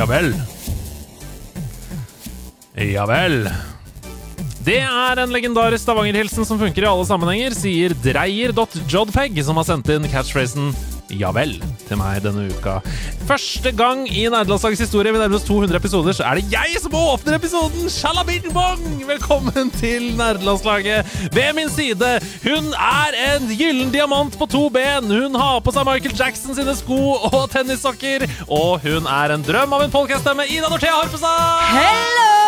Javel. Javel. Det er en legendarisk Stavanger-hilsen som funker i alle sammenhenger, sier dreier.jodfeg, som har sendt inn catchphrasen ja vel til meg denne uka. Første gang i Nerdelandslagets historie vi nærmer oss 200 episoder, så er det jeg som åpner episoden! Shalabing-bong! Velkommen til Nerdelandslaget. Ved min side, hun er en gyllen diamant på to ben. Hun har på seg Michael Jackson sine sko og tennissokker. Og hun er en drøm av en podcaststemme. Ida Northea Horpestad! Hello!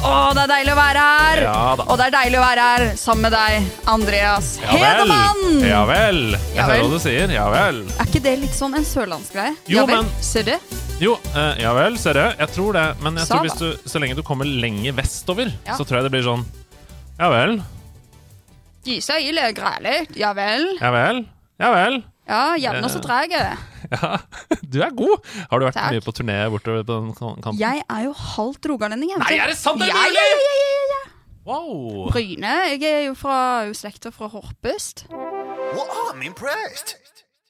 Å, det er deilig å være her. Ja. Og det er deilig å være her sammen med deg, Andreas Ja. Hedemann. Ja vel. Jeg Ja hører hva du sier. Ja vel. Er ikke det litt sånn en sørlandsgreie? Jo, ja vel, men- ser du? Jo, uh, ja vel, ser du. Jeg tror det. Men jeg Sa tror hvis du, så lenge du kommer lenger vestover, så tror jeg det blir sånn Ja vel. Gisa i legræle. Ja vel. Ja vel. Ja vel. Ja, og så treg. Ja, du er god. Har du vært Takk. mye på turné bortover på den kampen? kanten? Jeg er jo halvt rogalending. jeg, Nei, er det sant? Er det er mulig? ja, ja, ja, ja, ja. Wow. Bryne. Jeg er jo fra slekta fra Horpest. Well, I'm impressed.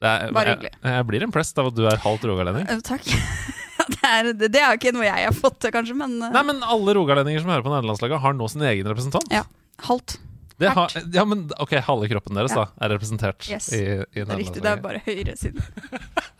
Det er, Bare hyggelig. jeg blir impressed av at du er halvt rogalending. Eh, Takk. det, er, det, det er ikke noe jeg har fått til, kanskje, men eh, Nei, men alle rogalendinger som hører på nederlandslaget, har nå sin egen representant. ja. Halvt. Det har, ja, men ok, halve kroppen deres Ja. da er representert Yes. i, i er riktig. Det er bare høyresiden.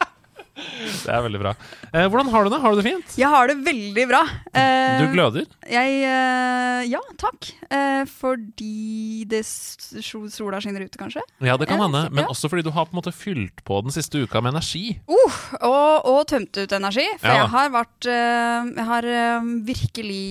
Det er veldig bra. Eh, hvordan har du det? Har du det fint? Jeg har det veldig bra. Eh, Du gløder. Jeg eh, Ja, takk. Eh, fordi det sola skinner ute, kanskje. Ja, det kan hende. Men også fordi du har på en måte fylt på den siste uka med energi. Uh, og, og tømt ut energi. For Ja jeg har vært eh, Jeg har eh, virkelig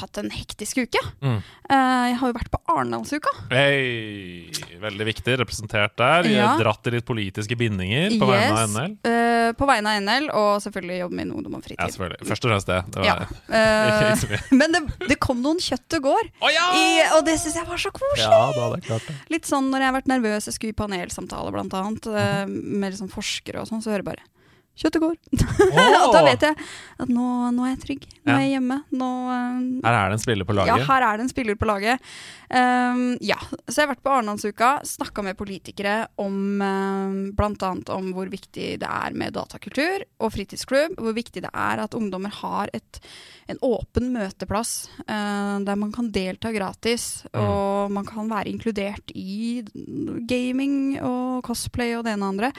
hatt en hektisk uke. Mm. Eh, jeg har jo vært på Arendalsuka. Hey, veldig viktig. Representert der. Ja. dratt i litt politiske bindinger på vegne av Yes. NL. Eh, på vegne av NL, og selvfølgelig jobbe med Ungdom og fritid. Ja, selvfølgelig. Først og fremst det. det var, Ja. Eh, men det, det kom noen kjøtt i går, Å ja! i, og det syns jeg var så koselig. Ja, da hadde jeg klart det. Litt sånn når jeg har vært nervøs, jeg skulle i panelsamtale blant annet, eh, med liksom forskere og sånn, så hører jeg bare Kjøttet går. og da vet jeg at nå, nå er jeg trygg. Nå er jeg hjemme. Nå uh, Her er det en spiller på laget? Ja, her er det en spiller på laget. Um, ja, så jeg har vært på Arendalsuka, snakka med politikere om um, bl.a. om hvor viktig det er med datakultur og fritidsklubb. Hvor viktig det er at ungdommer har et, en åpen møteplass uh, der man kan delta gratis. Mm. Og man kan være inkludert i gaming og cosplay og det ene og andre.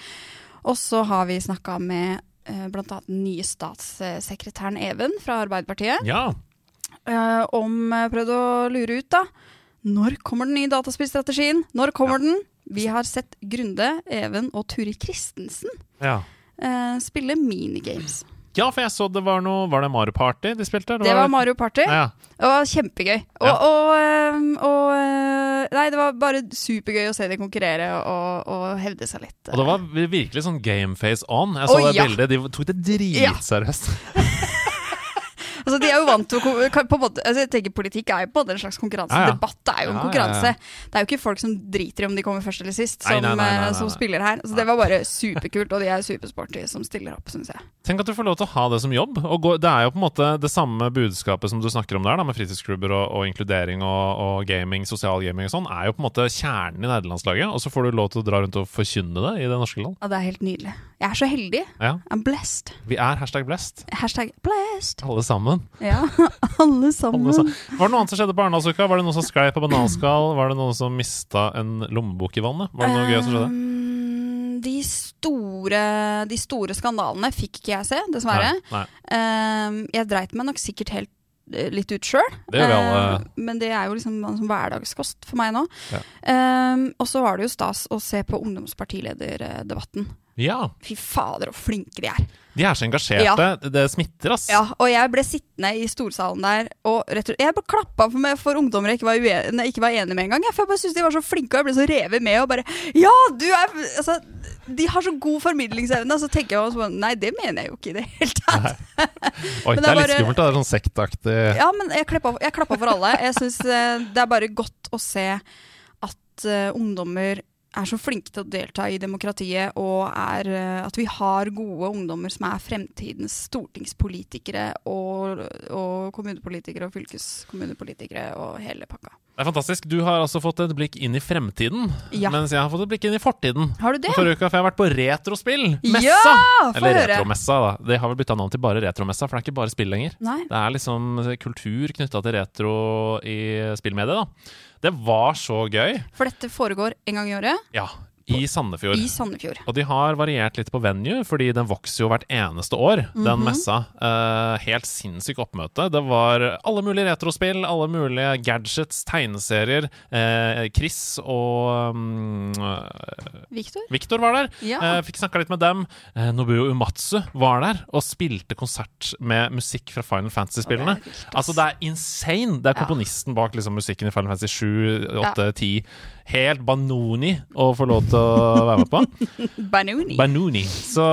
Og så har vi snakka med uh, bl.a. den nye statssekretæren Even fra Arbeiderpartiet Ja. eh, om eh, prøvd å lure ut, da. Når kommer den nye dataspillstrategien? Når kommer den? Vi har sett Grunde, Even og Turi Christensen ja. eh, spille minigames. Ja, for jeg så det var noe Var det Mario Party de spilte? Det var Mario Party. Ja. Det var kjempegøy. Og, Ja. og, eh, og eh, Nei, det var bare supergøy å se de konkurrere og, og hevde seg litt. Og det var virkelig sånn game face on. Jeg så oh, det ja. bildet. De tok det dritseriøst. Altså, de er jo vant til å måte, altså, jeg tenker Politikk er jo på en slags konkurranse. Ja, ja. Debatt er jo en konkurranse. Det er jo ikke folk som driter i om de kommer først eller sist, som, nei, nei, nei, eh, som spiller her. Så det var bare superkult, og de er supersporty som stiller opp, syns jeg. Tenk at du får lov til å ha det som jobb. Gå, det er jo på en måte det samme budskapet som du snakker om der, da, med fritidsklubber og, og inkludering og, og gaming, sosial gaming og sånn, er jo på en måte kjernen i nederlandslaget. Og så får du lov til å dra rundt og forkynne det i det norske land. Ja, det er helt nydelig. Jeg er så heldig. Ja. I'm blessed. Vi er hashtag blessed, Hashtag blessed. alle sammen. Ja, alle sammen. Alle sammen. Var det noe annet som skjedde på Arendalsuka? Var det noen som sklei på bananskall? Var det noen som mista en lommebok i vannet? Var det noe gøy som skjedde? Um, de, store, de store skandalene fikk ikke jeg se, dessverre. Nei, nei. Um, jeg dreit meg nok sikkert helt eh, litt ut sjøl. Vi alle. men det er jo liksom sånn hverdagskost for meg nå. Ja. Um, og så var det jo stas å se på ungdomspartilederdebatten. Ja, Fy fader, så flinke de er. de er så engasjerte. Ja. Det, smitter, ass. Ja, og jeg ble sittende i storsalen der og rett og Jeg bare klappa for, meg for ungdommer jeg ikke var, uen- ikke var enig med engang. jeg, For jeg bare syntes de var så flinke, og jeg ble så revet med. Og bare Ja, du er altså, De har så god formidlingsevne. Og så tenker jeg sånn, Nei, det mener jeg jo ikke i det hele tatt. Oi, det det er bare, litt skummelt. Det er sånn sektaktig Ja, men jeg klappa, jeg klappa for alle. Jeg syns det er bare godt å se at uh, ungdommer er så flinke til å delta i demokratiet, og er, eh, at vi har gode ungdommer som er fremtidens stortingspolitikere og, og kommunepolitikere og fylkeskommunepolitikere og hele pakka. Det er fantastisk. Du har altså fått et blikk inn i fremtiden, Ja. mens jeg har fått et blikk inn i fortiden. Har du det? Forrige uke, for jeg har vært på retrospill. Messa! Ja! Eller høre. retromessa, da. Det har vel bytta navn til bare retromessa, for det er ikke bare spill lenger. Nei. Det er liksom kultur knytta til retro i spillmediet, da. Det var så gøy. For dette foregår en gang i året Ja, i Sandefjord. i Sandefjord. Og de har variert litt på venue, fordi den vokser jo hvert eneste år, Mhm. den messa. Uh, helt sinnssykt oppmøte. Det var alle mulige retrospill, alle mulige gadgets, tegneserier. Uh, Chris og um, Victor? Victor var der. Ja. Fikk snakka litt med dem. Nobuo Umatsu var der og spilte konsert med musikk fra Final Fantasy-spillene. Altså, det er insane! Det er Ja. komponisten bak liksom, musikken i Final Fantasy 7, 8, 10. Helt banoni å få lov til å være med på. Banoni. Banoni. Så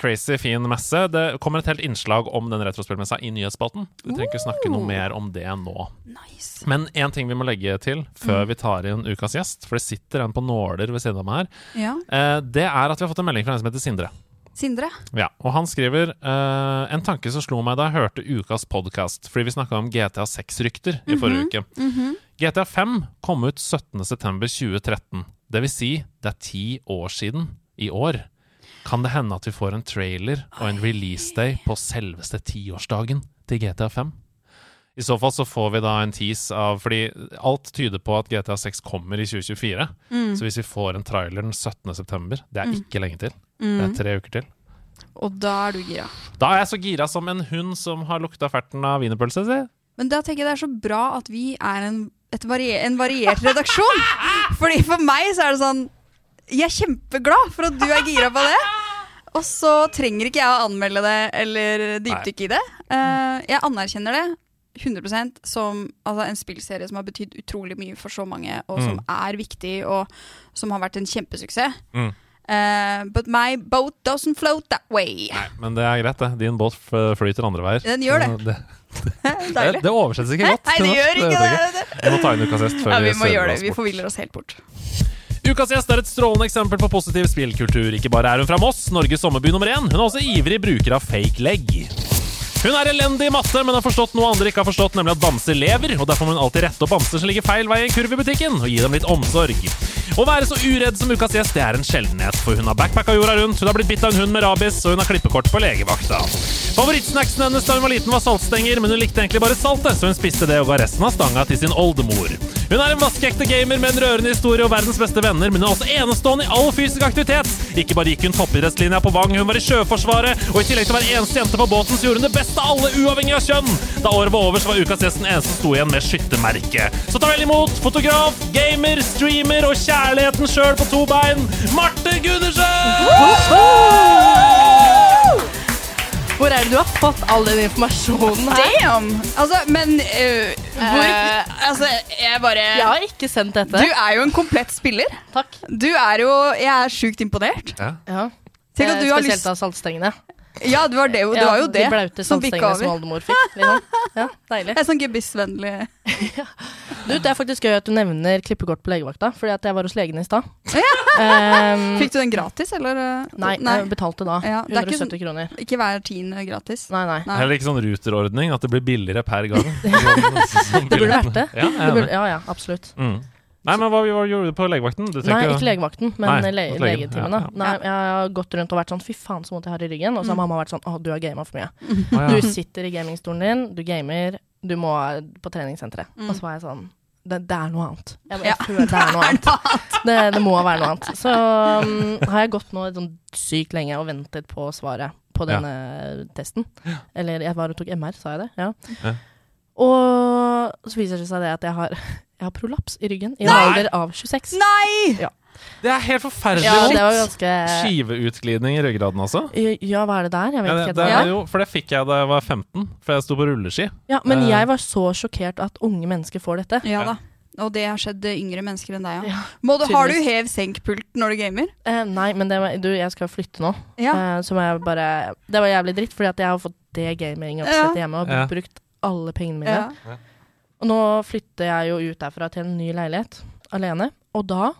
crazy, fin messe. Det kommer et helt innslag om den retrospillmessa i nyhetsspalten. Vi trenger ikke snakke noe mer om det nå. Nice. Men én ting vi må legge til før Mm. vi tar inn ukas gjest, for det sitter en på nåler ved siden av meg her, Ja. eh, det er at vi har fått en melding fra en som heter Sindre. Sindre. Ja, og han skriver uh, En tanke som slo meg da jeg hørte ukas podkast, fordi vi snakka om GTA 6-rykter i forrige uke. Mhm. GTA 5 kom ut 17.9.2013. Det vil si, det er ti år siden i år. Kan det hende at vi får en trailer og en release day på selveste tiårsdagen til GTA 5? I så fall så får vi da en tease av Fordi alt tyder på at GTA 6 kommer i 2024. Mm. Så hvis vi får en trailer den 17.9., det er Mm. ikke lenge til. Det er Mm. tre uker til. Og da er du gira. Da er jeg så gira som en hund som har lukta ferten av wienerpølse. Men da tenker jeg det er så bra at vi er en, et varie, en variert redaksjon. Fordi for meg så er det sånn Jeg er kjempeglad for at du er gira på det. Og så trenger ikke jeg å anmelde det eller dypdykke i det. Uh, jeg anerkjenner det 100% som altså, en spillserie som har betydd utrolig mye for så mange, og som er viktig, og som har vært en kjempesuksess. Mm. Uh, but my boat doesn't float that way. Nei, men det er greit, det. Din båt flyter andre veier. Den gjør det. det. Det, Deilig. det oversettes ikke godt. Nei, det gjør ikke det. det. Vi må ta inn ukas gjest før Ja, vi må gjøre det. Vi forviller oss helt bort. Ukas gjest er et strålende eksempel på positiv spillkultur. Ikke bare er hun fra Moss, Norges sommerby nummer én, hun er også ivrig bruker av fake leg. Hun er elendig i matte, men har forstått noe andre ikke har forstått, nemlig at bamser lever, og derfor må hun alltid rette opp bamser som ligger feil vei i en kurv i butikken, og gi dem litt omsorg. Å være så uredd som ukas gjest, det er en sjeldenhet, for hun har backpacka jorda rundt, hun har blitt bitt av en hund med rabies, og hun har klippekort på legevakta. Favorittsnacksen hennes da hun var liten var saltstenger, men hun likte egentlig bare saltet, så hun spiste det og ga resten av stanga til sin oldemor. Hun er en vaskeekte gamer med en rørende historie og verdens beste venner, men hun er også enestående i all fysisk aktivitet. Ikke bare gikk hun toppidrettslinja på Vang, hun var i Sjøforsvaret, og i tillegg til å være eneste jente på båten, så gjorde hun det beste av alle, uavhengig av kjønn. Da året var over, så var ukas gjest den eneste som sto igjen med skyttermerke. Så ta vel imot fotograf, gamer, streamer og kjærligheten sjøl på to bein, Marte Gundersen! Hvor er det du har fått all den informasjonen her? Damn! Altså, men uh, hvor uh, Altså, jeg bare Jeg har ikke sendt dette. Du er jo en komplett spiller. Takk. Du er jo Jeg er sjukt imponert. Ja. Ja. Tenk at Eh, du har Spesielt lyst av saltstengene. Ja, det var, det, det Ja, var jo det De blaute saltstengene som oldemor fikk. Liksom. Ja, deilig. Jeg er sånn gebissvennlig. Du, det er faktisk gøy at du nevner klippekort på legevakta, fordi at jeg var hos legen i stad. Um, Fikk du den gratis, eller? Nei, nei, jeg betalte da. Ja, det er ikke 170 kroner. Ikke hver tiende gratis. Nei, nei. Nei. Heller ikke sånn ruterordning, at det blir billigere per gang. Det burde vært det. Ja, det burde, ja, ja, absolutt. Mm. Nei, men hva, hva gjorde du på legevakten? Du Nei, ikke legevakten, men Nei, le legetimene. Ja, ja. Nei, jeg har gått rundt og vært sånn fy faen så vondt jeg har i ryggen, og så har Mm. mamma vært sånn å, du har gama for mye. Å, Du sitter i gamingstolen din, du gamer, du må på treningssenteret. Mm. Og så var jeg sånn det, det er noe annet. Jeg, jeg Ja. føler det er noe annet. Det, det må være noe annet. Så um, har jeg gått nå sånn sykt lenge og ventet på svaret på Ja. denne testen. Eller jeg var og tok MR, sa jeg det? Ja. Ja. Og så viser det seg det at jeg har, jeg har prolaps i ryggen i en Nei! alder av 26. Nei! Det er helt forferdelig Ja, det var vondt! ganske Skiveutglidning i ryggraden også. Ja, hva er det der? Jeg vet Ja, det, ikke. det helt hva er jo, for det fikk jeg da jeg var 15, for jeg sto på rulleski. Ja, men Eh. jeg var så sjokkert at unge mennesker får dette. Ja da. Og det har skjedd yngre mennesker enn deg, ja. Ja, Må du, har du tydeligvis. hev-senk-pult når du gamer? Eh, nei, men det var, du, jeg skal flytte nå. Ja. Eh, så må jeg bare Det var jævlig dritt, fordi at jeg har fått det gaming-oppsettet hjemme og Ja. brukt alle pengene mine. ja. Og nå flytter jeg jo ut derfra til en ny leilighet alene, og da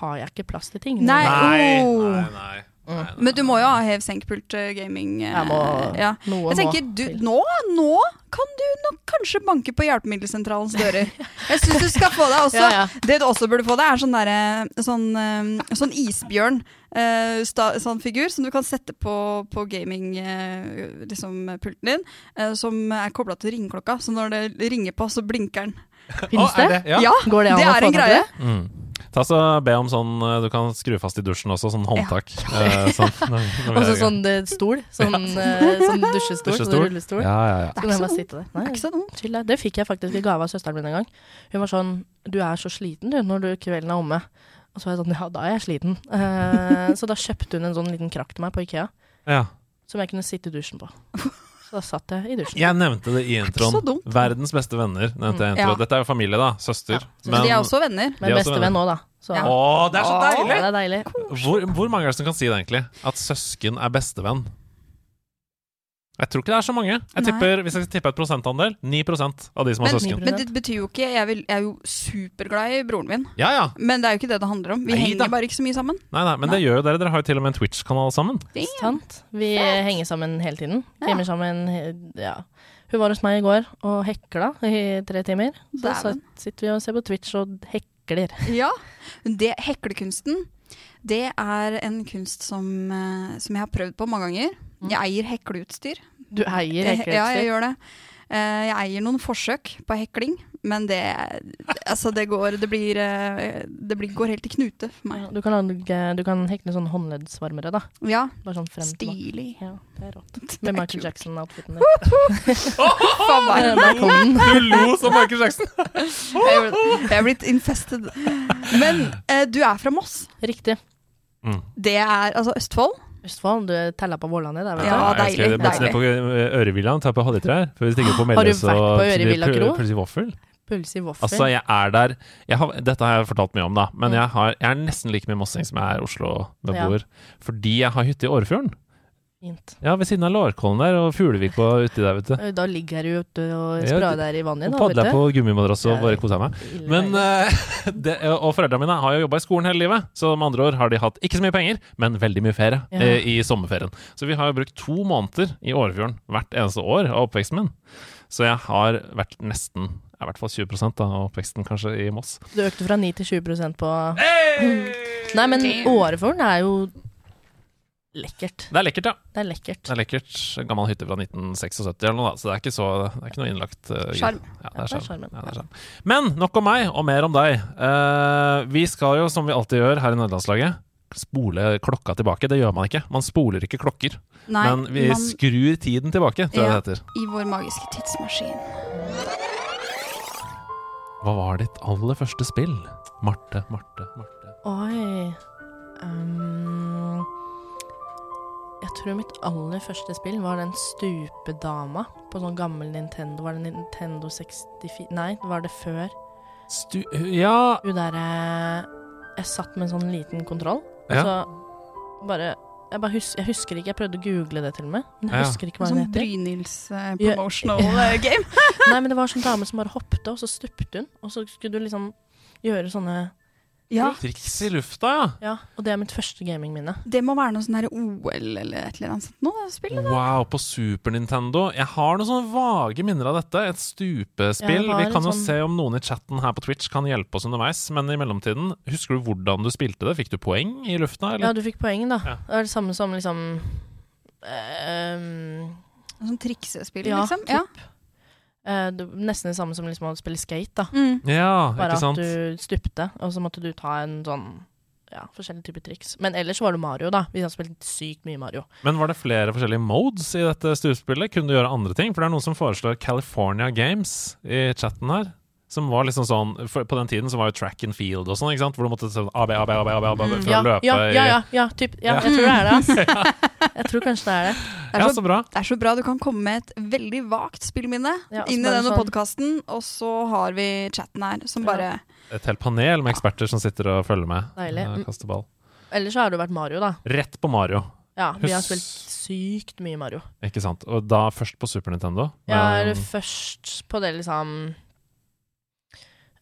har jeg ikke plass til ting. Nei. Nei, oh. nei, nei. Mm. nei, nei. Men du må jo ha hev-senkpult-gaming. Jeg må ja. Noe Jeg tenker, du, nå, nå kan du nok kanskje banke på hjelpemiddelsentralens dører. Jeg syns du skal få deg også Ja, ja. Det du også burde få deg, er sånn, der, sånn, eh, sånn isbjørn. Eh, sta, sånn figur som du kan sette på, på gaming-pulten liksom, pulten din. uh, som er kobla til ringeklokka, så når det ringer på, så blinker den. Finnes er det? Ja. Ja, Går det an det er en greie. Mm. Ta så Be om sånn eh, Du kan skru fast i dusjen også, sånn håndtak. Eh, sånn, Og så sånn stol. Sånn, sånn dusjestol. Dusjestol? Sånn rullestol. Ja, ja, ja. Det er ikke sånn. der. Det er Nei, ikke sånn. chill. Det fikk jeg faktisk i gave av søsteren min en gang. Hun var sånn Du er så sliten du når du kvelden er omme. Og så var jeg sånn Ja, da er jeg sliten. Eh, så da kjøpte hun en sånn liten krakk til meg på Ikea ja. som jeg kunne sitte i dusjen på. Så da satt jeg i dusjen. Jeg nevnte det i så introen. dumt. Verdens beste venner. nevnte jeg i Mm, intro. ja. Dette er jo familie, da. Søster. Ja. Men de er også venner. de Men er også bestevenn òg, da. Så Ja. Å, det er så ja, deilig! det er deilig. Hvor, hvor mange er det som kan si det, egentlig? At søsken er bestevenn? Jeg tror ikke det er så mange. Jeg tipper, Hvis jeg skal tippe et prosentandel 9 av de som har Men, søsken. men det betyr jo ikke Jeg, vil, jeg er jo superglad i broren min, Ja, ja. men det er jo ikke det det handler om. Vi Nei da. henger bare ikke så mye sammen. Nei, nei, Men det gjør jo dere. Dere har jo til og med en Twitch-kanal sammen. Sant. Vi henger sammen hele tiden. Gamer sammen he- ja. Hun var hos meg i går og hekla i tre timer. Så Dæven. sitter vi og ser på Twitch og hekler. Ja. Det, heklekunsten, det er en kunst som, eh, som jeg har prøvd på mange ganger. Mm. Jeg eier hekleutstyr. Du eier hekleutstyr? Ja, jeg gjør det. Eh, Jeg eier noen forsøk på hekling, men det Altså, det går Det blir eh, Det blir, går helt i knute for meg. Du kan, lage, du kan hekle sånn håndleddsvarmere, da. Ja. Bare sånn frem. Stilig. Ja, det er rått. Det Med er Michael. Jackson-outfiten din. Faen meg. Du lo som Michael Jackson! Er jeg er blitt infested. Men uh, du er fra Moss. Riktig. Mm. Det er altså Østfold. Østfold, du teller på Vårlandet der, vet Ja, du. deilig, Jeg skal deilig. ned på eh, Ørevillaen, ta på Hallitrær, før vi stikker på Har du Meløs og pølse i vaffel. Pølse i vaffel. Altså, jeg er der jeg har, Dette har jeg fortalt mye om, da. Men Mm. jeg, har, jeg er nesten like mye mossing som jeg er Oslo-beboer. Fordi jeg har hytte i Årefjorden. Fint. Ja, ved siden av Lårkollen der, og Fuglevika og uti der, vet du. Da ligger jeg ute og sprader der i vannet, Og padler på gummimadrass og bare koser meg. Men, eh, det, og foreldrene mine har jo jobba i skolen hele livet, så med andre år har de hatt ikke så mye penger, men veldig mye ferie Ja. eh, i sommerferien. Så vi har jo brukt to måneder i Årefjorden hvert eneste år av oppveksten min. Så jeg har vært nesten i hvert fall 20 da, av oppveksten kanskje i Moss. Du økte fra 9 til 20% på Nei, men Årefjorden er jo lekkert. Det er lekkert, ja. Det er lekkert. Det er lekkert. En gammel hytte fra 1976 eller noe, da, så det er ikke, så, det er ikke noe innlagt uh, Sjarm. Ja, det Ja, er det er sjarmen. Ja. Men nok om meg, og mer om deg. Uh, vi skal jo, som vi alltid gjør her i Nederlandslaget, spole klokka tilbake. Det gjør man ikke. Man spoler ikke klokker, Nei, men vi man, skrur tiden tilbake, tror jeg Ja. det heter. i vår magiske tidsmaskin. Hva var ditt aller første spill? Marte, Marte, Marte. Oi Ehm, Jeg tror mitt aller første spill var den stupedama på sånn gammel Nintendo. Var det Nintendo 64 Nei, var det før? Stu... Ja Hun derre Jeg satt med en sånn liten kontroll, og Ja. så bare jeg, bare hus jeg husker ikke, jeg prøvde å google det til og med. Men jeg Ja. husker ikke hva Sånn den heter. Brynils eh, Ja. promotional eh, game. Nei, men det var en sånn dame som bare hoppet, og så stupte hun. Og så skulle du liksom gjøre sånne Ja, Triks i lufta, ja. Ja, og det er mitt første gamingminne. det må være noe sånn her OL eller et eller annet sånt det spillet. Wow, på Super Nintendo. Jeg har noen sånne vage minner av dette. Et stupespill. Vi kan jo sånn- se om noen i chatten her på Twitch kan hjelpe oss underveis, men i mellomtiden, husker du hvordan du spilte det? Fikk du poeng i lufta, Ja, du fikk poeng, da. Ja. Det er det samme som liksom um... Sånn triksespill, Ja, liksom. typ. Ja. Det, Nesten det samme som liksom å spille skate, da. Mm. Ja, Bare ikke sant? at du stupte, og så måtte du ta en sånn ja, forskjellige typer triks. Men ellers var det Mario, da. Vi har spilt sykt mye Mario. Men var det flere forskjellige modes i dette stuespillet? Kunne du gjøre andre ting? For det er noen som foreslår California Games i chatten her. Som var liksom sånn for På den tiden så var jo track and field og sånn, ikke sant? Hvor du måtte sånn AB, AB, AB, AB, AB for Mm. Ja, å løpe ja, ja, ja, ja, typ, ja, Ja. jeg tror det er det. altså. Jeg tror kanskje det er det. Det, er Ja, så, så bra. det er så bra du kan komme med et veldig vagt spillminne Ja, inn i denne sånn- podkasten, og så har vi chatten her som Ja. bare Et helt panel med eksperter som sitter og følger med. Deilig. kaster ball. Ellers så har det vært Mario, da. Rett på Mario, Ja, vi har spilt sykt mye Mario. ikke sant? Og da først på Super Nintendo. Ja, eller først på det liksom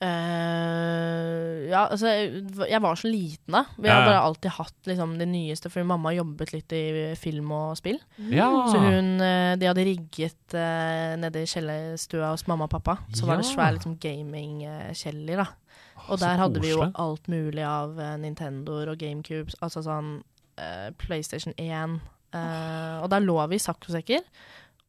Eh, ja, altså jeg, var så liten da. Vi Ja, har bare alltid hatt liksom, det nyeste, fordi mamma jobbet litt i film og spill. Ja. Så hun, eh, de hadde rigget uh, nede i kjellerstua hos mamma og pappa. Så var det Ja. svær liksom, gaming-kjeller, da. Og der hadde vi jo alt mulig av uh, Nintendoer og GameCubes, altså sånn uh, PlayStation 1. eh, og der lå vi i saccosekker.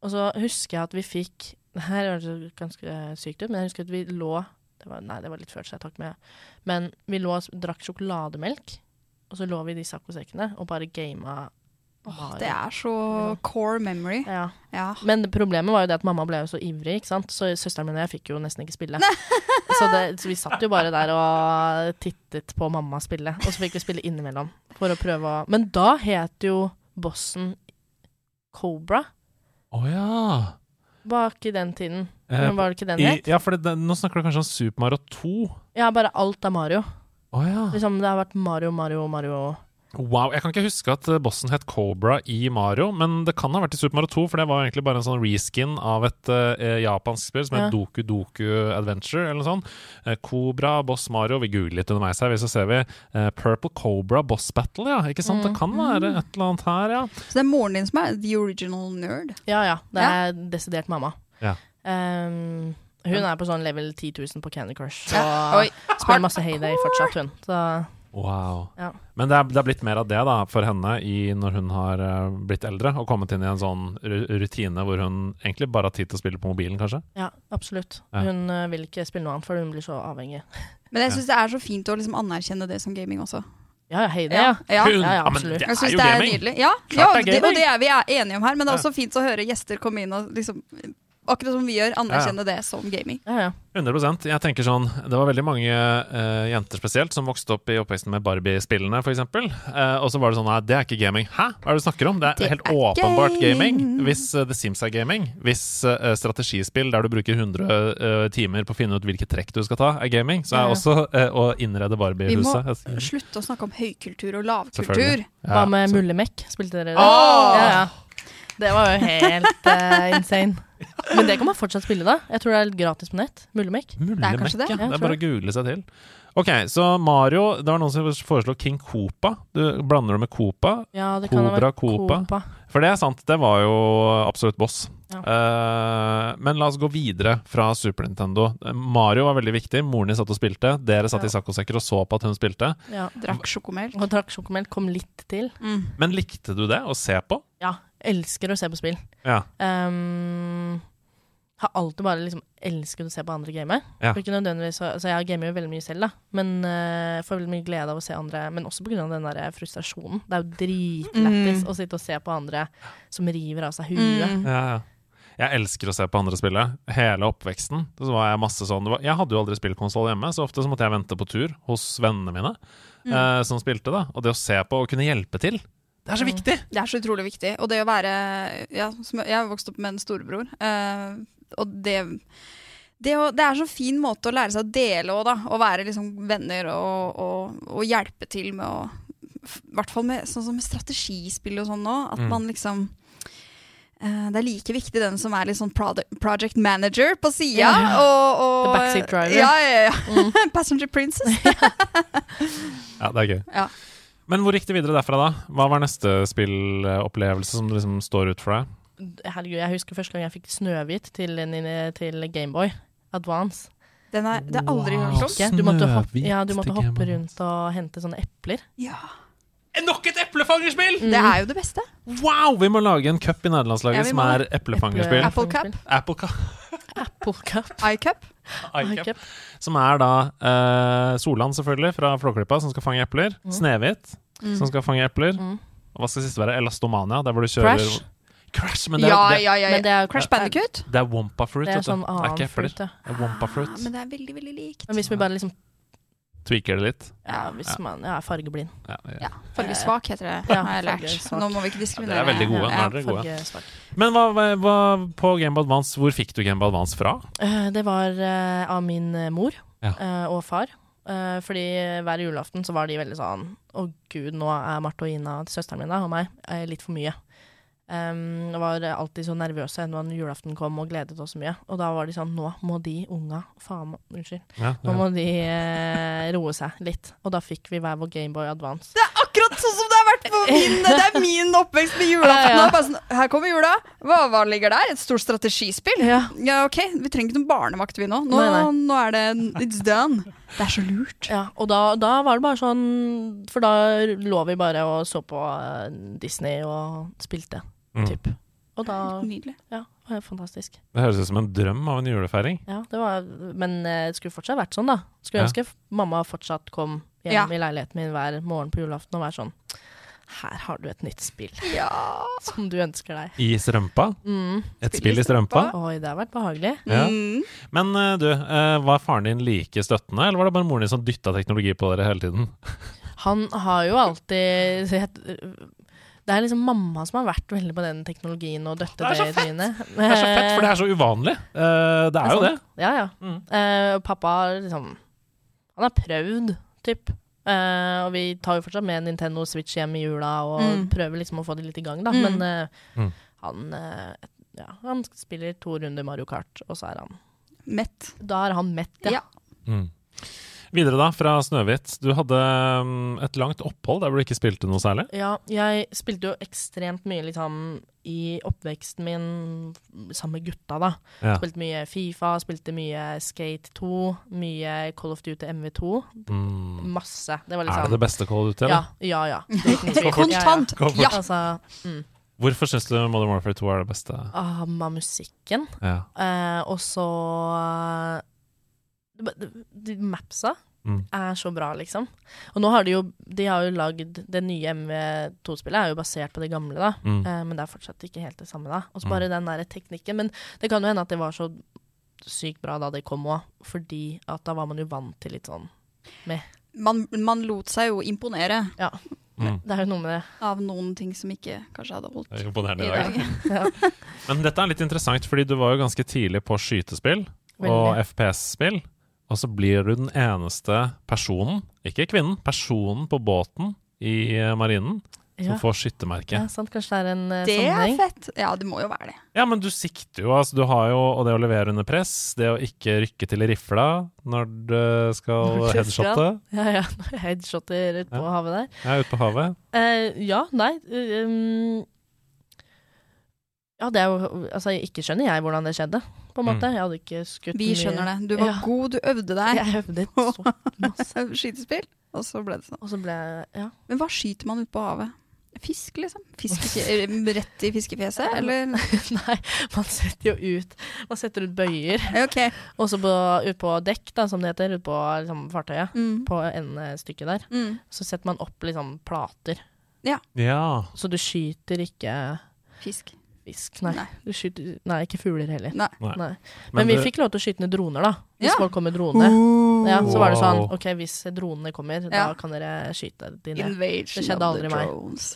Og så husker jeg at vi fikk Det her høres ganske sykt ut, men jeg husker at vi lå det var, Nei, det var litt før, så jeg tok med. Men vi lå og drakk sjokolademelk, og så lå vi i de saccosekkene og bare gama. Åh, det er så core memory. Ja. Ja. Men problemet var jo det at mamma ble jo så ivrig, ikke sant? så søsteren min og jeg fikk jo nesten ikke spille. så, det, så vi satt jo bare der og tittet på mamma spille, og så fikk vi spille innimellom. For å prøve å Men da het jo bossen Cobra Å ja. bak i den tiden. Eh, Men var det ikke den I, het? ja, for det, nå snakker du kanskje om Super Mario 2? Ja, bare alt er Mario. Oh, ja. Liksom, det har vært Mario, Mario, Mario. Wow. Jeg kan ikke huske at eh, bossen het Cobra i Mario, men det kan ha vært i Super Mario 2, for det var jo egentlig bare en sånn reskin av et uh, japansk spill som het Ja. Doku Doku Adventure, eller noe sånt. Eh, Cobra, Boss Mario Vi googler litt underveis her, så ser vi uh, Purple Cobra Boss Battle, ja. Ikke sant? Mm. Det kan være et eller annet her, ja. Så det er moren din som er the original nerd. Ja ja, det er desidert mamma. Ja. Ehm, hun er på sånn level 10 000 på Candy Crush. og spiller masse Heyday fortsatt, hun. Så Wow. Ja. Men det er, det er blitt mer av det da, for henne i, når hun har eh, blitt eldre, og kommet inn i en sånn rutine hvor hun egentlig bare har tid til å spille på mobilen, kanskje. ja, absolutt. Ja. Hun eh, vil ikke spille noe annet, for hun blir så avhengig. Men jeg syns det er så fint å liksom anerkjenne det som gaming også. Ja, ja, Heyday, ja. ja. Hun, ja, ja, men absolutt. det Jeg er jo det er gaming! nydelig. Ja, Klart ja det er det, og det er vi er enige om her, men det er også fint å høre gjester komme inn og liksom Akkurat som vi gjør, anerkjenne det som gaming. ja, ja. 100 Jeg tenker sånn Det var veldig mange uh, jenter spesielt som vokste opp i oppveksten med Barbie-spillene, f.eks. Uh, og så var det sånn Nei, det er ikke gaming. Hæ? Hva er det du snakker om? Det er Det helt er åpenbart gaming. gaming. Hvis uh, The Sims er gaming, hvis uh, strategispill der du bruker 100 eh, timer på å finne ut hvilke trekk du skal ta, er gaming, så er Ja, ja. også eh, å innrede Barbie-huset Vi må slutte å snakke om høykultur og lavkultur. Ja, Hva med så- Mullemekk? Spilte dere det? Oh! Ja, ja. Det var jo helt uh, insane. Men det kan man fortsatt spille, da. Jeg tror det er litt gratis på nett. Mullemekk, kanskje det. ja. Det er bare å google seg til. Ok, så Mario Det var noen som foreslo King Koopa. Du blander det med Koopa. Ja, det vært Koopa. Koopa. For det er sant, det var jo absolutt boss. Ja. Uh, men la oss gå videre fra Super Nintendo. Mario var veldig viktig. Moren din satt og spilte. Dere satt Ja. i saccosekker og så på at hun spilte. Ja. Drakk sjokomelk. Og drakk sjokomelk kom litt til. Mm. Men likte du det å se på? Ja. Elsker å se på spill. Ja. Um, har alltid bare liksom elsket å se på andre game. Ja. Ikke nødvendigvis Altså Jeg gamer jo veldig mye selv, da, men uh, får veldig mye glede av å se andre. Men også pga. den der frustrasjonen. Det er jo dritlættis Mm. å sitte og se på andre som river av seg huet. Mm. Ja, ja. Jeg elsker å se på andre spille. Hele oppveksten. Så var jeg masse sånn var, Jeg hadde jo aldri spillkonsoll hjemme, så ofte så måtte jeg vente på tur hos vennene mine eh, som spilte. da Og det å se på og kunne hjelpe til, det er så Mm. viktig! Det er så utrolig viktig. Og det å være ja, som, Jeg har vokst opp med en storebror. uh, og det det, å, det er så fin måte å lære seg å dele òg, da. Å være liksom venner og, og, og hjelpe til med å I hvert fall med, sånn med strategispill og sånn nå. At Mm. man liksom uh, det er like viktig den som er litt sånn product, project manager på sida. Ja. Og, og, The backseat driver. Ja, ja, ja. Mm. Passenger princess. Ja, det er gøy. Ja. Men hvor gikk det videre derfra, da? Hva var neste spillopplevelse som liksom står ut for deg? Herregud, jeg husker første gang jeg fikk Snøhvit til, til Gameboy Advance. Den er, det er aldri Wow. hørt om. Snøhvit Du måtte, hoppe, ja, du måtte hoppe rundt og hente sånne epler. Ja. Nok et eplefangerspill! Det er jo det beste. Wow! Vi må lage en cup i nederlandslaget Ja, som er eplefangerspill. Apple Cup. Apple Cup. Apple Cup. iCup. iCup. Cup. Som er da uh, Solan, selvfølgelig, fra Flåklypa, som skal fange epler. Mm. Snehvit, Mm. som skal fange epler. Mm. Og hva skal siste være? Elastomania, der hvor du kjører Crash. Crash, men det er, ja, det, ja, ja, Men det er Crash Bandicoot. det er Wampa fruit. Det er sånn det er ikke epler. fruit, ja. Det er Wampa fruit. Ah, men det er veldig, veldig likt. Men hvis vi bare liksom Tweaker det litt. Ja, hvis Ja. man ja, er fargeblind. Ja, ja. Ja, Fargesvak heter det, Ja, har jeg lært. Nå må vi ikke Ja, det er veldig gode. Nå er dere gode. Men hva, hva, på Game Boy Advance, hvor fikk du Game Boy Advance fra? Eh, det var uh, av min eh, mor Ja. eh, og far. Uh, fordi hver julaften så var de veldig sånn Å gud, nå er Marte og Ina, søsteren min da, og meg, litt for mye. Um, var alltid så nervøse når julaften kom og gledet oss så mye. Og da var de sånn Nå må de unga faen Unnskyld. Ja, Nå må de eh, roe seg litt. Og da fikk vi hver vår Gameboy Advance. Det er akkurat sånn som det har vært på min Det er min oppvekst med julaften. Ja, ja. sånn, her kommer jula. Hva, hva ligger der? Et stort strategispill? Ja. Ja, ok, vi trenger ikke noen barnevakt vi nå. Nå, Nei, nei. nå er det It's done. Det er så lurt. Ja, og da, da var det bare sånn For da lå vi bare og så på eh, Disney og spilte, Mm. typ. Og da Nydelig. Ja, det var fantastisk. Det høres ut som en drøm av en julefeiring. Ja, det var Men eh, det skulle fortsatt vært sånn, da. Skulle Ja. ønske mamma fortsatt kom hjem Ja. i leiligheten min hver morgen på julaften og være sånn Her har du et nytt spill Ja. som du ønsker deg. I strømpa. Mm. Et Spill spill i i strømpa. Oi, det har vært behagelig. Ja. Mm. Men eh, du, eh, var faren din like støttende, eller var det bare moren din som dytta teknologi på dere hele tiden? Han har jo alltid Det er liksom mamma som har vært veldig på den teknologien og døtte Det er det i trynet. Det er så fett, for det er så uvanlig. Uh, det er jo det. Ja, ja. Mm. Uh, pappa liksom Han har prøvd, typ. Uh, og vi tar jo fortsatt med Nintendo Switch hjem i jula og Mm. prøver liksom å få det litt i gang, da. Mm. Men Mm. han Ja, han spiller to runder Mario Kart, og så er han Mett. Da er han mett, ja. Ja. Videre da, fra Snøhvit. Du hadde mm, et langt opphold der hvor du ikke spilte noe særlig. Ja, jeg spilte jo ekstremt mye liksom i oppveksten min sammen med gutta, da. Ja. Spilte mye Fifa, spilte mye Skate 2, mye Call of Duty MV2. Mm. Masse. Det var Er det liksom det beste Call of Duty, Ja, eller? ja, ja. ja. Kontant. Ja, Ja. Altså, mm. Hvorfor syns du Modern Warfare 2 er det beste? ah, med musikken. Ja. Eh, og så Mapsa Mm. er så bra, liksom. Og nå har de jo De har jo lagd Det nye MV2-spillet er jo basert på det gamle, da. Mm. Eh, men det er fortsatt ikke helt det samme, da. Og så bare den derre teknikken. Men det kan jo hende at det var så sykt bra da det kom òg, fordi at da var man jo vant til litt sånn Man, man lot seg jo imponere Ja. Mm. Det er jo noe med det. av noen ting som ikke kanskje hadde holdt Det er imponerende i dag. Ja. Men dette er litt interessant, fordi du var jo ganske tidlig på skytespill og FPS-spill. Og så blir du den eneste personen, ikke kvinnen, personen på båten i eh, marinen som Ja. får skyttemerke. ja, sant. Kanskje det er en eh, Det er fett. Ja, det må jo være det. Ja, men du sikter jo, altså. Du har jo Og det å levere under press, det å ikke rykke til rifla når du skal Når du headshotte. Ja, ja. Headshotter ute på Ja. havet der. Ja, ut ute på havet. Uh, ja, nei um, Ja, det er jo Altså, ikke skjønner jeg hvordan det skjedde, på en Mm. måte. Jeg hadde ikke skutt Vi skjønner det. Du var Ja. god, du øvde deg. Jeg øvde så masse. Skytespill, og så ble det sånn. Og så ble jeg Ja. Men hva skyter man ute på havet? Fisk, liksom? Fisk, rett i fiskefjeset, eller? Nei, man setter jo ut Man setter ut bøyer. Okay. Og så ut på dekk, da, som det heter, ut på liksom, fartøyet. Mm. På endestykket der. Mm. Så setter man opp liksom plater. Ja. Så du skyter ikke Fisk. Fisk. Nei. Nei. Du skyter, nei, ikke fugler heller. Nei. Nei. Men, Men, vi det- fikk lov til å skyte ned droner, da. Hvis Ja. folk kom med drone. Ja, så var det sånn OK, hvis dronene kommer, Ja. da kan dere skyte de ned. Invasion Det skjedde aldri meg.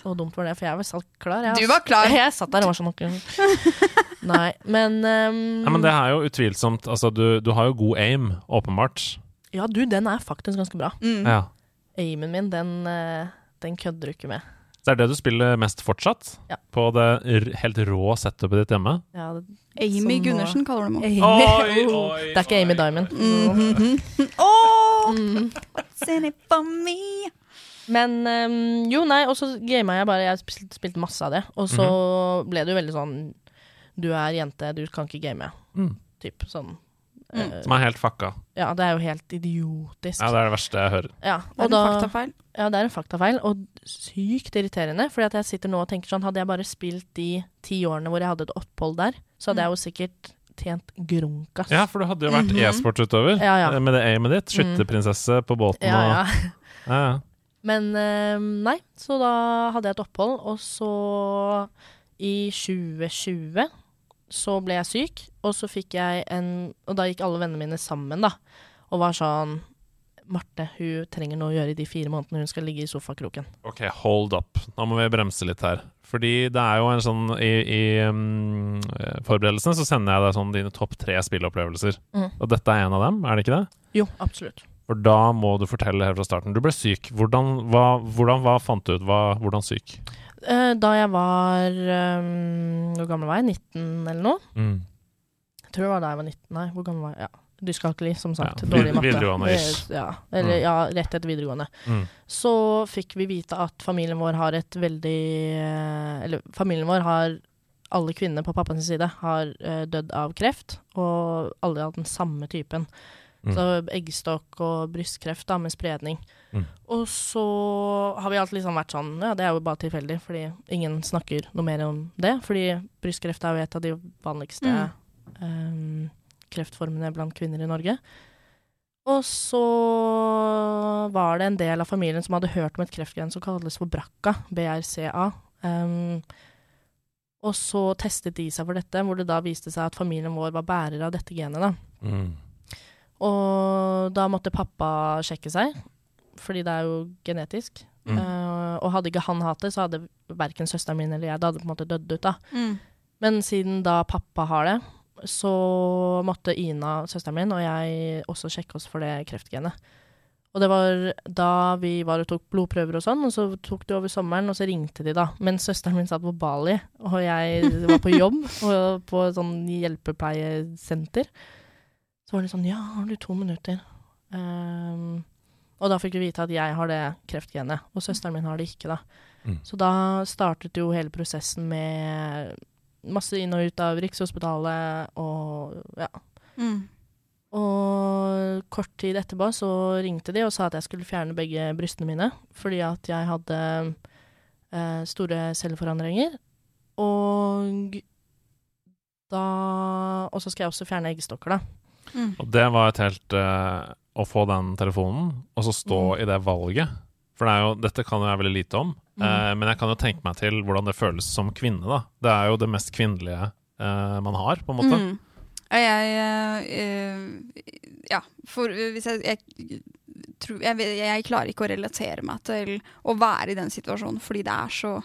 Og dumt var det, for jeg var satt klar. Jeg, Du var klar. Jeg satt der og var sånn. Nei, men um, Ja, men det er jo utvilsomt Altså, du, du har jo god aim, åpenbart. Ja, du, den er faktisk ganske bra. Mm. Ja. Aimen min, den, eh, den kødder du ikke med. Det er det du spiller mest fortsatt? Ja. På det r helt rå setupet ditt hjemme? Ja, det, Amy Som nå- Gundersen kaller du meg. Oi, Oi, Oh, oi, det er ikke Amy. Diamond. Mhm. Åh, Mm. send it for me. Men um, jo, nei, og så gama jeg bare. Jeg spilte, spilt masse av det. Og så ble det jo veldig sånn Du er jente, du kan ikke game. Mm. Typ sånn. Mm. eh, Som er helt fucka. ja, det er jo helt idiotisk. Ja, det er det verste jeg hører. Ja, Det er en da, faktafeil. ja, det er en faktafeil, og sykt irriterende. Fordi at jeg sitter nå og tenker sånn, hadde jeg bare spilt de ti årene hvor jeg hadde et opphold der, så hadde jeg jo sikkert tjent grunkas. Ja, for du hadde jo vært Mhm. e-sportsutøver Ja, ja. eh, med det aimet ditt. Skytterprinsesse på båten ja, ja. og ja, ja. Men eh, nei, så da hadde jeg et opphold, og så i 2020 så ble jeg syk, og så fikk jeg en Og da gikk alle vennene mine sammen, da, og var sånn Marte, hun trenger noe å gjøre i de fire månedene hun skal ligge i sofakroken. Ok, hold up. Nå må vi bremse litt her. Fordi det er jo en sånn I, i um, forberedelsene så sender jeg deg sånn dine topp tre spilleopplevelser. Mm. Og dette er en av dem, er det ikke det? Jo, absolutt. For da må du fortelle helt fra starten. Du ble syk. Hvordan, hva, hvordan hva fant du ut? Hva, hvordan syk? Eh, da jeg var um, Hvor gammel var jeg? 19 eller noe? Mm. Jeg tror det var da jeg var 19. Nei, hvor gammel var jeg? Ja. Dyskalkuli, som sagt. Ja, Dårlig matte. Ja, eller Mm. ja, rett etter videregående. Mm. Så fikk vi vite at familien vår har et veldig eh, Eller familien vår har Alle kvinnene på pappas side har uh, dødd av kreft, og alle har den samme typen. Mm. Så eggstokk og brystkreft da, med spredning. Mm. Og så har vi alltid liksom vært sånn Ja, det er jo bare tilfeldig, fordi ingen snakker noe mer om det. Fordi brystkreft er jo et av de vanligste eh, kreftformene blant kvinner i Norge. Og så var det en del av familien som hadde hørt om et kreftgen som kalles for BRCA. BRCA. Um, og så testet de seg for dette, hvor det da viste seg at familien vår var bærer av dette genet. da. Mm. Og da måtte pappa sjekke seg, fordi det er jo genetisk. Mm. Uh, og hadde ikke han hatt det, så hadde verken søsteren min eller jeg det hadde på en måte dødd ut. da. Mm. Men siden da pappa har det, så måtte Ina, søsteren min, og jeg også sjekke oss for det kreftgenet. Og det var da vi var og tok blodprøver og sånn, og så tok det over sommeren, og så ringte de da. Mens søsteren min satt på Bali, og jeg var på jobb og på et sånn hjelpepleiesenter. Så var det sånn Ja, har du to minutter? Ehm, og da fikk vi vite at jeg har det kreftgenet, og søsteren min har det ikke, da. Mm. Så da startet jo hele prosessen med masse inn og ut av Rikshospitalet og ja. Mm. Og kort tid etterpå så ringte de og sa at jeg skulle fjerne begge brystene mine fordi at jeg hadde eh, store celleforandringer. Og da Og så skal jeg også fjerne eggstokker, da. Mm. Og det var et helt eh, Å få den telefonen, og så stå Mm. i det valget. For det er jo, dette kan jo jeg veldig lite om, Mm. eh, men jeg kan jo tenke meg til hvordan det føles som kvinne, da. Det er jo det mest kvinnelige eh, man har, på en måte. Mm. Jeg, eh, eh, Ja, for eh, hvis jeg jeg, tror, jeg jeg klarer ikke å relatere meg til å være i den situasjonen, fordi det er så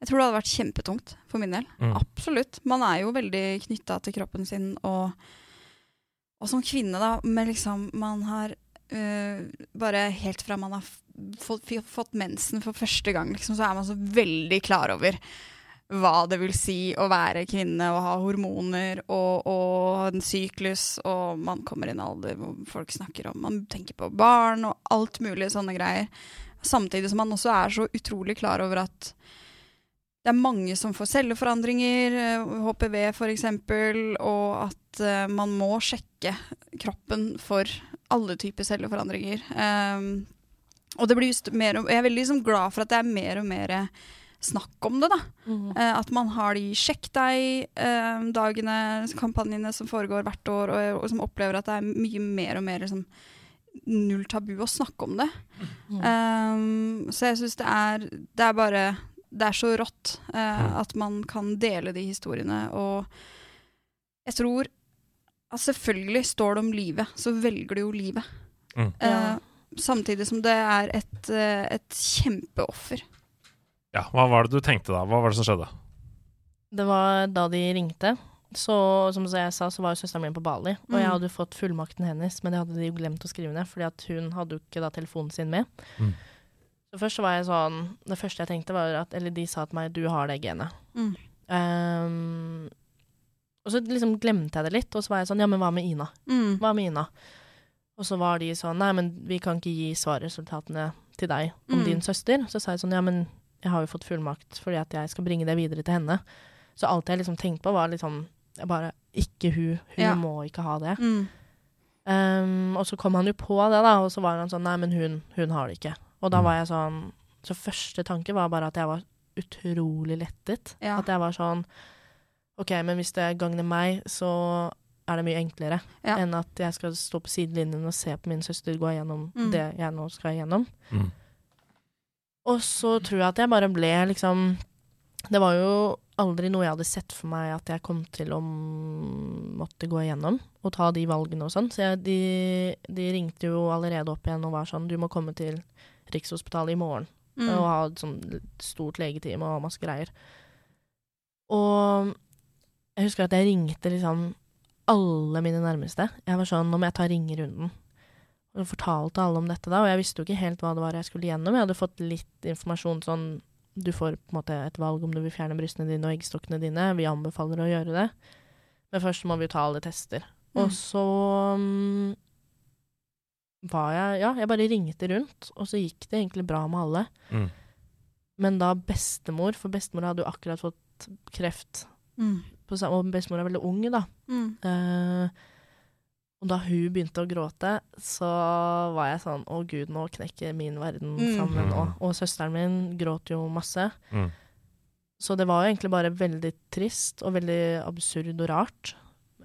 Jeg tror det hadde vært kjempetungt for min del. Mm. Absolutt. Man er jo veldig knytta til kroppen sin, og, og som kvinne, da, med liksom Man har eh, bare helt fra man har fått, fått mensen for første gang, liksom, så er man så veldig klar over hva det vil si å være kvinne og ha hormoner og, og en syklus, og man kommer i en alder hvor folk snakker om Man tenker på barn og alt mulig sånne greier. Samtidig som man også er så utrolig klar over at det er mange som får celleforandringer, eh, HPV f.eks., og at eh, man må sjekke kroppen for alle typer celleforandringer. Um, og det blir just mer og, jeg er veldig liksom glad for at det er mer og mer snakk om det. da. Eh, at man har de Sjekk deg-dagene, kampanjene som foregår hvert år, og, og som opplever at det er mye mer og mer liksom, null tabu å snakke om det. Mm. Um, så jeg syns det er Det er bare Det er så rått eh, at man kan dele de historiene, og jeg tror at selvfølgelig står det om livet, så velger du jo livet. Mm. Eh, Samtidig som det er et, eh, et kjempeoffer. Ja, hva var det du tenkte da? Hva var det som skjedde? Det var da de ringte. Så som jeg sa, så var jo søsteren min på Bali. Og jeg Mm. hadde fått fullmakten hennes, men det hadde de jo glemt å skrive ned, fordi at hun hadde jo ikke da telefonen sin med. Mm. Så først var jeg sånn Det første jeg tenkte, var at Eller de sa til meg 'du har det genet'. Mm. Um, og så liksom glemte jeg det litt, og så var jeg sånn 'ja, men hva med Ina'? Mm. Hva med Ina? Og så var de sånn 'nei, men vi kan ikke gi svarresultatene til deg om Mm. din søster'. Så sa jeg sånn 'ja, men jeg har jo fått fullmakt fordi at jeg skal bringe det videre til henne'. Så alt jeg liksom tenkte på, var liksom bare Ikke hun. Hun Ja. må ikke ha det. Mm. Ehm, og så kom han jo på det, da, og så var han sånn Nei, men hun, hun har det ikke. Og da Mm. var jeg sånn Så første tanke var bare at jeg var utrolig lettet. Ja. At jeg var sånn OK, men hvis det gagner meg, så er det mye enklere Ja. enn at jeg skal stå på sidelinjen og se på min søster gå igjennom Mm. det jeg nå skal igjennom. Mm. Og så tror jeg at jeg bare ble liksom Det var jo aldri noe jeg hadde sett for meg at jeg kom til å måtte gå igjennom og ta de valgene og sånn. Så jeg, de, de ringte jo allerede opp igjen og var sånn Du må komme til Rikshospitalet i morgen Mm. og ha et sånn stort legetime og masse greier. Og jeg husker at jeg ringte liksom alle mine nærmeste. Jeg var sånn Nå må jeg ta ringerunden. Og fortalte alle om dette da, og jeg visste jo ikke helt hva det var jeg skulle gjennom. Jeg hadde fått litt informasjon sånn du får på en måte et valg om du vil fjerne brystene dine og eggstokkene dine. Vi anbefaler å gjøre det. Men først må vi ta alle tester. Mm. Og så mm, var jeg Ja, jeg bare ringte rundt, og så gikk det egentlig bra med alle. Mm. Men da bestemor, for bestemor hadde jo akkurat fått kreft, Mm. på, og bestemor er veldig ung, da. Mm. Uh, og da hun begynte å gråte, så var jeg sånn Å, gud, nå knekker min verden Mm. sammen nå. Mm. Og søsteren min gråt jo masse. Mm. Så det var jo egentlig bare veldig trist og veldig absurd og rart.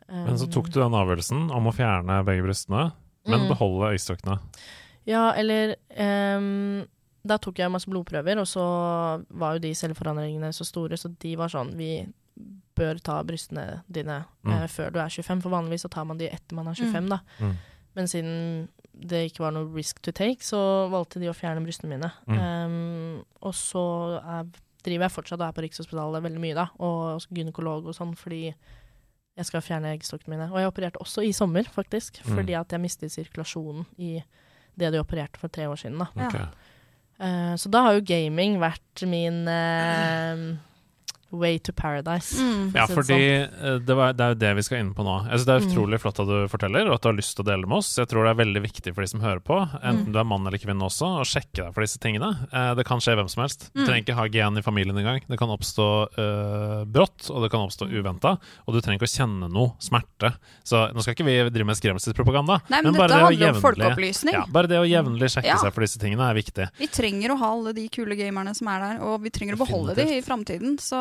Men så tok du den avgjørelsen om å fjerne begge brystene, men Mm. beholde øyestokkene. Ja, eller um, Da tok jeg masse blodprøver, og så var jo de celleforandringene så store, så de var sånn Vi bør ta brystene dine Mm. eh, før du er 25, for vanligvis så tar man de etter man er 25, da. Mm. Men siden det ikke var noe risk to take, så valgte de å fjerne brystene mine. Mm. Um, og så er, driver jeg fortsatt og er på Rikshospitalet veldig mye, da, og også gynekolog og sånn, fordi jeg skal fjerne eggstokkene mine. Og jeg opererte også i sommer, faktisk, Mm. fordi at jeg mistet sirkulasjonen i det de opererte for tre år siden, da. Okay. Ok. Eh, så da har jo gaming vært min eh, way to paradise. Mm. Ja, for fordi det eh, var, det er jo det vi skal inn på nå. Jeg synes Det er Mm. utrolig flott at du forteller, og at du har lyst til å dele med oss. Jeg tror det er veldig viktig for de som hører på, enten Mm. du er mann eller kvinne også, å sjekke deg for disse tingene. Eh, det kan skje hvem som helst. Du Mm. trenger ikke ha gen i familien engang. Det kan oppstå øh, brått, og det kan oppstå uventa. Og du trenger ikke å kjenne noe smerte. Så nå skal ikke vi drive med skremselspropaganda, Nei, men, bare dette det jevnlig ja, bare det å jevnlig sjekke Ja. seg for disse tingene er viktig. Vi trenger å ha alle de kule gamerne som er der, og vi trenger å beholde de i framtiden. Så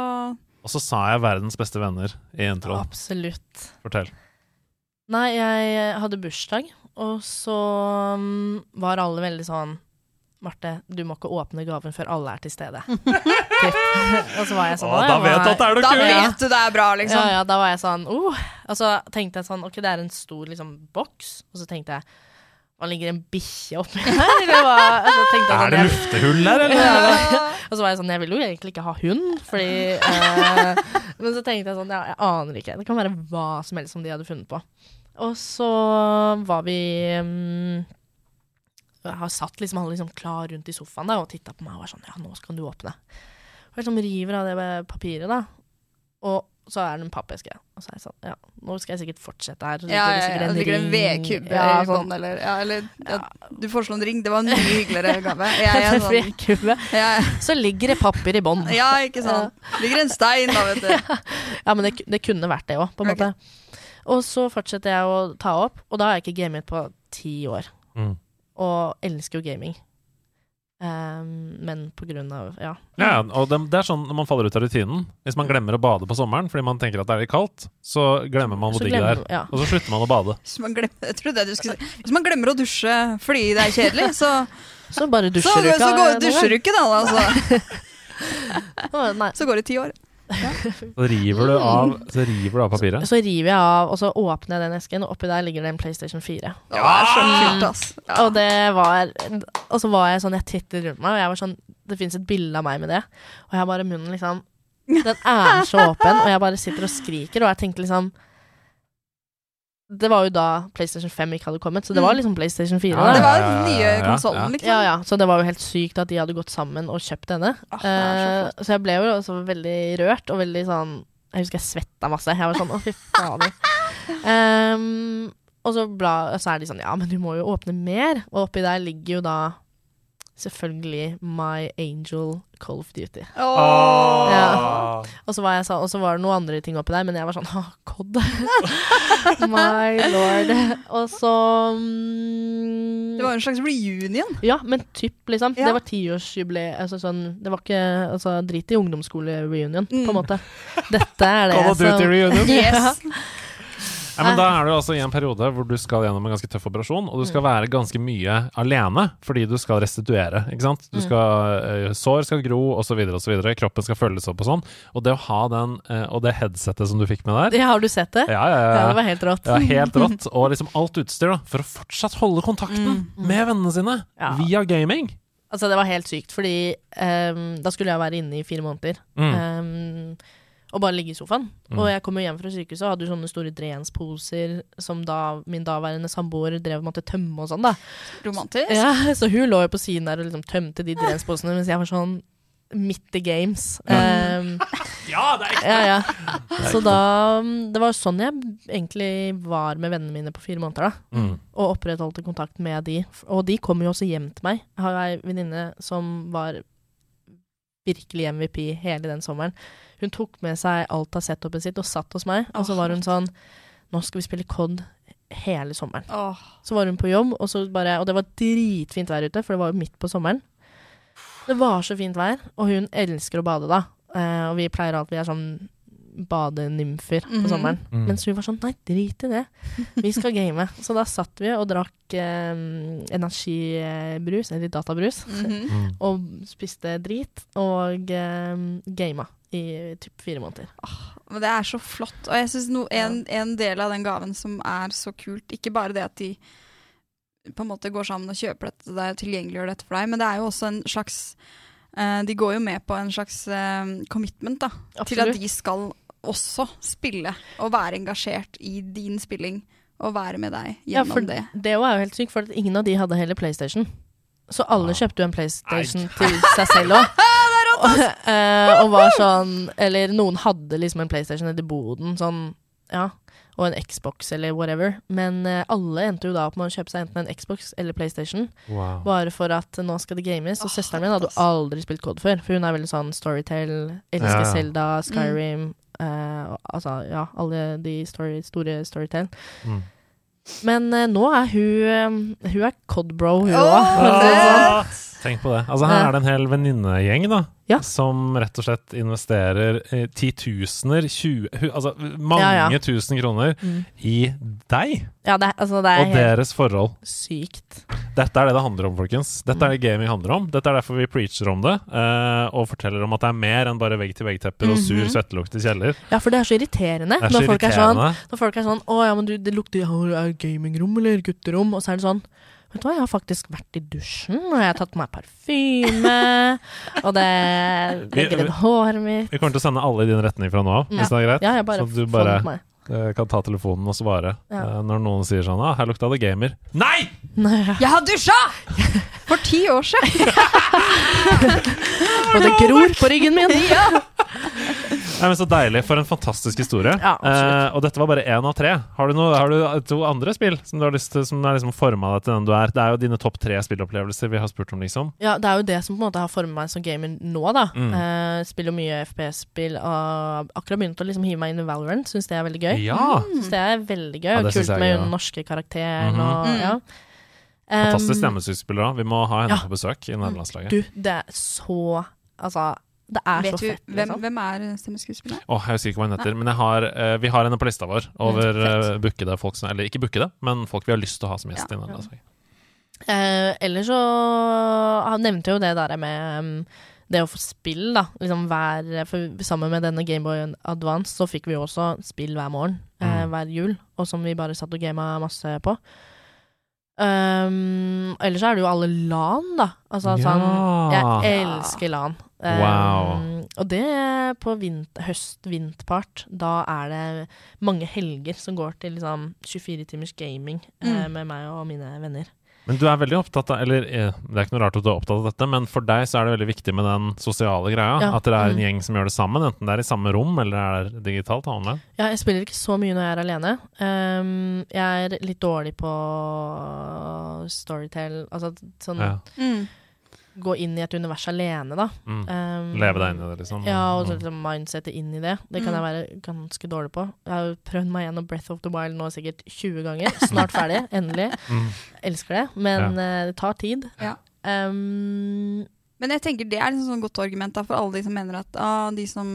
Og så sa jeg 'verdens beste venner' i introen. Absolutt. Fortell. Nei, jeg hadde bursdag, og så mm, var alle veldig sånn Marte, du må ikke åpne gaven før alle er til stede. Og så var jeg sånn Å, «Å, da vet du at det er noe da kult! vet du det er bra, liksom. Ja, ja, da var jeg sånn oh. Og så tenkte jeg sånn Ok, det er en stor liksom boks, og så tenkte jeg Hva ligger en bikkje oppi her? Eller hva? Altså, så jeg Er det jeg- luftehull der, eller? Ja. Og så var jeg sånn, jeg vil jo egentlig ikke ha hund, fordi eh, Men så tenkte jeg sånn, ja, jeg aner ikke. Det kan være hva som helst som de hadde funnet på. Og så var vi um, Jeg har satt liksom alle liksom klar rundt i sofaen da, og titta på meg og var sånn Ja, nå skal du åpne. Og jeg liksom river av det papiret, da. Og så er det en pappeske. Og så er jeg sånn Ja, nå skal jeg sikkert fortsette her. Så Ja, det ja, ja. en ligger en vedkubbe Ja, i sånn. bånn, eller, ja, eller ja, Ja. Du foreslo en ring. Det var en mye hyggeligere gave. Jeg er sånn, Vedkubbe. ja, Så ligger det papir i bånn. ja, ikke sant. Ligger en stein, da, vet du. Ja, men det, det kunne vært det òg, på en okay. måte. Og så fortsetter jeg å ta opp, og da har jeg ikke gamet på ti år. Mm. Og elsker jo gaming. Ehm, men på grunn av Ja. Ja, og det, det er sånn når man faller ut av rutinen. Hvis man glemmer å bade på sommeren fordi man tenker at det er litt kaldt, så glemmer man hvor digg det er. ja. Og så slutter man å bade. Hvis man, glemmer, jeg trodde du si. Hvis man glemmer å dusje fordi det er kjedelig, så, Så bare dusjer du ikke. så så går, dusjer du ikke, da. Altså. Nei. Så går det ti år. Så river du av, så river du av papiret. Så river jeg av, og så åpner jeg den esken, og oppi der ligger det en PlayStation 4. Det er så kult, ass. Ja. Og det var Og så var jeg sånn, jeg tittet rundt meg, og jeg var sånn Det fins et bilde av meg med det, og jeg har bare munnen liksom Den er så åpen, og jeg bare sitter og skriker, og jeg tenkte liksom Det var jo da PlayStation 5 ikke hadde kommet, så det var Mm. liksom PlayStation 4. Ja. Det var den nye ja, ja. konsollen, liksom. Ja, ja, så det var jo helt sykt at de hadde gått sammen og kjøpt denne. Ah, er så Eh, så jeg ble jo også veldig rørt og veldig sånn Jeg husker jeg svetta masse. Jeg var sånn å, fy fader. um, og så, bla, så er de sånn ja, men du må jo åpne mer. Og oppi der ligger jo da selvfølgelig My Angel Call of Duty. Oh! Ja. Og så var, jeg, og så var det noen andre ting oppi der, men jeg var sånn Å, COD. My lord. Og så mm, Det var en slags reunion. ja, men typ, liksom. Ja. Det var tiårsjubileet. Altså, sånn, det var ikke altså, Drit i ungdomsskole-reunion, på en Mm. måte. Dette er det Call of Duty som reunion. Yes. Ja, men da er du altså i en periode hvor du skal gjennom en ganske tøff operasjon, og du skal være ganske mye alene fordi du skal restituere. ikke sant? Du Mm. skal, eh, Sår skal gro, osv., osv. Kroppen skal følges opp og sånn. Og det å ha den, eh, og det headsetet som du fikk med der Ja, Har du sett det? Ja, ja, Ja, det var helt rått. Ja, helt rått. Og liksom alt utstyr da, for å fortsatt holde kontakten Mm. med vennene sine Ja. via gaming. Altså, det var helt sykt, fordi um, da skulle jeg være inne i fire måneder. Mm. ehm, og bare ligge i sofaen. Mm. Og jeg kom jo hjem fra sykehuset og hadde jo sånne store drensposer som da min daværende samboer drev med måtte tømme og sånn, da. Romantisk. Ja, så hun lå jo på siden der og liksom tømte de drensposene, mens jeg var sånn midt i games. Ja. Um, Ja, det er ekte! ja, ja. Så da mm, Det var sånn jeg egentlig var med vennene mine på fire måneder, da. Mm. Og opprettholdte kontakt med de. Og de kom jo også hjem til meg. Jeg har ei venninne som var virkelig MVP hele den sommeren. Hun tok med seg alt av setupet sitt og satt hos meg, og så var hun sånn Nå skal vi spille COD hele sommeren. Åh, Så var hun på jobb, og, så bare, og det var dritfint vær ute, for det var jo midt på sommeren. Det var så fint vær, og hun elsker å bade da. Eh, og vi pleier alltid, vi er sånn badenymfer på Mhm. sommeren. Mm. Mens hun var sånn, nei, drit i det. Vi skal game. så da satt vi og drakk eh, energibrus, eller databrus, mm -hmm. og spiste drit, og eh, gama i typ fire måneder. Men det er så flott. Og jeg synes no, en, en del av den gaven som er så kult, ikke bare det at de på en måte går sammen og kjøper dette og tilgjengeliggjør dette for deg, men det er jo også en slags uh, De går jo med på en slags uh, commitment da, til at de skal også spille og være engasjert i din spilling og være med deg Ja, gjennom for det. det var jo helt sykt, for at ingen av de hadde heller PlayStation. Så alle kjøpte jo en PlayStation til seg selv òg. og, eh, var sånn Eller noen hadde liksom en PlayStation nedi boden, sånn, ja. Og en Xbox eller whatever. Men uh, alle endte jo da opp med å kjøpe seg enten en Xbox eller PlayStation. Wow. Bare for at nå skal det games. Og oh, søsteren min hadde jo aldri spilt Code før, for hun er veldig sånn Storytale, elsker Ja, ja. Zelda, Skyrim eh, og, Altså, ja, alle de story, store Storytale. Mm. Men uh, nå er hun Hun er Cod-bro, hun òg. Ah, Tenk på det. Altså Her er det en hel venninnegjeng da Ja. som rett og slett investerer eh, titusener, 20 Altså mange Ja, ja. tusen kroner Mm. i deg Ja, det, altså, det og deres forhold. sykt. Dette er det det handler om, folkens. Dette er det gaming handler om. Dette er derfor vi preacher om det, eh, og forteller om at det er mer enn bare vegg-til-vegg-tepper og sur Mhm. svettelukt i kjeller. Ja, for det er så irriterende er så når, folk er sånn, irriterende. når folk er sånn Å ja, men du, det lukter er gamingrom eller gutterom? Og så er det sånn Vet du hva, jeg har faktisk vært i dusjen, og jeg har tatt på meg parfyme, og det legger inn håret mitt Vi kommer til å sende alle i din retning fra nå av, Ja. hvis det er greit. Ja, jeg bare så du bare meg. eh, kan ta telefonen og svare Ja. eh, når noen sier sånn ah, 'Her lukta det gamer'. Nei! Nei, Jeg har dusja! For ti år siden! Og det gror på ryggen min! Nei, men Så deilig. For en fantastisk historie. Ja, eh, og dette var bare én av tre. Har du, noe, har du to andre spill som du har lyst til Som har liksom forma deg til den du er? Det er jo dine topp tre spillopplevelser vi har spurt om, liksom. Ja, det er jo det som på en måte har formet meg som gamer nå, da. Mm. Eh, spiller mye FPS-spill og akkurat begynt å liksom hive meg inn i Valorant. Syns det er veldig gøy. Ja! Synes det er veldig gøy, Ja, og det kult med den norske karakteren Mhm. og Mm. ja. Fantastisk stemmeskuespiller òg. Vi må ha henne ja. på besøk i nederlandslaget. Du, det er så Altså, det er Vet så du fett. hvem, Liksom. hvem er stemmeskuespilleren? Åh, jeg husker ikke hva hun heter, men jeg har, uh, vi har henne på lista vår over uh, bookede folk som Eller ikke bookede, men folk vi har lyst til å ha som gjest Ja. Eh, ellers så Han nevnte jo det der med um, det å få spill, da. Liksom hver, for sammen med denne Gameboy Advance så fikk vi jo også spill hver morgen eh, Mm. hver jul, og som vi bare satt og gama masse på. Um, ellers så er det jo alle LAN, da. Altså Ja. sånn Jeg elsker LAN. Um, Wow. Og det på høst-vinterpart. Da er det mange helger som går til liksom 24 timers gaming mm. uh, med meg og mine venner. Men du er veldig opptatt av Eller eh, det er ikke noe rart at du er opptatt av dette, men for deg så er det veldig viktig med den sosiale greia. Ja. At dere er en Mm. gjeng som gjør det sammen, enten det er i samme rom eller det er digitalt online. Ja, jeg spiller ikke så mye når jeg er alene. Um, jeg er litt dårlig på storytell, altså sånn Ja. Mm. Gå inn i et univers alene, da. Mm. Um, Leve deg inn i det, liksom. Ja, og så Mm. liksom mindsetet inn i det. Det kan Mm. jeg være ganske dårlig på. Jeg har prøvd meg gjennom Breath of the Wild nå sikkert 20 ganger. Snart ferdig, endelig. Mm. Elsker det, men eh, det tar tid. Ja. Um, Men jeg tenker det er et sånn godt argument da, for alle de som mener at ah, de som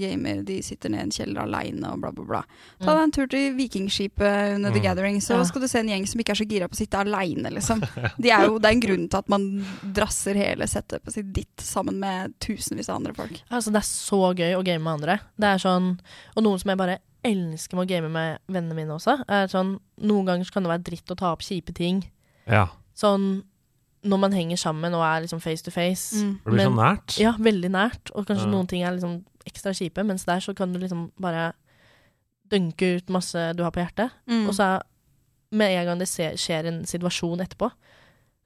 gamer, de sitter ned i en kjeller aleine og bla, bla, bla. Ta deg en tur til Vikingskipet under The Mm. Gathering, så Ja. skal du se en gjeng som ikke er så gira på å sitte aleine, liksom. De er jo, det er en grunn til at man drasser hele setupet sitt ditt sammen med tusenvis av andre folk. Altså, det er så gøy å game med andre. Det er sånn, Og noen som jeg bare elsker med å game med vennene mine også, er sånn Noen ganger så kan det være dritt å ta opp kjipe ting. Ja. Sånn når man henger sammen og er liksom face to face. Mm. Det blir så nært. Ja, veldig nært. Og kanskje Ja. noen ting er liksom ekstra kjipe, mens der så kan du liksom bare dønke ut masse du har på hjertet. Mm. Og så er, med en gang det skjer en situasjon etterpå,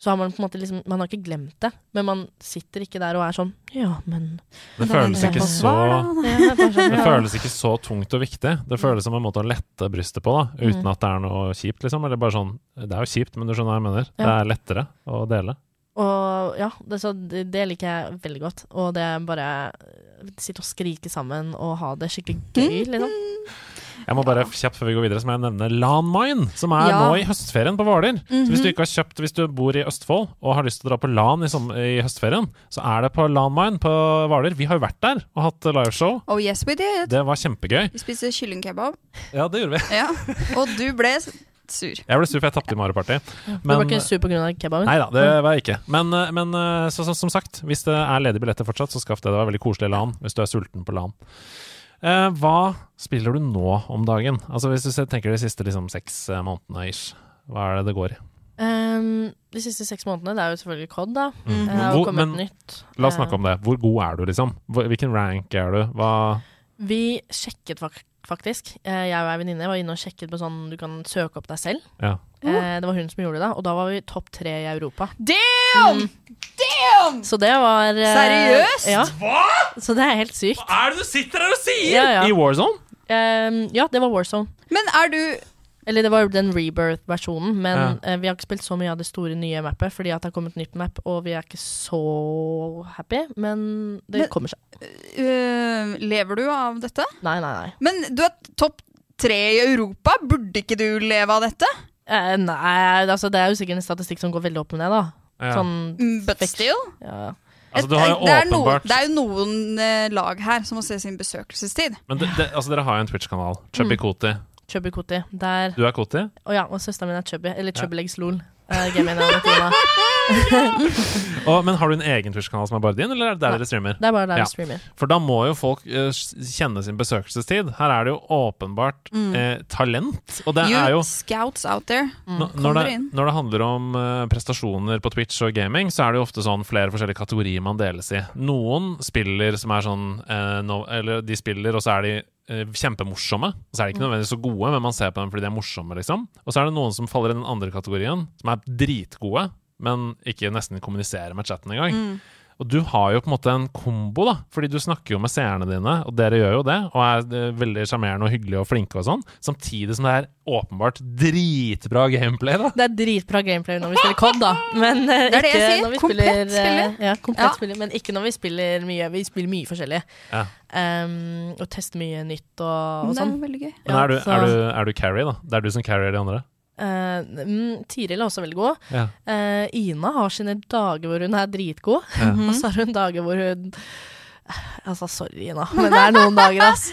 så har man på en måte liksom Man har ikke glemt det, men man sitter ikke der og er sånn Ja, men Det føles ikke så det sånn, føles ikke så tungt og viktig. Det føles som en måte å lette brystet på, da, uten Mm. at det er noe kjipt, liksom. Eller bare sånn Det er jo kjipt, men du skjønner hva jeg mener. Det er lettere å dele. Og ja, det, så det, det liker jeg veldig godt. Og det er bare sitte og skrike sammen og ha det skikkelig gøy, liksom. Jeg må bare kjapt før vi går videre, så må jeg nevne Lan Mine, som er Ja. nå i høstferien på Hvaler. Så hvis du Mhm. ikke har kjøpt Hvis du bor i Østfold og har lyst til å dra på LAN i, som, i høstferien, så er det på Lan Mine på Hvaler. Vi har jo vært der og hatt liveshow. Oh yes, we did. Det var kjempegøy. Vi spiste kyllingkebab. Ja, det gjorde vi. Ja. Og du ble sur. Jeg ble sur, for jeg tapte i Mario Party. du var ikke sur av kebaben? Nei da, det var jeg ikke. Men, eh, men eh, så, så, som sagt, hvis det er ledige billetter fortsatt, så skaff det. Det var veldig koselig LAN hvis du er sulten på LAN. Eh, hva spiller du nå om dagen? Altså Hvis du tenker de siste liksom, seks eh, månedene ish, hva er det det går i? Um, de siste seks månedene, det er jo selvfølgelig COD, da. Mm. Det Hvor, men nytt. la oss snakke om det. Hvor god er du, liksom? Hvilken rank er du? Hva Vi sjekket fak faktisk. Eh, Jeg og ei venninne var inne og sjekket på sånn du kan søke opp deg selv. Ja. Eh, Det var hun som gjorde det, og da var vi topp tre i Europa. Damn! Mm. Damn! Så det var eh, Seriøst? Ja. Så det er helt sykt. Hva er det du sitter her og sier?! Ja, ja. I Warzone? Ehm, ja, det var Warzone. Men er du Eller det var den rebirth-versjonen, men Ja. eh, vi har ikke spilt så mye av det store nye mappet, fordi at det har kommet nytt map, og vi er ikke så happy, men det Men- kommer seg. øh, Lever du av dette? Nei, nei, nei. Men du er topp tre i Europa. Burde ikke du leve av dette? Eh, nei, altså det er jo sikkert en statistikk som går veldig opp med det, da. Ja. Sånn Mm, But still. ja. Altså, du har jo det, er no, det er jo noen eh, lag her som må se sin besøkelsestid. Men det, det, altså, dere har jo en Twitch-kanal. Chubby Mm. Koti. Chubby Koti. Der Du er Koti? Å ja, og søsteren min er Chubby. Eller Ja. Chubby Legs Lol. Uh. Og, men har du en egen Twitch-kanal som er bare din, eller er det der Nei. dere streamer? Det er bare der Ja. vi streamer. For da må jo folk uh, kjenne sin besøkelsestid. Her er det jo åpenbart Mm. eh, talent. Og det you er jo scouts out there. Mm. Når, det, når det handler om uh, prestasjoner på Twitch og gaming, så er det jo ofte sånn flere forskjellige kategorier man deles i. Noen spiller som er sånn uh, no, Eller de spiller, og så er de kjempemorsomme. Og så er de ikke nødvendigvis så gode, men man ser på dem fordi de er morsomme, liksom. Og så er det noen som faller i den andre kategorien, som er dritgode, men ikke nesten kommuniserer med chatten engang. Mm. Og du har jo på en måte en kombo, da. Fordi du snakker jo med seerne dine, og dere gjør jo det, og er veldig sjarmerende og hyggelige og flinke og sånn. Samtidig som det er åpenbart dritbra gameplay, da. Det er dritbra gameplay når vi spiller COD, da. Men uh, Det er det jeg sier. når vi Komplett spiller, eh, spiller. Ja, komplett Ja. spiller. Men ikke når vi spiller mye. Vi spiller mye forskjellig. Ja. Um, og tester mye nytt og, og Det er sånn. veldig gøy. Men er, du, er, du, er du carry, da? Det er du som carrier de andre? Eh, mm, Tiril er også veldig god. Ja. Uh, Ina har sine dager hvor hun er dritgod, Ja. og så har hun dager hvor hun Altså, sorry, Ina, men det er noen dager, ass.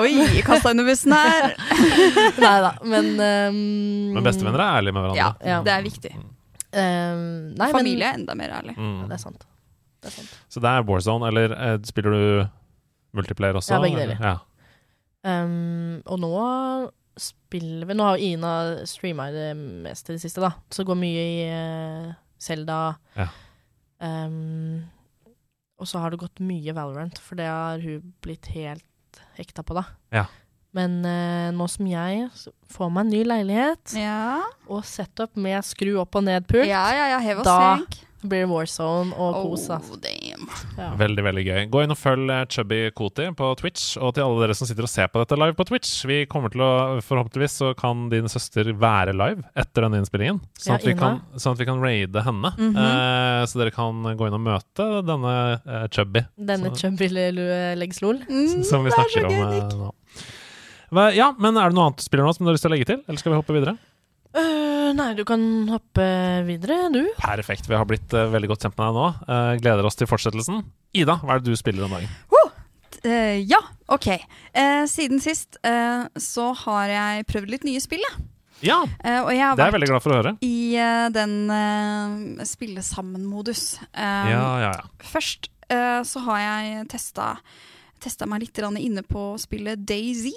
Oi, kasta under bussen her. Nei da, men um, Men bestevenner er ærlige med hverandre. Ja, Ja. det er viktig. Uh, nei, Familie er enda mer ærlig. Mm. Ja, det er sant. Det er sant. Så det er Warzone, eller uh, spiller du multiplayer også? Ja, begge deler. Ja. Um, og nå spiller vi Nå har jo Ina streama det mest i det siste, da. Så går mye i uh, Zelda. Ja. Um, og så har det gått mye Valorant, for det har hun blitt helt hekta på, da. Ja. Men uh, nå som jeg får meg en ny leilighet, Ja, og setup med skru opp og ned-pult, ja, ja. Da- senk. Blir War Warzone og kos. Oh, Ja. Veldig, veldig gøy. Gå inn og følg eh, Chubby Koti på Twitch, og til alle dere som sitter og ser på dette live på Twitch. Vi kommer til å, Forhåpentligvis så kan din søster være live etter denne innspillingen, sånn Ja, at vi, kan, sånn at vi kan raide henne. Mhm. eh, så dere kan gå inn og møte denne eh, Chubby Denne Så- chubby leggslol. Mm, som vi det er så snakker om eh, nå. Ja, men er det noe annet du spiller nå som du har lyst til å legge til, eller skal vi hoppe videre? Øh, nei, du kan hoppe videre, du. Perfekt. Vi har blitt uh, veldig godt kjent med deg nå. Uh, gleder oss til fortsettelsen. Ida, hva er det du spiller om dagen? Eh, ja, OK. Eh, siden sist eh, så har jeg prøvd litt nye spill, jeg. Ja, Eh, og jeg har det er jeg veldig glad for å høre. i den spille sammen-modus. Eh, Ja, ja, ja. Først eh, så har jeg testa, testa meg litt inne på spillet Daisy,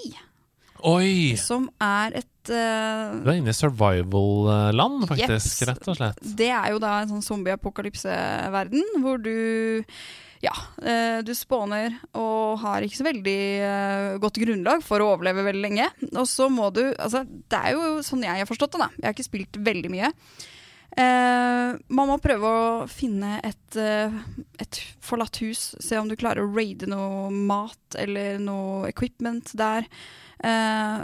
Oi! som er et uh, Du er inne i survival-land, faktisk, yep. rett og slett. Det er jo da en sånn zombie-apokalypse-verden, hvor du ja, eh, du spåner og har ikke så veldig eh, godt grunnlag for å overleve veldig lenge. Og så må du Altså, det er jo sånn jeg har forstått det, da. Jeg har ikke spilt veldig mye. Man må prøve å finne et, et forlatt hus. Se om du klarer å raide noe mat eller noe equipment der. Eh,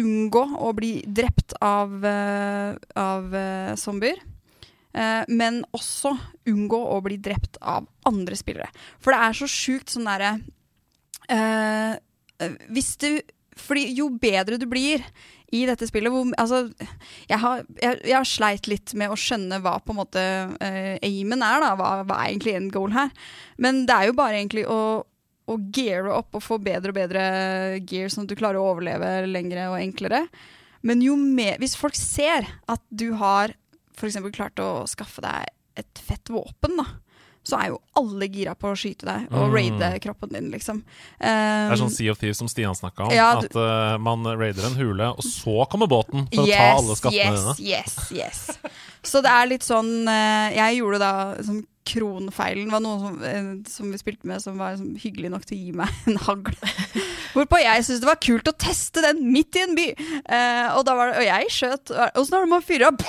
unngå å bli drept av, eh, av eh, zombier. Men også unngå å bli drept av andre spillere. For det er så sjukt sånn derre eh, Hvis du Fordi jo bedre du blir i dette spillet hvor, altså, jeg, har, jeg, jeg har sleit litt med å skjønne hva på en måte uh, aimen er. da, hva, hva er egentlig end goal her? Men det er jo bare egentlig å, å geare opp og få bedre og bedre gear, sånn at du klarer å overleve lengre og enklere. Men jo mer, hvis folk ser at du har f.eks. klart å skaffe deg et fett våpen, da, så er jo alle gira på å skyte deg og Mm. raide kroppen din, liksom. Det er sånn Um, Sea of Thieves som Stian snakka om. Ja, du- At uh, man raider en hule, og så kommer båten for å ta alle skattene yes, dine. yes, yes. yes. Så det er litt sånn uh, Jeg gjorde da sånn kronfeilen. var noen som, eh, som vi spilte med, som var som, hyggelig nok til å gi meg en hagle. Hvorpå jeg syntes det var kult å teste den midt i en by. Eh, og, da var det, og jeg skjøt. Åssen er det med å?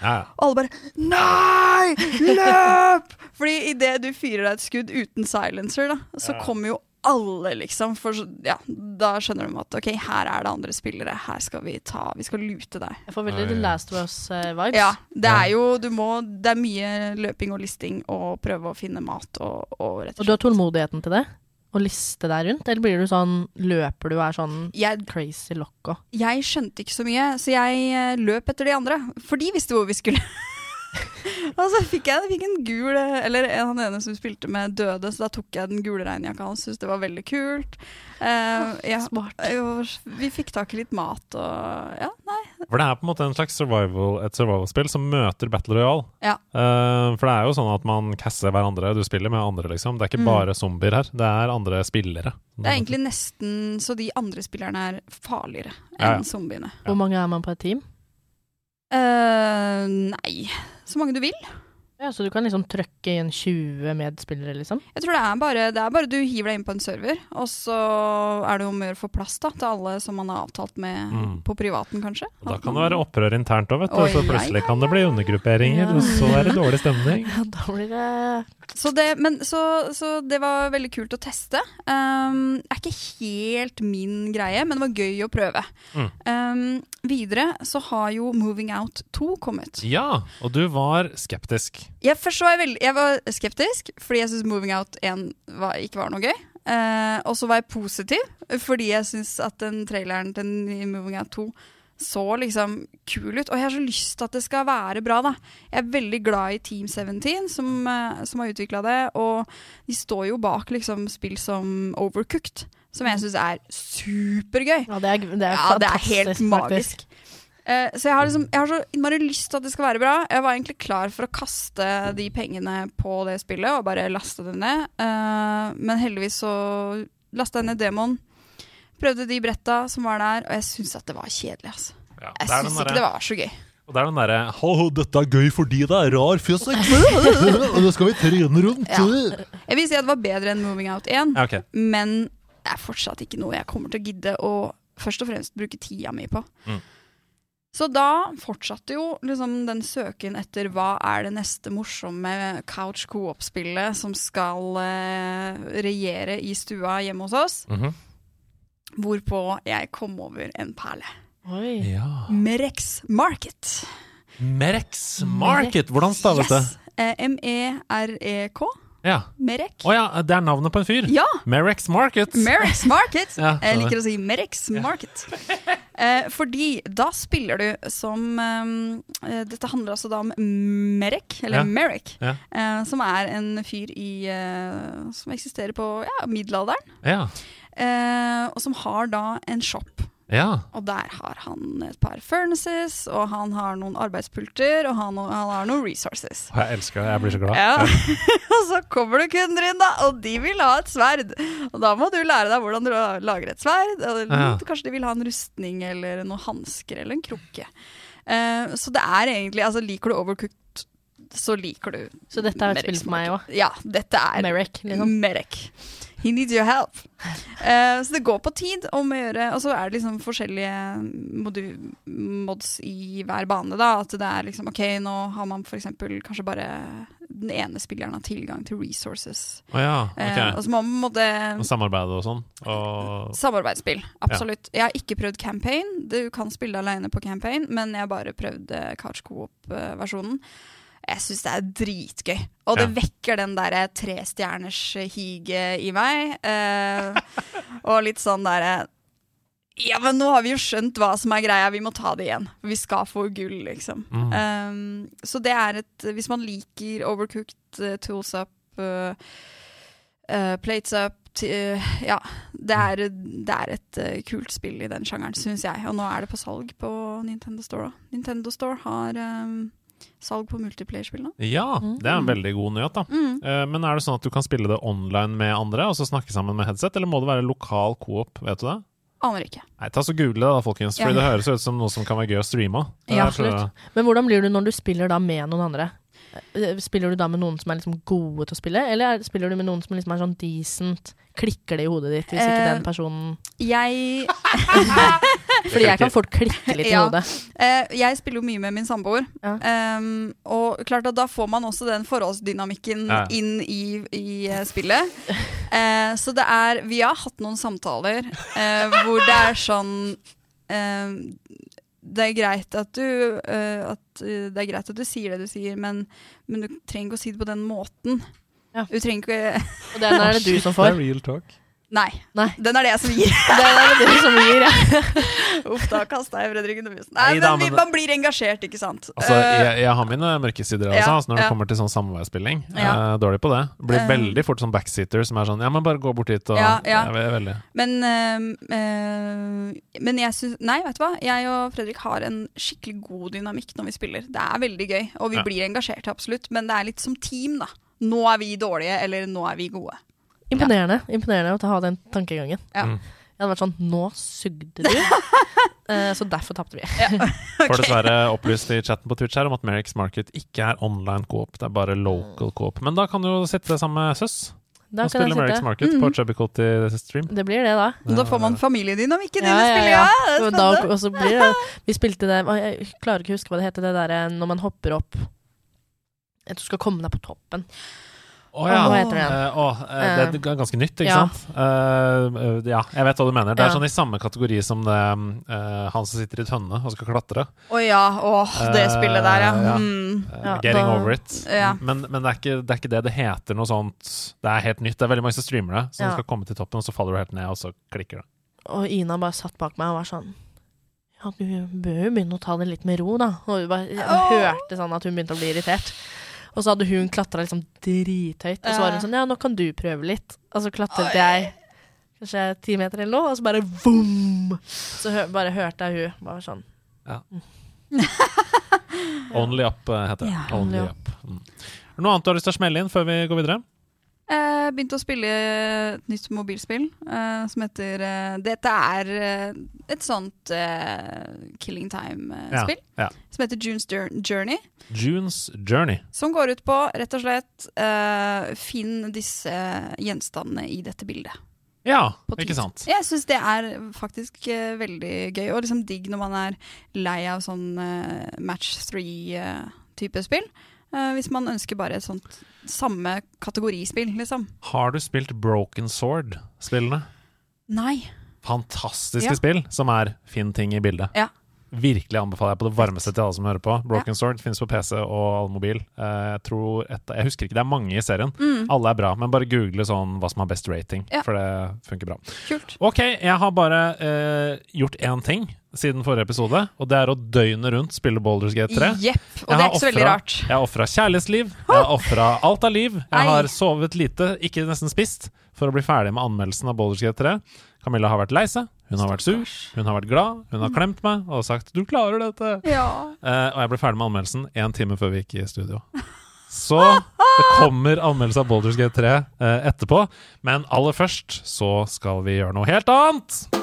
Ja, ja. Og alle bare Nei! Løp! Fordi idet du fyrer deg et skudd uten silencer, da, så Ja. kommer jo alle, liksom. For ja, da skjønner de at ok, her er det andre spillere. Her skal vi ta Vi skal lute deg. Jeg får veldig The Last of Us-vibes. Ja, det er jo Du må Det er mye løping og listing og prøve å finne mat og, og rett Og du har tålmodigheten til det? Å liste deg rundt? Eller blir du sånn Løper du og er sånn jeg, crazy loco? jeg skjønte ikke så mye, så jeg eh, løp etter de andre. For de visste hvor vi skulle. og så fikk jeg, fikk en gul eh, Eller han ene som spilte med, døde, så da tok jeg den gule regnjakka hans. Syntes det var veldig kult. Uh, ja, Smart. og vi fikk tak i litt mat og Ja, nei. For det er på en måte en slags survival, et survival-spill som møter Battle Royale. Ja. Uh, for det er jo sånn at man casser hverandre. Du spiller med andre, liksom. Det er ikke Mm. bare zombier her. Det er andre spillere. Det er egentlig nesten så de andre spillerne er farligere Ja, ja. enn zombiene. Ja. Hvor mange er man på et team? Uh, nei, så mange du vil. Ja, Så du kan liksom trøkke inn 20 medspillere, liksom? Jeg tror det er bare, det er bare du hiver deg inn på en server, og så er det om å gjøre å få plass da, til alle som man har avtalt med Mm. på privaten, kanskje. Og da kan det være opprør internt òg, vet du. Oi, så ja, plutselig ja, kan det bli undergrupperinger, Ja. og så er det dårlig stemning. Ja, da blir det så det, men, så, så det var veldig kult å teste. Um, er ikke helt min greie, men det var gøy å prøve. Mm. Um, videre så har jo Moving Out 2 kommet. Ja, og du var skeptisk. Jeg, først var jeg, veldig, jeg var skeptisk, fordi jeg syntes Moving Out 1 var, ikke var noe gøy. Uh, og så var jeg positiv, fordi jeg syns at den traileren til den Moving Out 2 så liksom kul ut. Og jeg har så lyst til at det skal være bra, da. Jeg er veldig glad i Team 17, som, uh, som har utvikla det. Og de står jo bak liksom spill som Overcooked, som jeg syns er supergøy. Ja, det er, det er Ja, det er helt magisk. faktisk. Eh, så jeg har, liksom, jeg har så innmari lyst til at det skal være bra. Jeg var egentlig klar for å kaste de pengene på det spillet og bare laste det ned. Eh, men heldigvis så lasta jeg ned demoen. Prøvde de bretta som var der, og jeg syns at det var kjedelig. Altså. Ja, Jeg syns ikke det var så gøy. Og det er den derre Hallo, dette er gøy fordi det er rar fysikk, og det skal vi trene rundt. Ja. Jeg vil si at det var bedre enn Moving Out 1, Ja, ok. men det er fortsatt ikke noe jeg kommer til å gidde å først og fremst bruke tida mi på. Mm. Så da fortsatte jo liksom den søken etter hva er det neste morsomme couch co-op-spillet som skal eh, regjere i stua hjemme hos oss, Mhm. hvorpå jeg kom over en perle. Oi. Ja. Merex Market. Merex Market, hvordan staves det? Yes! Eh, M-e-r-e-k. Ja. Merek. Å ja, det er navnet på en fyr? Ja! Merex Market. Merex Market. Ja, jeg liker å si Merex Market. Eh, fordi da spiller du som eh, Dette handler altså da om Merek, eller Ja. Merek, Ja. eh, som er en fyr i eh, Som eksisterer på ja, middelalderen. Ja. Eh, og som har da en shop. Ja. Og der har han et par furnaces, og han har noen arbeidspulter, og han, han har noen resources. Jeg elsker det. Jeg blir så glad. Ja. og så kommer det kunder inn, da, og de vil ha et sverd. Og da må du lære deg hvordan du lager et sverd. Eller Ja. kanskje de vil ha en rustning eller noen hansker eller en krukke. Uh, så det er egentlig Altså, liker du Overcooked, så liker du Så dette er et Merrick spill for meg òg. Ja, dette er Merrick, liksom. Merrick. He needs your help. Uh, så det går på tid om å gjøre Og så er det liksom forskjellige modu mods i hver bane. da At det er liksom OK, nå har man eksempel kanskje bare den ene spilleren har tilgang til resources. Oh, ja, okay. uh, og så må man måtte Og samarbeide og sånn. Og Samarbeidsspill, absolutt. Jeg har ikke prøvd campaign. Du kan spille alene på campaign, men jeg har bare prøvd eh, couch co-op-versjonen. Jeg syns det er dritgøy. Og det Ja. vekker den derre trestjerners higet i meg. Eh, og litt sånn derre Ja, men nå har vi jo skjønt hva som er greia, vi må ta det igjen. Vi skal få gull, liksom. Mm. Um, så det er et Hvis man liker overcooked, uh, tools up, uh, uh, plates up Ja. Det er, det er et uh, kult spill i den sjangeren, syns jeg. Og nå er det på salg på Nintendo Store. Nintendo Store har um, salg på multiplayer-spill nå. Ja, det er en veldig god nyhet, da. Mm. Uh, Men er det sånn at du kan spille det online med andre, og så snakke sammen med headset, eller må det være lokal coop, vet du det? Aner ikke. Nei, ta så google det da, folkens, for Ja. det høres ut som noe som kan være gøy å streame. Ja, absolutt. Men hvordan blir du når du spiller da med noen andre? Eh, Spiller du da med noen som er liksom gode til å spille, eller er- spiller du med noen som liksom er sånn decent? Klikker det i hodet ditt hvis ikke Eh, den personen Jeg, Fordi jeg kan fort klikke litt i Ja. hodet. eh, jeg spiller jo mye med min samboer. Ja. Um, og klart at da får man også den forholdsdynamikken Ja. inn i, i eh, spillet. Uh, så det er Vi har hatt noen samtaler uh, hvor det er sånn eh, Det er greit at du uh, at, eh, Det er greit at du sier det du sier, men, men du trenger ikke å si det på den måten. Ja. Du trenger ikke Og den er det du som Det er real talk. Nei. Nei. Den er det jeg som gir. Den er det som gir, ja. Uff, da kasta jeg Fredrik under bussen. Nei, Neida, men vi, men- man blir engasjert, ikke sant. Altså, Eh, jeg, jeg har mine mørke sider også, Ja, altså, når det ja. kommer til sånn samarbeidsspilling. Ja. Eh, dårlig på det. Blir Eh. veldig fort sånn backseater som er sånn Ja, men bare gå bort hit og Ja, ja. Jeg er veldig Men, øh, eh, men jeg syns Nei, vet du hva. Jeg og Fredrik har en skikkelig god dynamikk når vi spiller. Det er veldig gøy, og vi Ja. blir engasjerte, absolutt. Men det er litt som team, da. Nå er vi dårlige, eller nå er vi gode. Imponerende imponerende å ha den tankegangen. Ja. Mm. Jeg hadde vært sånn Nå sugde du. Eh, så derfor tapte vi. Får dessverre opplyst i chatten på Twitch her om at Merrick's Market ikke er online coop, det er bare local coop. Men da kan du jo sitte sammen med søs Da og kan spille jeg Merrick's. Market på Chubby Coty stream. Det blir det, da. Da får man familiedynamikken Ja, inn i ja, spillet. ja. Ja, Da, og så blir det Vi spilte det Jeg klarer ikke å huske hva det heter, det derre når man hopper opp At du skal komme deg på toppen. Å ja. Hva heter det Uh, oh, eh, det er ganske nytt, ikke Ja. sant? Uh, eh, ja, jeg vet hva du mener. Det er Ja. sånn i samme kategori som det eh, han som sitter i tønne og skal klatre. Å ja. Åh, det spillet der, ja. Eh, ja. Mm. Eh, getting da- over it. Men, men det, er ikke, det er ikke det det heter noe sånt. Det er helt nytt. Det er veldig mange som streamer det. Så du skal komme til toppen, og så faller du helt ned, og så klikker det. Og Ina bare satt bak meg og var sånn Ja, du bør jo begynne å ta det litt med ro, da. Og hun bare, hørte sånn at hun begynte å bli irritert. Og så hadde hun klatra liksom drithøyt, og så var hun sånn Ja, nå kan du prøve litt. Og så klatret jeg kanskje ti meter eller noe, og så bare vom! Så hø bare hørte jeg hun bare sånn Only up eh, heter det. Ja, Only only up. Mm. Er det noe annet du har lyst til å smelle inn før vi går videre? Eh, begynte å spille et nytt mobilspill eh, som heter eh, Dette er et sånt Killing Time-spill. Ja. Som heter June's Journey. Junes Journey. Som går ut på rett og slett eh, Finn disse gjenstandene i dette bildet. Ja, ikke sant? Jeg syns det er faktisk veldig gøy, og liksom digg når man er lei av sånn match three-type spill. Eh, hvis man ønsker bare et sånt samme kategorispill, liksom. Har du spilt Broken Sword-spillene? Nei. Fantastiske Ja. spill som er finn ting i bildet. Ja. Virkelig anbefaler jeg på det varmeste til alle som hører på. Broken Sword finnes på PC og all mobil. Eh, Jeg tror et, Jeg husker ikke, det er mange i serien. Mm, Alle er bra, men bare google sånn hva som har best rating, Ja. for det funker bra. kult. Ok, jeg har bare uh, gjort én ting siden forrige episode, og det er å døgnet rundt spille Boulders Gate 3. Yep, Og Jeg det er ikke så veldig offret- rart. Jeg har ofra kjærlighetsliv, jeg har ofra alt av liv. Jeg Ei. har sovet lite, ikke nesten spist, for å bli ferdig med anmeldelsen av Boulders Gate 3. Camilla har vært lei seg, hun har vært sur, hun har vært glad, hun har klemt meg og sagt 'du klarer dette'. Ja. Eh, og jeg ble ferdig med anmeldelsen én time før vi gikk i studio. Så det kommer anmeldelse av Boulders Gate 3 eh, etterpå, men aller først så skal vi gjøre noe helt annet.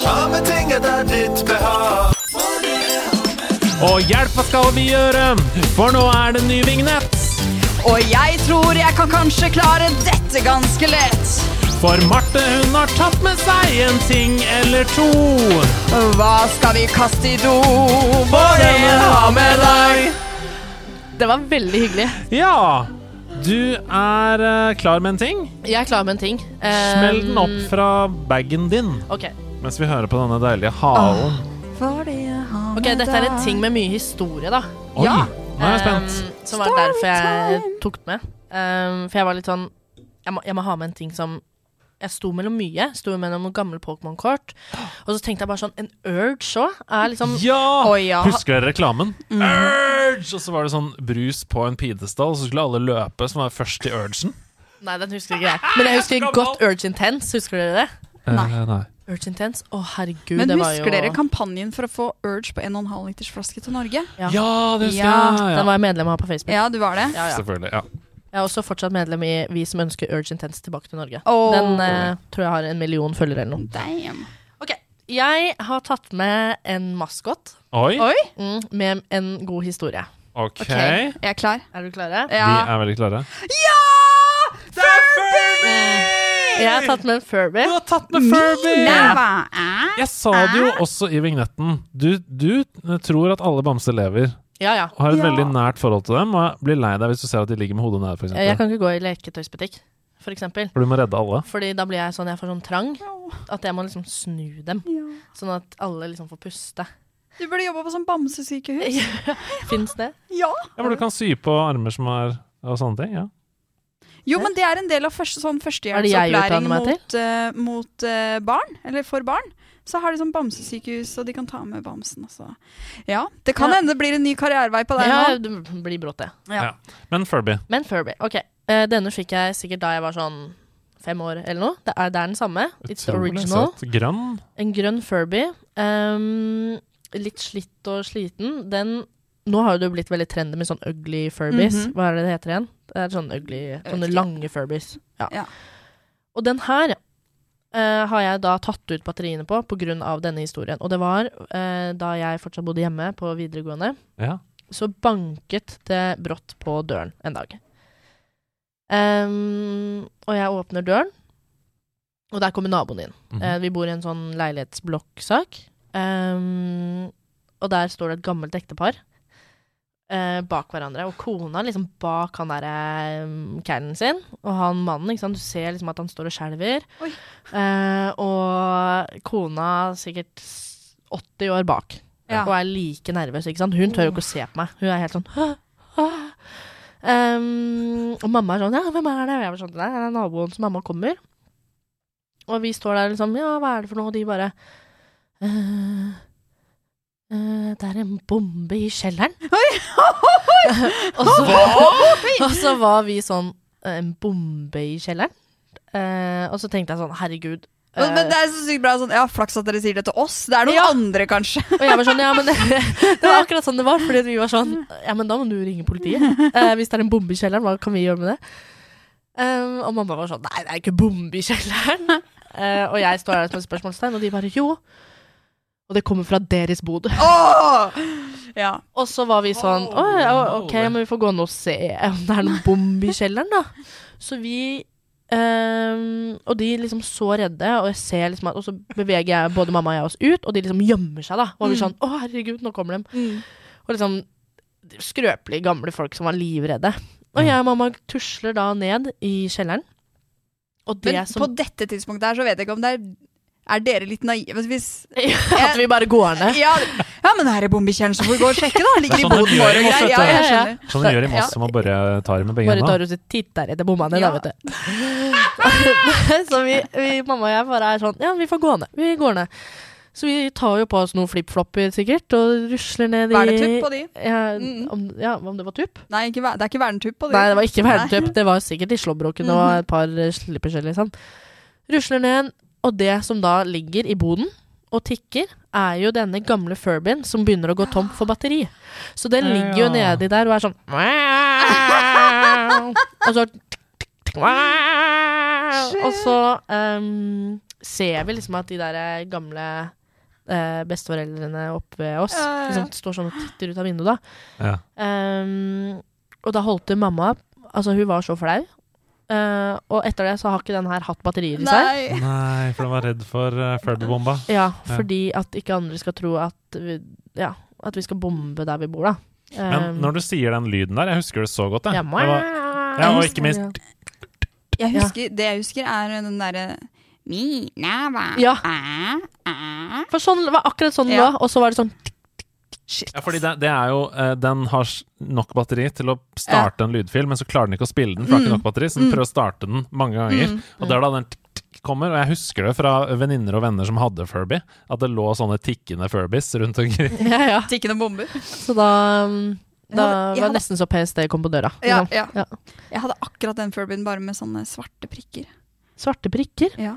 Ha er ditt behag. Og hjelpa skal vi gjøre? For nå er det ny vignett. Og jeg tror jeg kan kanskje klare dette ganske lett. For Marte hun har tatt med seg en ting eller to. Hva skal vi kaste i do? Bare ha med deg. Det var veldig hyggelig. Ja, du er eh, klar med en ting. Jeg er klar med en ting. Smell den opp Um, fra bagen din Ok, mens vi hører på denne deilige halen. Fordi Ok, dette er en ting med mye historie, da. Oi, Ja. nå er jeg spent. Um, som var derfor jeg tok den med. Um, for jeg var litt sånn jeg må, jeg må ha med en ting som Jeg sto mellom mye. Sto mellom noen gamle Pokémon-kort. Og så tenkte jeg bare sånn En Urge òg er liksom Ja! Oi, ja. Husker dere reklamen? Mm. Urge! Og så var det sånn brus på en pidestall, og så skulle alle løpe som var først i urgen. Nei, den husker ikke jeg. Men jeg husker godt Urge Intense. Husker dere det? Nei. Eh, nei. Urge Intense? Å, herregud, Men det var husker dere kampanjen for å få Urge på 1,5 liters flaske til Norge? Ja. Ja, det husker Ja, jeg. Den var jeg medlem av på Facebook. Ja, du var det? Ja, ja. Selvfølgelig. ja Jeg er også fortsatt medlem i Vi som ønsker Urge Intense tilbake til Norge. Oh. Den eh, tror jeg har en million følgere eller noe. Damn. Ok, Jeg har tatt med en maskot Oi, Oi. mm, med en god historie. ok. Ok, jeg er klar. Er du klare? Vi er veldig klare. ja! Det er Furby! Jeg har tatt med en Furby. Du har tatt med Furby! Eh? Jeg sa det jo også i vignetten. Du, du tror at alle bamser lever, Ja, ja. og har et Ja. veldig nært forhold til dem, og blir lei deg hvis du ser at de ligger med hodet nede, f.eks. Jeg kan ikke gå i leketøysbutikk, for eksempel. For du må redde alle. Fordi da blir jeg sånn, jeg får sånn trang at jeg må liksom snu dem. Ja. Sånn at alle liksom får puste. Du burde jobba på sånn bamsesykehus. Fins det? Ja. Ja, hvor du kan sy på armer som er og sånne ting. ja Jo, men det er en del av første, sånn førstehjelpsopplæring mot, uh, mot uh, barn, eller for barn. Så har de sånn bamsesykehus, og de kan ta med bamsen. Altså. Ja, det kan Ja. hende det blir en ny karrierevei på deg Ja, nå. det blir brått, det. Ja. Men Furby. Men Furby. Ok. Uh, denne fikk jeg sikkert da jeg var sånn fem år eller noe. Det er, det er den samme. It's original. Grønn. En grønn Furby. Um, litt slitt og sliten. Den Nå har jo det blitt veldig trendy med sånn ugly Furbies. Mhm. Hva er det det heter igjen? Det er sånn ugly, sånne lange Furbies. Ja. Ja. Og den her uh, har jeg da tatt ut batteriene på av denne historien. Og det var uh, da jeg fortsatt bodde hjemme på videregående. Ja. Så banket det brått på døren en dag. Um, og jeg åpner døren, og der kommer naboen inn. Mm -hmm. uh, vi bor i en sånn leilighetsblokksak. Um, og der står det et gammelt ektepar eh, bak hverandre. Og kona liksom bak han derre um, callen sin. Og han mannen, ikke sant. Du ser liksom at han står og skjelver. Eh, og kona sikkert 80 år bak. Ja. Og er like nervøs, ikke sant. Hun tør jo ikke å se på meg. Hun er helt sånn «Hå? Hå?» Um, Og mamma er sånn Ja, hvem er det? Og jeg var sånn Det er naboen som mamma kommer. Og vi står der liksom Ja, hva er det for noe? Og de bare «Eh, eh, Det er en bombe i kjelleren. og, så, og så var vi sånn En bombe i kjelleren? Eh, og så tenkte jeg sånn Herregud. eh, Men det er så sykt bra sånn, ja, Flaks at dere sier det til oss. Det er noen Ja. andre, kanskje. Og jeg var sånn, ja, men det, det var akkurat sånn det var. Fordi vi var sånn, ja, men da må du ringe politiet. Eh, hvis det er en bombe i kjelleren, hva kan vi gjøre med det? Um, og mamma var sånn, nei, det er ikke bombe i kjelleren. uh, og jeg står her som et spørsmålstegn, og de bare, jo. Og det kommer fra deres bod. Oh! Ja. Og så var vi sånn, å, ja, ok, men vi får gå ned og se om det er noen bombe i kjelleren da. Så vi, um, og de liksom så redde, og jeg ser liksom at, og så beveger jeg både mamma og jeg oss ut, og de liksom gjemmer seg da. Og vi Mm. sånn, å herregud, nå kommer de. Og liksom skrøpelige gamle folk som var livredde. Og jeg og mamma tusler da ned i kjelleren. Og det Men som på dette tidspunktet her så vet jeg ikke om det er Er dere litt naive? Hvis At vi bare går ned. ja, ja, men her er bombekjernen, så får vi gå og sjekke, da. Ligger Det er i sånn de boden gjør vår i og Moss, greier. vet Ja, Ja, ja. Sånn de gjør i Moss, Ja. som man bare tar med begge Bare tar hendene. og titter etter bommene, Ja. da, vet du. så vi, vi, mamma og jeg bare er sånn Ja, vi får gå ned. Vi går ned. Så vi tar jo på oss noen flipflopper, sikkert, og rusler ned i Vernetupp på de. Ja, Mm. om, ja, om det var tupp? Nei, ikke, det er ikke vernetupp på de. Nei, det var ikke vernetupp. Det var sikkert i slåbroken og et par eh, liksom. Rusler ned, og det som da ligger i boden og tikker, er jo denne gamle Furbyen som begynner å gå tom for batteri. Så den ligger jo nedi der og er sånn Og så Og så um, ser vi liksom at de der eh, gamle eh, besteforeldrene oppe ved oss liksom står sånn og titter ut av vinduet, da. Ja. Ehm, og da holdt mamma Altså, hun var så flau. Eh, og etter det så har ikke den her hatt batterier i seg. Nei. Nei, for den var redd for uh, Furby-bomba. Ja, Ja. fordi at ikke andre skal tro at vi, ja, at vi skal bombe der vi bor, da. Men Um, når du sier den lyden der, jeg husker det så godt, jeg. ja, Det var, ja, og ikke minst Jeg husker, Det jeg husker, er den derre Ja. For sånn det var akkurat sånn det Ja. var, og så var det sånn Ja, fordi det, det er jo eh, Den har nok batteri til å starte en lydfil, men så klarer den ikke å spille den, for det har ikke Mm. nok batteri, så den Mm. prøver å starte den mange ganger. Mm. Og det er da den kommer, og jeg husker det fra venninner og venner som hadde Furby, at det lå sånne tikkende Furbys rundt omkring. Ja, ja. Tikkende bomber. Så da Da hadde- var det nesten så PST kom på døra. Ja, liksom. ja. Ja. Jeg hadde akkurat den Furbyen, bare med sånne svarte prikker. Svarte prikker. Ja.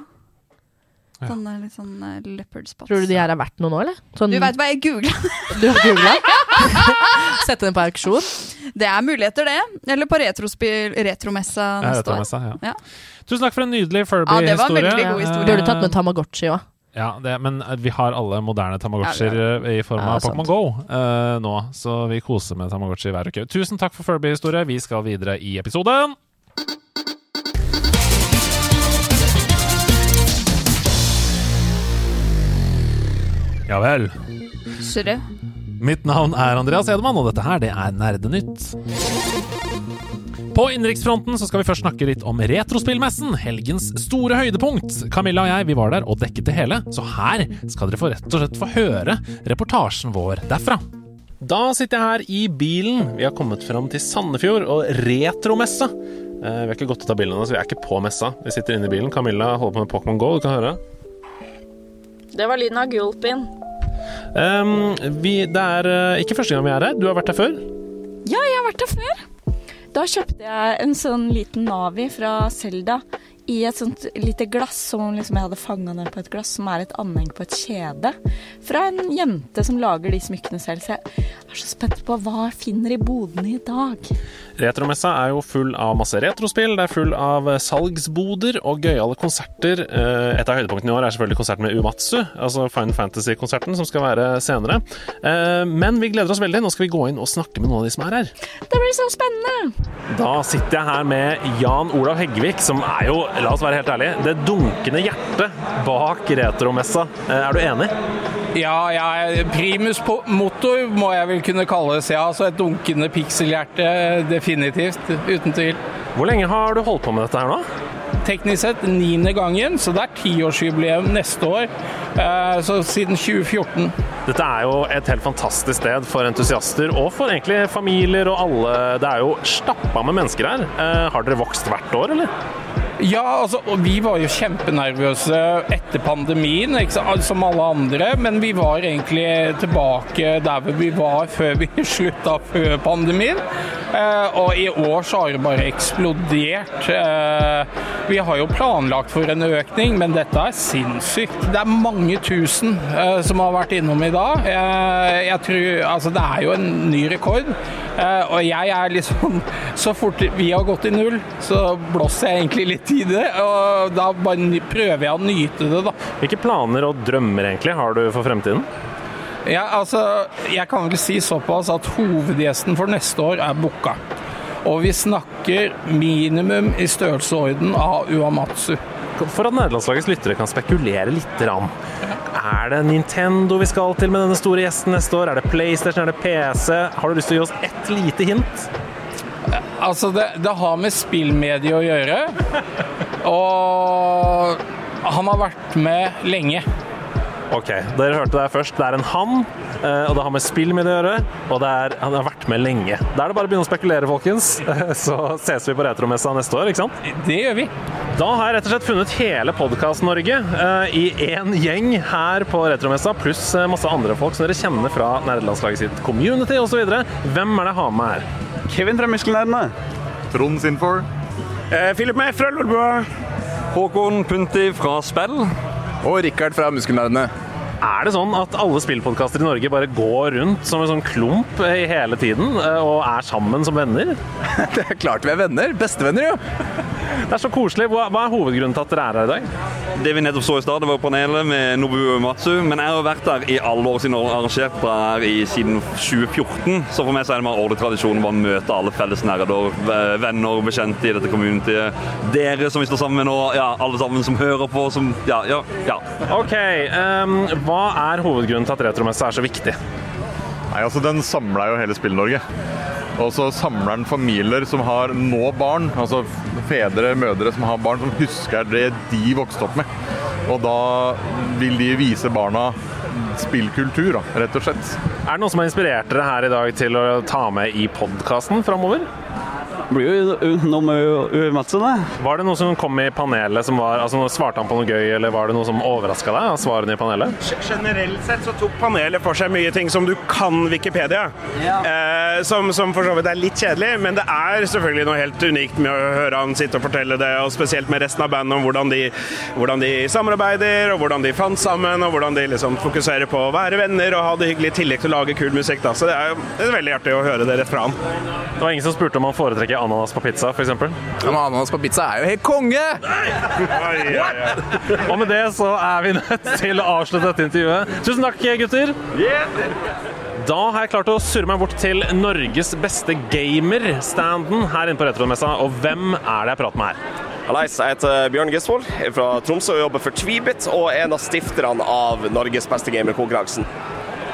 Ja. Sånne litt sånn uh, leopard spots. Tror du de her er verdt noe nå, eller? Sånn, Du veit hva jeg googla? du har googla? Sette den på auksjon? Det er muligheter, det. Eller på retrospill, retromessa Ja, neste år. ja. Ja. Tusen takk for en nydelig Ja, det var en Furby-historie. veldig god historie. Burde tatt med Tamagotchi òg. Ja, det, men eh, vi har alle moderne Tamagotchier Ja, eh, i form av. Pokémon Go uh, nå, så vi koser med Tamagotchi hver uke. Tusen takk for Furby-historie. Vi skal videre i episoden. Ja vel. Sure. Mitt navn er Andreas Edemann, og dette her, det er Nerdenytt. På innenriksfronten skal vi først snakke litt om Retrospillmessen, helgens store høydepunkt. Camilla og jeg vi var der og dekket det hele, så her skal dere få rett og slett få høre reportasjen vår derfra. Da sitter jeg her i bilen. Vi har kommet fram til Sandefjord og retromessa. Eh, vi har ikke gått ut av bilene, så vi er ikke på messa. Vi sitter inne i bilen. Camilla holder på med Pokémon GO, du kan høre. Det var lyden av gulpin. Um, vi, det er uh, ikke første gang vi er her. Du har vært her før. Ja, jeg har vært her før. Da kjøpte jeg en sånn liten Navi fra Selda i et sånt lite glass, som om liksom jeg hadde fanga den på et glass, som er et anheng på et kjede. Fra en jente som lager de smykkene selv. Så jeg er så spent på hva jeg finner i bodene i dag. Retromessa er jo full av masse retrospill, det er full av salgsboder og gøyale konserter. Eh, Et av høydepunktene i år er selvfølgelig konserten med Umatsu, altså Final Fantasy-konserten, som skal være senere. Eh, Men vi gleder oss veldig. Nå skal vi gå inn og snakke med noen av de som er her. Det blir så spennende! Da sitter jeg her med Jan Olav Heggevik, som er jo, la oss være helt ærlige, det dunkende hjertet bak retromessa. Eh, Er du enig? Ja, ja, primus på motor må jeg vel kunne kalles, ja. Så et dunkende pikselhjerte, definitivt. Uten tvil. Hvor lenge har du holdt på med dette her nå? Teknisk sett niende gangen, så det er tiårsjubileum neste år. Eh, Så siden 2014. Dette er jo et helt fantastisk sted for entusiaster, og for egentlig familier og alle. Det er jo stappa med mennesker her. Eh, har dere vokst hvert år, eller? Ja, altså, vi var jo kjempenervøse etter pandemien, sant, som alle andre. Men vi var egentlig tilbake der vi var før vi slutta før pandemien. Eh, og i år så har det bare eksplodert. Eh, vi har jo planlagt for en økning, men dette er sinnssykt. Det er mange tusen eh, som har vært innom i dag. Jeg tror, altså Det er jo en ny rekord. Og jeg er liksom Så fort vi har gått i null, så blåser jeg egentlig litt i det. Og da bare prøver jeg å nyte det, da. Hvilke planer og drømmer egentlig har du for fremtiden? Ja, altså, jeg kan vel si såpass at hovedgjesten for neste år er booka. Og vi snakker minimum i størrelsesorden av Uamatsu. For at nederlandslagets lyttere kan spekulere litt. Rann. Er det Nintendo vi skal til med denne store gjesten neste år? Er det PlayStation? Er det PC? Har du lyst til å gi oss ett lite hint? Altså, det, det har med spillmedie å gjøre. Og han har vært med lenge. Ok, dere hørte det først. Det er en han, eh, og det har med spillmedie å gjøre. Og det er, han har vært med lenge. Da er det bare å begynne å spekulere, folkens. Så ses vi på Retromessa neste år, ikke sant? Det gjør vi. Da har jeg rett og slett funnet hele Podkast-Norge eh, i én gjeng her på Retromessa, pluss eh, masse andre folk som dere kjenner fra nerdelandslaget sitt community osv. Hvem er det jeg har med her? Kevin fra Muskelnerdene. Trond Sinfor. Eh, Philip med fra Lolbua. Håkon Punti fra Spill. Og Rikard fra Muskelnerdene. Er det sånn at alle spillpodkaster i Norge bare går rundt som en sånn klump i hele tiden eh, og er sammen som venner? Det er klart vi er venner. Bestevenner, jo. Det er så koselig. Hva hva er hovedgrunnen til at dere er her i dag? Det vi nettopp så i stad, det var panelet med Nobuo Uematsu. Men jeg har vært der i alle år siden jeg har arrangert det her i, siden 2014. Så for meg så er det mer årlig tradisjon å bare møte alle felles nerder, venner venner, bekjente i dette communityet. Dere som vi står sammen med nå, ja, alle sammen som hører på, som Ja, ja, ja. Ok, Um, Hva er hovedgrunnen til at retromessa er så viktig? Nei, altså Den samler jo hele Spill-Norge. Og så samler han familier som har nå barn, altså fedre, mødre som har barn, som husker det de vokste opp med. Og da vil de vise barna spillkultur, rett og slett. Er det noen som har inspirert dere her i dag til å ta med i podkasten framover? Blir jo noe med Uematsu, det. Var det noe som kom i panelet som var altså Svarte han på noe gøy, eller var det noe som overraska deg av svarene i panelet? Generelt sett så tok panelet for seg mye ting som du kan Wikipedia. Eh, som, som for så vidt er litt kjedelig, men det er selvfølgelig noe helt unikt med å høre han sitte og fortelle det, og spesielt med resten av bandet om hvordan de, hvordan de samarbeider, og hvordan de fant sammen, og hvordan de liksom fokuserer på å være venner og ha det hyggelig i tillegg til å lage kul musikk. Da. Så det er, det er veldig artig å høre det rett fra han. Det var ingen som spurte om han foretrekker ananas på pizza, f.eks. Ja, men ananas på pizza er jo helt konge! Og med det så er vi nødt til å avslutte dette intervjuet. Tusen takk, gutter. Da har jeg klart å surre meg bort til Norges beste gamer-standen her inne på Retromessa. Og hvem er det jeg prater med her? Hallais, jeg heter Bjørn Gisvold er fra Tromsø og jobber for Tweebit og er en av stifterne av Norges beste gamerkonkurransen.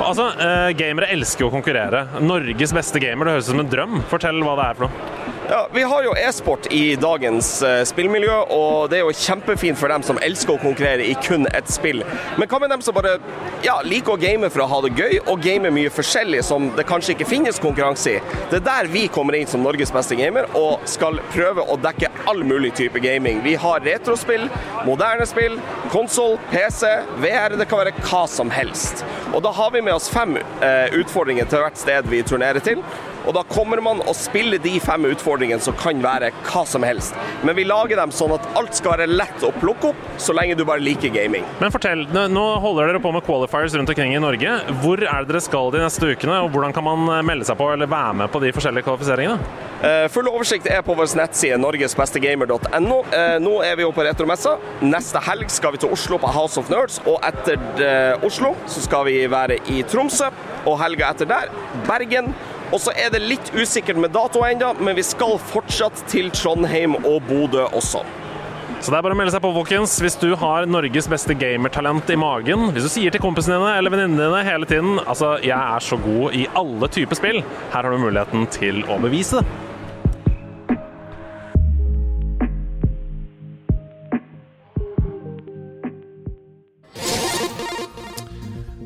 Altså, eh, Gamere elsker jo å konkurrere. Norges beste gamer, det høres ut som en drøm. Fortell hva det er for noe. Ja, Vi har jo e-sport i dagens eh, spillmiljø, og det er jo kjempefint for dem som elsker å konkurrere i kun ett spill. Men hva med dem som bare ja, liker å game for å ha det gøy, og game mye forskjellig som det kanskje ikke finnes konkurranse i? Det er der vi kommer inn som Norges beste gamer, og skal prøve å dekke all mulig type gaming. Vi har retrospill, moderne spill, konsoll, PC, VR, det kan være hva som helst. Og da har vi med oss fem eh, utfordringer til hvert sted vi turnerer til. Og da kommer man og spiller de fem utfordringene som kan være hva som helst. Men vi lager dem sånn at alt skal være lett å plukke opp, så lenge du bare liker gaming. Men fortell, nå holder dere på med qualifiers rundt omkring i Norge. Hvor er det dere skal de neste ukene, og hvordan kan man eh, melde seg på eller være med på de forskjellige kvalifiseringene? Eh, Full oversikt er på vår nettside norgesbestegamer.no. Eh, Nå er vi jo på retromessa. Neste helg skal vi til Oslo på House of Nerds, og etter Oslo så skal vi være i Tromsø, og helga etter der Bergen. Og så er det litt usikkert med dato ennå, men vi skal fortsatt til Trondheim og Bodø også. Så det er bare å melde seg på, folkens. Hvis du har Norges beste gamertalent i magen, hvis du sier til kompisene dine eller venninnene dine hele tiden altså, 'jeg er så god i alle typer spill', her har du muligheten til å bevise det.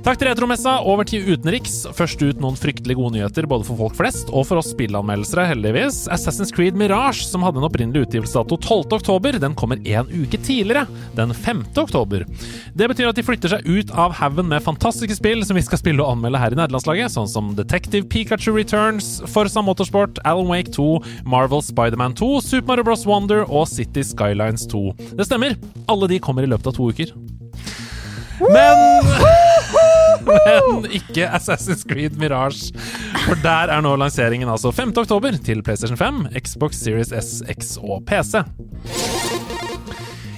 Takk til Retromessa. Over til utenriks. Først ut noen fryktelig gode nyheter både for folk flest og for oss spillanmeldelsere, heldigvis. Assassin's Creed Mirage, som hadde en opprinnelig utgivelsesdato 12.10, den kommer en uke tidligere, den 5. oktober. Det betyr at de flytter seg ut av haugen med fantastiske spill som vi skal spille og anmelde her i nederlandslaget, sånn som Detective Pikachu Returns, Forza Motorsport, Alan Wake 2, Marvel Spiderman 2, Super Mario Bros. Wonder og City Skylines 2. Det stemmer, alle de kommer i løpet av to uker. Men Men ikke Assassin's Creed Mirage. For der er nå lanseringen altså 5. oktober til PlayStation 5, Xbox Series S, X og PC.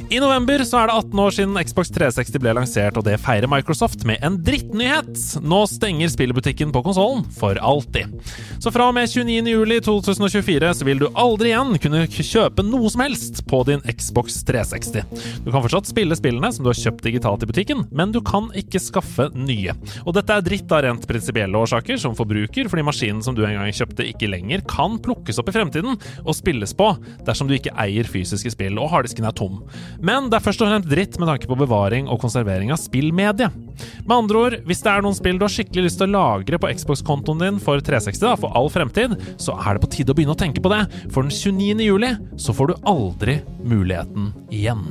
I november så er det 18 år siden Xbox 360 ble lansert, og det feirer Microsoft med en drittnyhet. Nå stenger spillbutikken på konsollen for alltid. Så fra og med 29.07.2024 så vil du aldri igjen kunne kjøpe noe som helst på din Xbox 360. Du kan fortsatt spille spillene som du har kjøpt digitalt i butikken, men du kan ikke skaffe nye. Og dette er dritt av rent prinsipielle årsaker, som forbruker, fordi maskinen som du en gang kjøpte, ikke lenger kan plukkes opp i fremtiden og spilles på dersom du ikke eier fysiske spill og harddisken er tom. Men det er først og fremst dritt med tanke på bevaring og konservering av spillmedie. Med andre ord, hvis det er noen spill du har skikkelig lyst til å lagre på Xbox-kontoen din for 360 da, for all fremtid, så er det på tide å begynne å tenke på det, for den 29. juli så får du aldri muligheten igjen.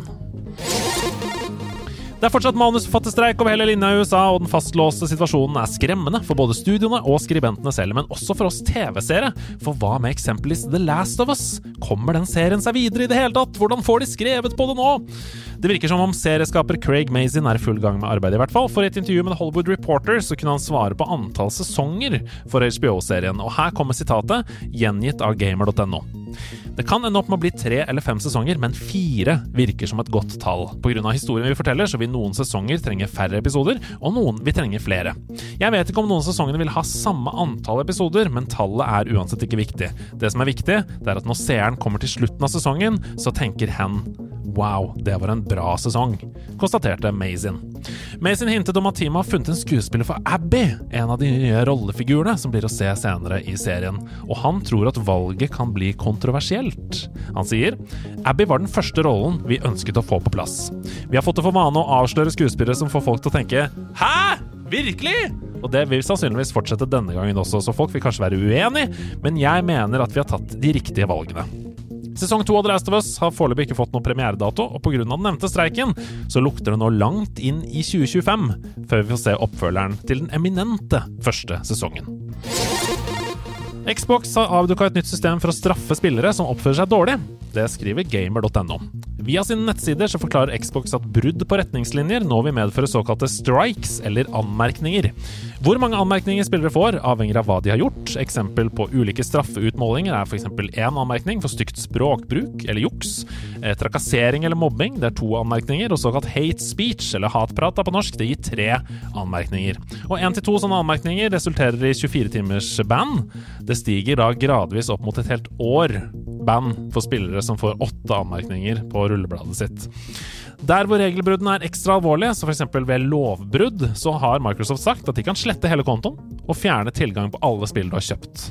Det er fortsatt manusforfatterstreik over hele linja i USA, og den fastlåste situasjonen er skremmende for både studioene og skribentene selv, men også for oss TV-seere. For hva med eksempelvis The Last of Us? Kommer den serien seg videre i det hele tatt? Hvordan får de skrevet på det nå? Det virker som om serieskaper Craig Mazin er i full gang med arbeidet, i hvert fall. For i et intervju med Hollywood Reporter så kunne han svare på antall sesonger for HBO-serien, og her kommer sitatet, gjengitt av gamer.no. Det kan ende opp med å bli tre eller fem sesonger, men fire virker som et godt tall. Pga. historien vi forteller, så vil noen sesonger trenge færre episoder, og noen vil trenge flere. Jeg vet ikke om noen sesongene vil ha samme antall episoder, men tallet er uansett ikke viktig. Det som er viktig, det er at når seeren kommer til slutten av sesongen, så tenker hen Wow, det var en bra sesong, konstaterte Mazin. Mazin hintet om at teamet har funnet en skuespiller for Abby, en av de nye rollefigurene som blir å se senere i serien, og han tror at valget kan bli kontroversielt. Han sier Abby var den første rollen vi ønsket å få på plass. Vi har fått det for vane å avsløre skuespillere som får folk til å tenke Hæ? Virkelig? Og det vil sannsynligvis fortsette denne gangen også, så folk vil kanskje være uenig, men jeg mener at vi har tatt de riktige valgene. Sesong to av The Last of Us har foreløpig ikke fått noen premieredato, og pga. den nevnte streiken så lukter det nå langt inn i 2025 før vi får se oppfølgeren til den eminente første sesongen. Xbox har avduka et nytt system for å straffe spillere som oppfører seg dårlig. Det skriver gamer.no. Via sine nettsider så forklarer Xbox at brudd på retningslinjer nå vil medføre såkalte strikes, eller anmerkninger. Hvor mange anmerkninger spillere får, avhenger av hva de har gjort. Eksempel på ulike straffeutmålinger er f.eks. én anmerkning for stygt språkbruk eller juks. Eh, trakassering eller mobbing, det er to anmerkninger. Og såkalt hate speech, eller hatprat på norsk, det gir tre anmerkninger. Og én til to sånne anmerkninger resulterer i 24 timers ban. Det stiger da gradvis opp mot et helt år ban for spillere som får åtte anmerkninger på rullebladet sitt. Der hvor regelbruddene er ekstra alvorlige, så f.eks. ved lovbrudd, så har Microsoft sagt at de kan slette hele kontoen og fjerne tilgang på alle spill du har kjøpt.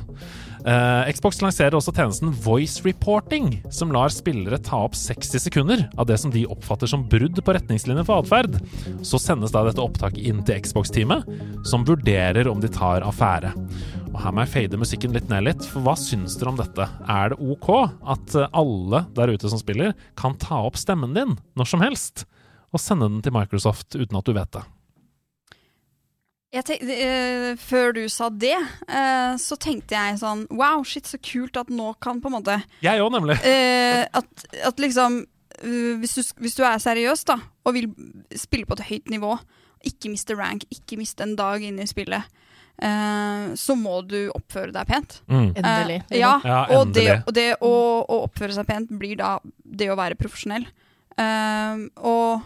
Eh, Xbox lanserer også tjenesten Voice Reporting, som lar spillere ta opp 60 sekunder av det som de oppfatter som brudd på retningslinjer for atferd. Så sendes da dette opptaket inn til Xbox-teamet, som vurderer om de tar affære. Og her må jeg fade musikken litt ned litt, for hva syns dere om dette? Er det ok at eh, alle der ute som spiller, kan ta opp stemmen din når som helst, og sende den til Microsoft uten at du vet det? Jeg tenk, eh, før du sa det, uh, så tenkte jeg sånn Wow, shit, så kult at nå kan på en måte Jeg òg, nemlig. Uh, at, at liksom hvis, du, hvis du er seriøs da og vil spille på et høyt nivå, ikke miste rank, ikke miste en dag inne i spillet, så må du oppføre deg pent. Mm. Endelig. Eh, ja, Ja, og, det, og det å, å oppføre seg pent blir da det å være profesjonell. Eh, og,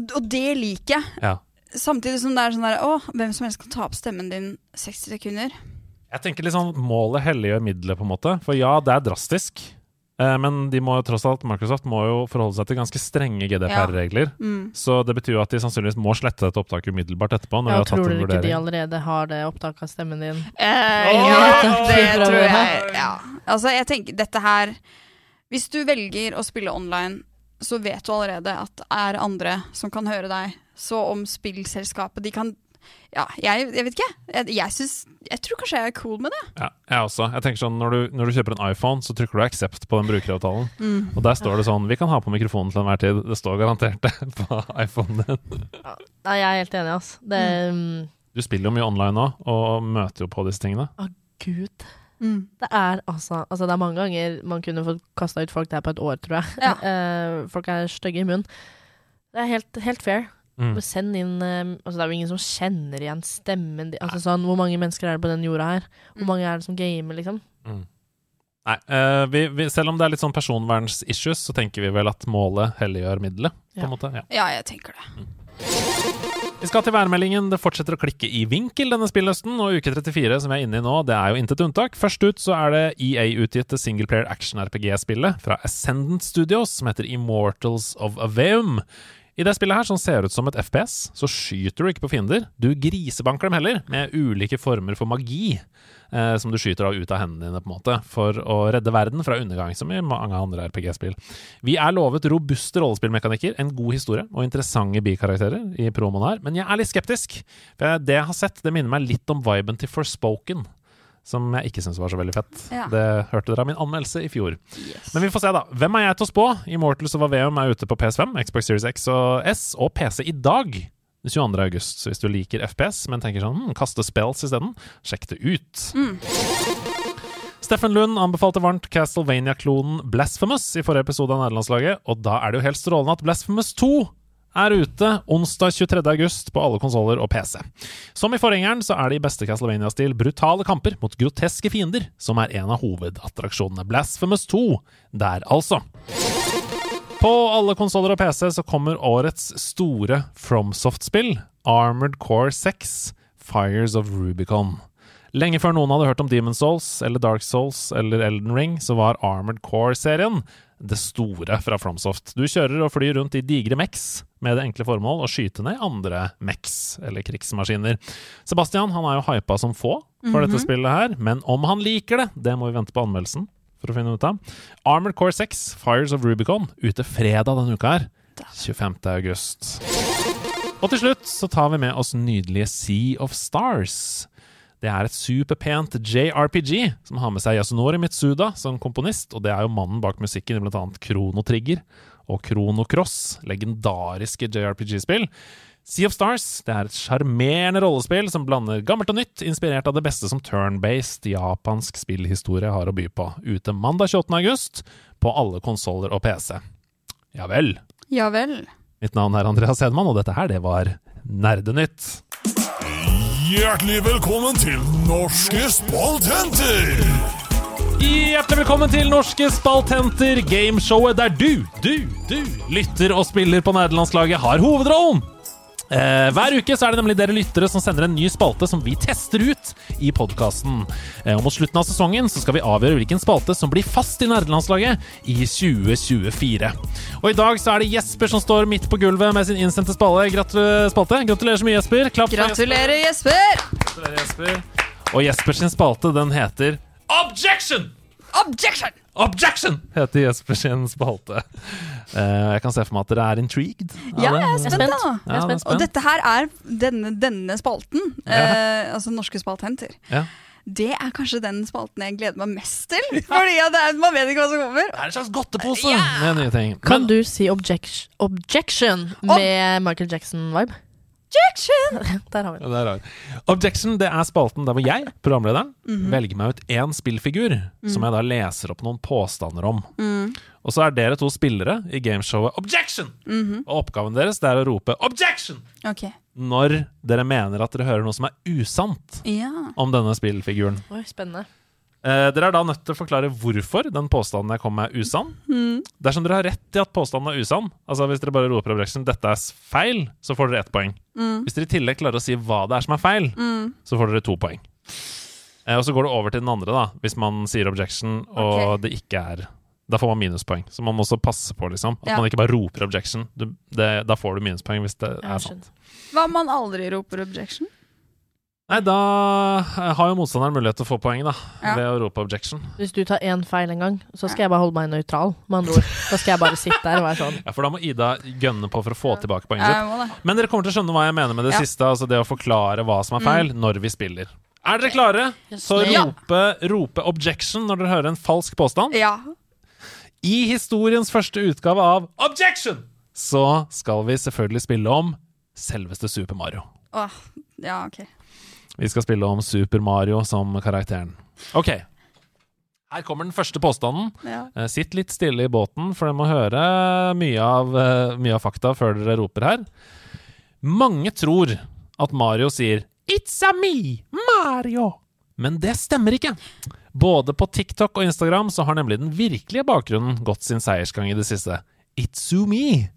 og det liker jeg. Ja. Samtidig som det er sånn der Å, hvem som helst kan ta opp stemmen din 60 sekunder. Jeg tenker liksom målet helliger middelet, på en måte. For ja, det er drastisk. Eh, Men de må jo tross alt, Microsoft må jo forholde seg til ganske strenge GDPR-regler. Mm. Så det betyr jo at de sannsynligvis må slette dette opptaket umiddelbart etterpå. Når Ja, de har tatt tror du ikke de allerede har det opptaket av stemmen din? Eh, oh! ja, det tror jeg. Ja. Altså, jeg tenker dette her Hvis du velger å spille online, så vet du allerede at det er andre som kan høre deg. Så om spillselskapet De kan Ja, jeg, jeg vet ikke. Jeg, jeg, synes, jeg tror kanskje jeg er cool med det. Ja, jeg også. Jeg tenker sånn, når du, når du kjøper en iPhone, så trykker du 'accept' på den brukeravtalen. Mm. Og der står det sånn 'Vi kan ha på mikrofonen til enhver tid'. Det står garantert det på iPhonen din. Ja, jeg er helt enig, altså. Det mm. Du spiller jo mye online nå, og møter jo på disse tingene. Å, gud. Mm. Det er altså Altså, det er mange ganger man kunne fått kasta ut folk der på et år, tror jeg. Ja. Eh, folk er stygge i munnen. Det er helt, helt fair. Mm. Send inn eh, Altså, det er jo ingen som kjenner igjen stemmen din. Altså, sånn, hvor mange mennesker er det på den jorda her? Hvor Mm. mange er det som gamer, liksom? Nei, uh, vi, vi, selv om det er litt sånn personvernsissues, så tenker vi vel at målet helliggjør middelet. På Ja. en måte, ja. Ja, jeg tenker det. Vi skal til værmeldingen. Det fortsetter å klikke i vinkel denne spillhøsten, og uke 34, som vi er inne i nå, det er jo intet unntak. Først ut så er det EA-utgitte singleplayer action-RPG-spillet fra Ascendant Studios, som heter Immortals of Aveum. I det spillet her, som ser ut som et FPS, så skyter du ikke på fiender. Du grisebanker dem heller, med ulike former for magi, eh, som du skyter av ut av hendene dine, på en måte, for å redde verden fra undergang, som i mange andre RPG-spill. Vi er lovet robuste rollespillmekanikker, en god historie og interessante bikarakterer i promoen her, men jeg er litt skeptisk. For det jeg har sett, det minner meg litt om viben til Forspoken, som jeg ikke syns var så veldig fett. Ja. Det hørte dere av min anmeldelse i fjor. Men vi får se, da. Hvem er jeg til å spå? Immortals of Aveum er ute på PS5, Xbox Series X og S og PC i dag. 22. august. Så hvis du liker FPS, men tenker sånn hm, kaste spells isteden, sjekk det ut. Steffen Lund anbefalte varmt Castlevania-klonen Blasphemous i forrige episode av Nederlandslaget, og da er det jo helt strålende at Blasphemous 2 er ute onsdag 23. august på alle konsoller og PC. Som i forgjengeren så er det i beste Castlevania-stil brutale kamper mot groteske fiender som er en av hovedattraksjonene. Blasphemous 2 der, altså. På alle konsoller og PC så kommer årets store FromSoft-spill, Armored Core 6, Fires of Rubicon. Lenge før noen hadde hørt om Demon Souls eller Dark Souls eller Elden Ring, så var Armored Core-serien det store fra FromSoft. Du kjører og flyr rundt i digre mechs med det enkle formål å skyte ned andre MEX, eller krigsmaskiner. Sebastian han er jo hypa som få for dette Mhm. spillet her, men om han liker det, det må vi vente på anmeldelsen for å finne ut av. Armored Core 6, Fires of Rubicon, ute fredag denne uka her. 25. august. Og til slutt så tar vi med oss nydelige Sea of Stars. Det er et superpent JRPG som har med seg Yasunori Mitsuda som komponist, og det er jo mannen bak musikken i annet Chrono Trigger og Chrono Cross, legendariske JRPG-spill. Sea of Stars det er et sjarmerende rollespill som blander gammelt og nytt, inspirert av det beste som turn-based japansk spillhistorie har å by på. Ute mandag 28. august på alle konsoller og PC. Ja vel. Ja vel. Mitt navn er Andreas Hedman, og dette her, det var Nerdenytt. Hjertelig velkommen til Norske spaltenter! Hjertelig velkommen til Norske spaltenter, gameshowet der du, du, du lytter og spiller på nederlandslaget, har hovedrollen. Eh, hver uke så er det nemlig dere lyttere som sender en ny spalte som vi tester ut i podkasten. Eh, og mot slutten av sesongen så skal vi avgjøre hvilken spalte som blir fast i nerdelandslaget i 2024. Og i dag så er det Jesper som står midt på gulvet med sin innsendte spalte. Gratu spalte. Gratulerer så mye, Jesper. Klapp Gratulerer, Jesper! Gratulerer, Jesper. Og Jespers spalte, den heter Objection! Objection! Objection! heter Jesper sin spalte. Uh, jeg kan se for meg at dere er intrigued. Ja, jeg er spent, da. Ja, er spent. Og dette her er denne, denne spalten, eh, altså Norske spalthenter. Ja. Det er kanskje den spalten jeg gleder meg mest til. Fordi er, man vet ikke hva som kommer. Det er en slags godtepose med nye ting. Kan du si objection, objection med Michael Jackson-vibe? Objection! Der har vi rart. Objection det er spalten der hvor jeg, programlederen, Mhm. velger meg ut én spillfigur som jeg da leser opp noen påstander om. Mm. Og så er dere to spillere i gameshowet Objection! -hmm. Og oppgaven deres det er å rope Objection! Okay. når dere mener at dere hører noe som er usant Ja. om denne spillfiguren. Oi, spennende. Eh, dere er da nødt til å forklare hvorfor den påstanden jeg kom med, er usann. Mm. Dersom dere har rett i at påstanden er usann, altså hvis dere bare roper objection, dette er feil, så får dere ett poeng. Mm. Hvis dere i tillegg klarer å si hva det er som er feil, Mm. så får dere to poeng. Eh, og så går det over til den andre, da, hvis man sier objection og okay. det ikke er Da får man minuspoeng. Så man må også passe på liksom at Ja. man ikke bare roper objection. Du, det, da får du minuspoeng hvis det er sant. Hva om man aldri roper objection? Nei, da eh, har jo motstanderen mulighet til å få poeng, da, Ja. ved å rope objection. Hvis du tar én feil en gang, så skal jeg bare holde meg nøytral. Med andre ord. Da skal jeg bare sitte der og være sånn. Ja, For da må Ida gønne på for å få tilbake poenget sitt. Men dere kommer til å skjønne hva jeg mener med det Ja. siste. Altså det å forklare hva som er feil, Mm. når vi spiller. Er dere klare? Så rope, rope objection når dere hører en falsk påstand. Ja. I historiens første utgave av Objection så skal vi selvfølgelig spille om selveste Super Mario. Åh, ja, ok. Vi skal spille om Super Mario som karakteren. Ok. Her kommer den første påstanden. Ja. Eh, Sitt litt stille i båten, for dere må høre mye av, eh, mye av fakta før dere roper her. Mange tror at Mario sier 'It's a me, Mario'. Men det stemmer ikke. Både på TikTok og Instagram så har nemlig den virkelige bakgrunnen gått sin seiersgang i det siste. Itsumi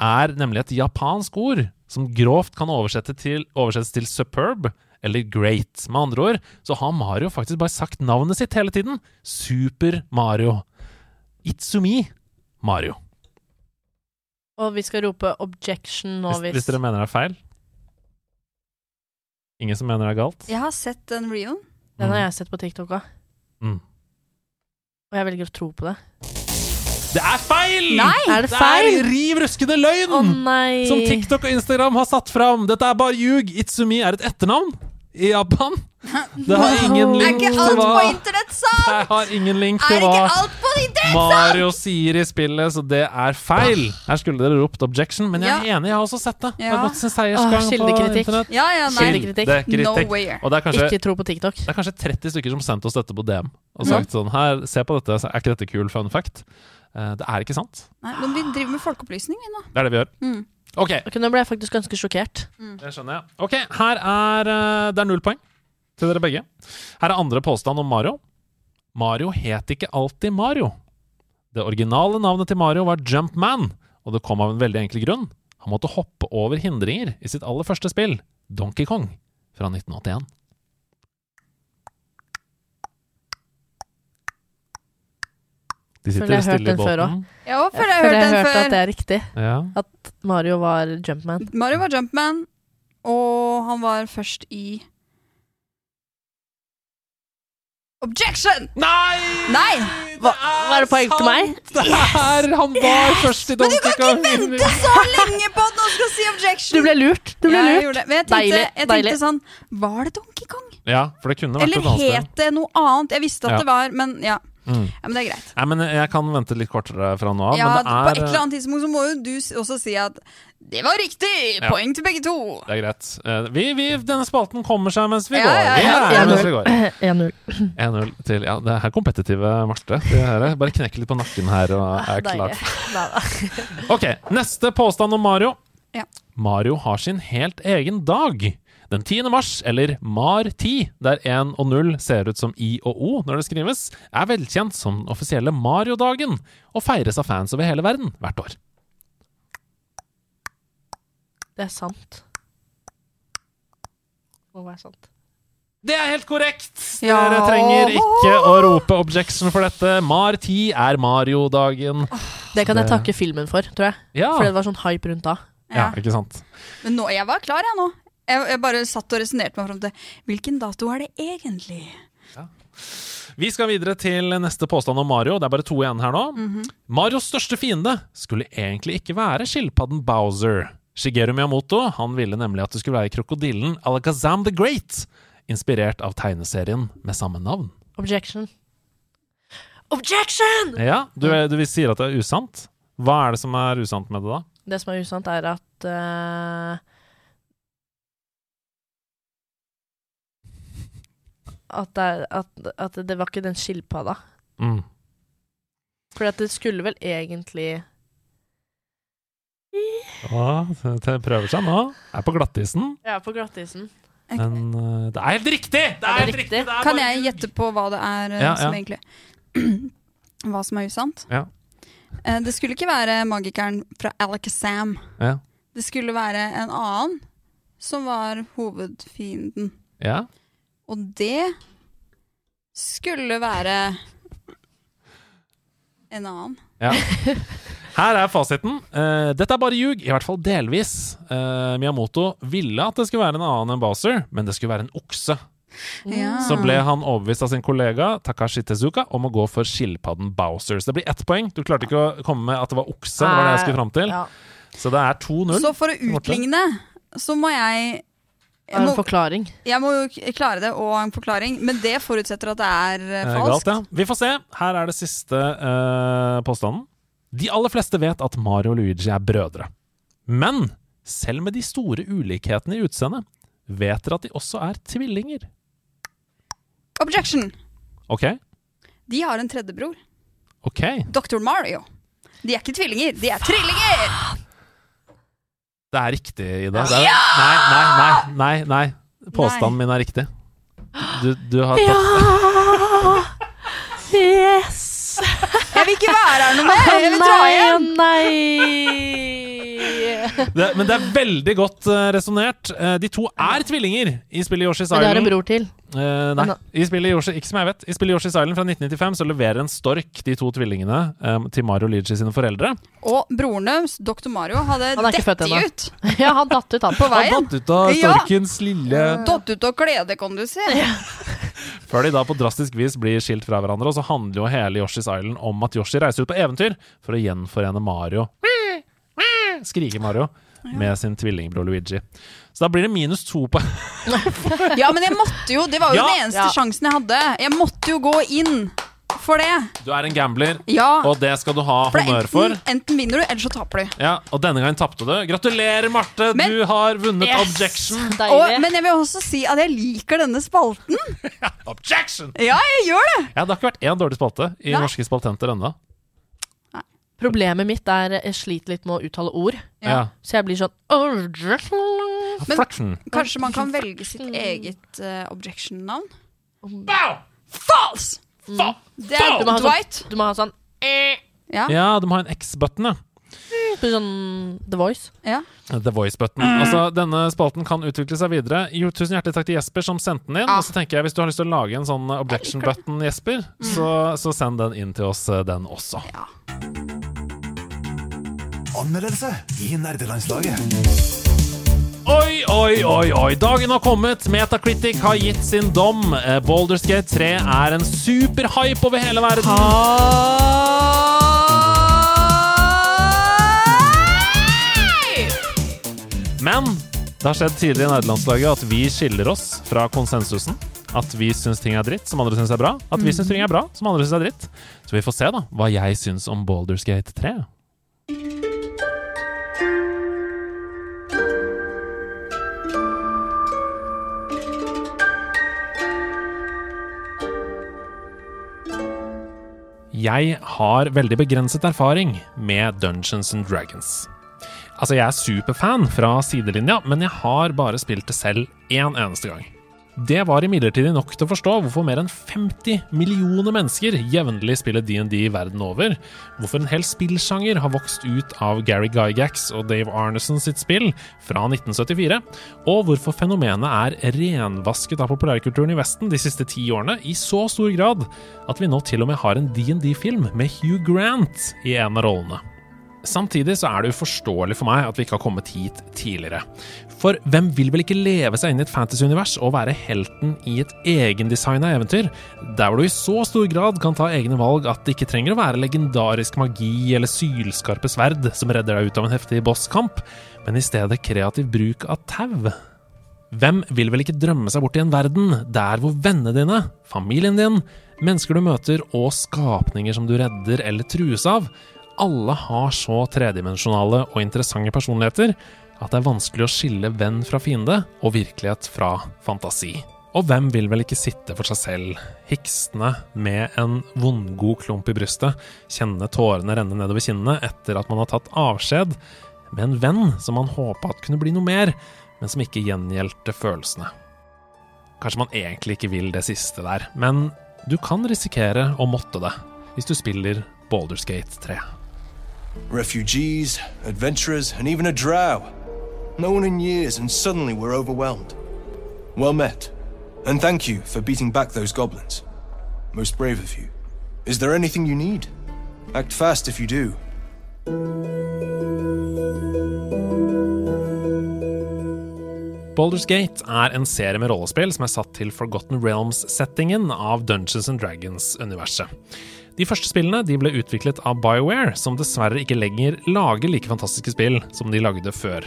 er nemlig et japansk ord som grovt kan oversettes til, oversettes til superb eller great. Med andre ord så har Mario faktisk bare sagt navnet sitt hele tiden. Super Mario. Itsumi Mario. Og vi skal rope objection nå Hvis, hvis, hvis dere mener det er feil. Ingen som mener det er galt? Jeg har sett den reelen. Den har jeg sett på TikTok òg. Mm. Og jeg velger å tro på det. Det er feil! Nei! Er det feil? Det er riv ruskende løgn! Oh, nei! Som TikTok og Instagram har satt fram. Dette er bare ljug. Itsumi er et etternavn i Japan. Det har ingen Er ikke alt hva på internett sant?! Det har ingen link til hva! Mario sier i spillet, så det er feil. Her skulle dere ropt objection, men jeg er Ja. enig, jeg har også sett det. Det Ja. har gått sin seiersgang på internett. Ja, ja, nei. Kildekritikk. No. Og det er kanskje Ikke tro på TikTok. det er kanskje 30 stykker som sendte oss dette på DM og sagt sagt sånn Her, se på dette, er ikke dette kul fun fact? Eh, det er ikke sant. Nei, men vi driver med folkeopplysning, vi nå. Det er det vi gjør. Mm. Ok, Ok, Nå ble jeg faktisk ganske sjokkert. det skjønner jeg. Ok, her er eh, Det er null poeng til dere begge. Her er andre påstand om Mario. Mario het ikke alltid Mario. Det originale navnet til Mario var Jumpman, og det kom av en veldig enkel grunn. Han måtte hoppe over hindringer i sitt aller første spill, Donkey Kong, fra 1981. De sitter jeg har hørt den før båten. òg. Ja, for jeg har hørt at det er riktig. Ja. At Mario var Jumpman. Mario var Jumpman, og han var først i Objection! Nei! Nei! Hva, var det poeng til meg? Det er Han var først i Donkey Kong. Men du kan ikke vente så lenge på at noen skal si objection! Du ble lurt. Du ble Ja, lurt. Jeg. Men jeg tenkte, Deilig, jeg tenkte sånn Var det Donkey Kong? Ja, for det kunne vært Eller het det noe annet? Jeg visste at Ja. det var, men ja. Mm. ja. Men det er greit. Nei, men Jeg kan vente litt kortere fra nå av. Ja, men på et er, eller annet tidspunkt så må jo du også si at det var riktig! Ja. Poeng til begge to! det er greit. Eh, Vi, vi, denne spalten kommer seg mens vi Ja, går. ja, Vi ja. lærer mens vi går. 1-0. 1-0 til Ja, det er her kompetitive Marte. Det er- Bare knekke litt på nakken her og er klar. Ok, Neste påstand om Mario. Ja. Mario har sin helt egen dag. Den 10. mars, eller MAR10, der 1 og 0 ser ut som I og O når det skrives, er velkjent som den offisielle Mario-dagen, og feires av fans over hele verden hvert år. Det er sant. Må være sant. Det er helt korrekt! Ja. Dere trenger ikke å rope objection for dette. MAR10 er Mario-dagen. Det kan jeg takke filmen for, tror jeg. Ja. For det var sånn hype rundt da. Ja, ikke sant? Men nå, jeg var klar, jeg nå. Jeg, jeg bare satt og resonnerte meg fram til hvilken dato er det egentlig? Vi skal videre til neste påstand om Mario. Det er bare to igjen her nå. Mhm. Marios største fiende skulle egentlig ikke være skilpadden Bowser. Shigeru Miyamoto han ville nemlig at det skulle være krokodillen Alakazam the Great, inspirert av tegneserien med samme navn. Objection. Objection! Ja, du, du sier at det er usant. Hva er det som er usant med det, da? Det som er usant, er at eh, at, det er, at, at det var ikke den skilpadda. Mm. For at det skulle vel egentlig Ja, det prøver seg nå. Er på glattisen. Ja, på glattisen. Men uh, det er helt riktig! Det er helt riktig! Det er Kan jeg gjette på hva det er eh, Ja, som ja. egentlig Hva som er usant? Ja. Uh, Det skulle ikke være magikeren fra Alakazam. Ja. Det skulle være en annen som var hovedfienden. ja. Og det skulle være en annen. Ja. Her er fasiten. Uh, dette er bare ljug, i hvert fall delvis. Uh, Miyamoto ville at det skulle være en annen enn Bowser, men det skulle være en okse. Ja. Så ble han overbevist av sin kollega Takashi Tezuka om å gå for skilpadden Bowser. Så det blir ett poeng. Du klarte ikke å komme med at det var okse. Det var det jeg skulle fram til. Ja. Så det er 2-0. Så for å utligne, så må jeg Har må, en forklaring. jeg må jo klare det og en forklaring, men det forutsetter at det er Eh, falskt. Galt, ja. Vi får se. Her er det siste eh, påstanden. De aller fleste vet at Mario og Luigi er brødre. Men selv med de store ulikhetene i utseendet, vet dere at de også er tvillinger. Objection! OK? De har en tredjebror. OK. Dr. Mario. De er ikke tvillinger, de er trillinger! Det er riktig, Ida. Det er, Nei, nei, nei. nei, nei. Påstanden min er riktig. Du, du har tatt Ja! Yes! Jeg vil ikke være her noe mer! Jeg vil dra nei, nei! Det, Men det er veldig godt uh, resonnert. Uh, de to er tvillinger i spillet Yoshi's Island. Men det er en bror til. Uh, nei, i spillet Yoshi, ikke som jeg vet I spillet Yoshi's Island fra 1995 så leverer en stork de to tvillingene um, til Mario og Luigi sine foreldre. Og broren deres, Dr. Mario, hadde ennå. ut Ja, han datt ut, han. på veien. Han datt ut av Ja. storkens lille Datt ut av kledet, kan du si. Før de da på drastisk vis blir skilt fra hverandre. Og så handler jo hele Yoshi's Island om at Yoshi reiser ut på eventyr for å gjenforene Mario Skriker Mario med sin tvillingbror Luigi. Så da blir det minus to på Ja, men jeg måtte jo, det var jo Ja. den eneste Ja. sjansen jeg hadde. Jeg måtte jo gå inn for det. Du er en gambler, Ja. og det skal du ha For det er honnør for. enten, enten vinner du, eller så taper du. Ja, Og denne gangen tapte du. Gratulerer, Marte! Men- du har vunnet Yes! objection. Og, Deilig. men jeg vil også si at jeg liker denne spalten. Objection! Ja, jeg gjør det! Ja, Det har ikke vært én dårlig spalte i Nei. norske spaltenter ennå. Problemet mitt er jeg sliter litt med å uttale ord. Ja. Så jeg blir sånn Fraction. Kanskje man kan velge sitt eget uh, objection-navn? False! False! Det er Du må ha Dwight. sånn, du må ha sånn Ja. Ja, du må ha en X-button, ja. På sånn The Voice. Ja. The Voice-button. Altså, denne spalten kan utvikle seg videre. Jo, tusen hjertelig takk til Jesper som sendte den inn. Og så tenker jeg Hvis du har lyst til å lage en sånn objection button, Jesper, så, så send den inn til oss, eh, den også. Anmeldelse i nerdelandslaget. Oi, oi, oi, oi. Dagen har kommet. Metacritic har gitt sin dom. Eh, Baldur's Gate 3 er en superhype over hele verden. Men det har skjedd tidlig i nerdelandslaget at vi skiller oss fra konsensusen. At vi syns ting er dritt som andre syns er bra. At vi syns ting er bra som andre syns er dritt. Så vi får se da hva jeg syns om Baldur's Gate 3. Jeg har veldig begrenset erfaring med Dungeons and Dragons. Altså, jeg er superfan fra sidelinja, men jeg har bare spilt det selv én eneste gang. Det var imidlertid nok til å forstå hvorfor mer enn 50 millioner mennesker jevnlig spiller DND verden over, hvorfor en hel spillsjanger har vokst ut av Gary Gygax og Dave Arneson sitt spill fra 1974, og hvorfor fenomenet er renvasket av populærkulturen i Vesten de siste ti årene i så stor grad at vi nå til og med har en DND-film med Hugh Grant i en av rollene. Samtidig så er det uforståelig for meg at vi ikke har kommet hit tidligere. For hvem vil vel ikke leve seg inn i et fantasyunivers og være helten i et egendesigna eventyr, der hvor du i så stor grad kan ta egne valg at det ikke trenger å være legendarisk magi eller sylskarpe sverd som redder deg ut av en heftig bosskamp, men i stedet kreativ bruk av tau? Hvem vil vel ikke drømme seg bort i en verden der hvor vennene dine, familien din, mennesker du møter og skapninger som du redder eller trues av, alle har så tredimensjonale og interessante personligheter at det er vanskelig å skille venn fra fiende og virkelighet fra fantasi. Og hvem vil vel ikke sitte for seg selv, hikstende med en vondgod klump i brystet, kjenne tårene renne nedover kinnene etter at man har tatt avskjed med en venn som man håpa at kunne bli noe mer, men som ikke gjengjeldte følelsene. Kanskje man egentlig ikke vil det siste der, men du kan risikere å måtte det hvis du spiller Baldur's Gate 3. Refugees, adventurers, and even a drow. No one in years, and suddenly we're overwhelmed. Well met, and thank you for beating back those goblins. Most brave of you. Is there anything you need? Act fast if you do. Baldur's Gate er en serie med rollespill som er satt til Forgotten Realms-settingen av Dungeons and Dragons-universet. De første spillene de ble utviklet av BioWare, som dessverre ikke lenger lager like fantastiske spill som de lagde før.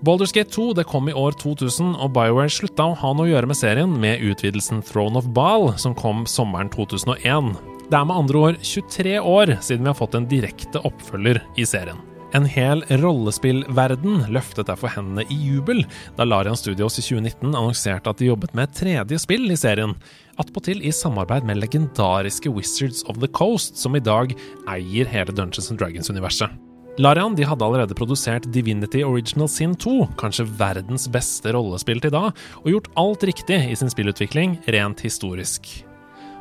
Baldur's Gate 2 det kom i år 2000, og BioWare slutta å ha noe å gjøre med serien med utvidelsen Throne of Baal, som kom sommeren 2001. Det er med andre ord 23 år siden vi har fått en direkte oppfølger i serien. En hel rollespillverden løftet derfor hendene i jubel da Larian Studios i 2019 annonserte at de jobbet med et tredje spill i serien, attpåtil i samarbeid med legendariske Wizards of the Coast, som i dag eier hele Dungeons and Dragons-universet. Larian de hadde allerede produsert Divinity Original Sin 2, kanskje verdens beste rollespill til da, og gjort alt riktig i sin spillutvikling, rent historisk.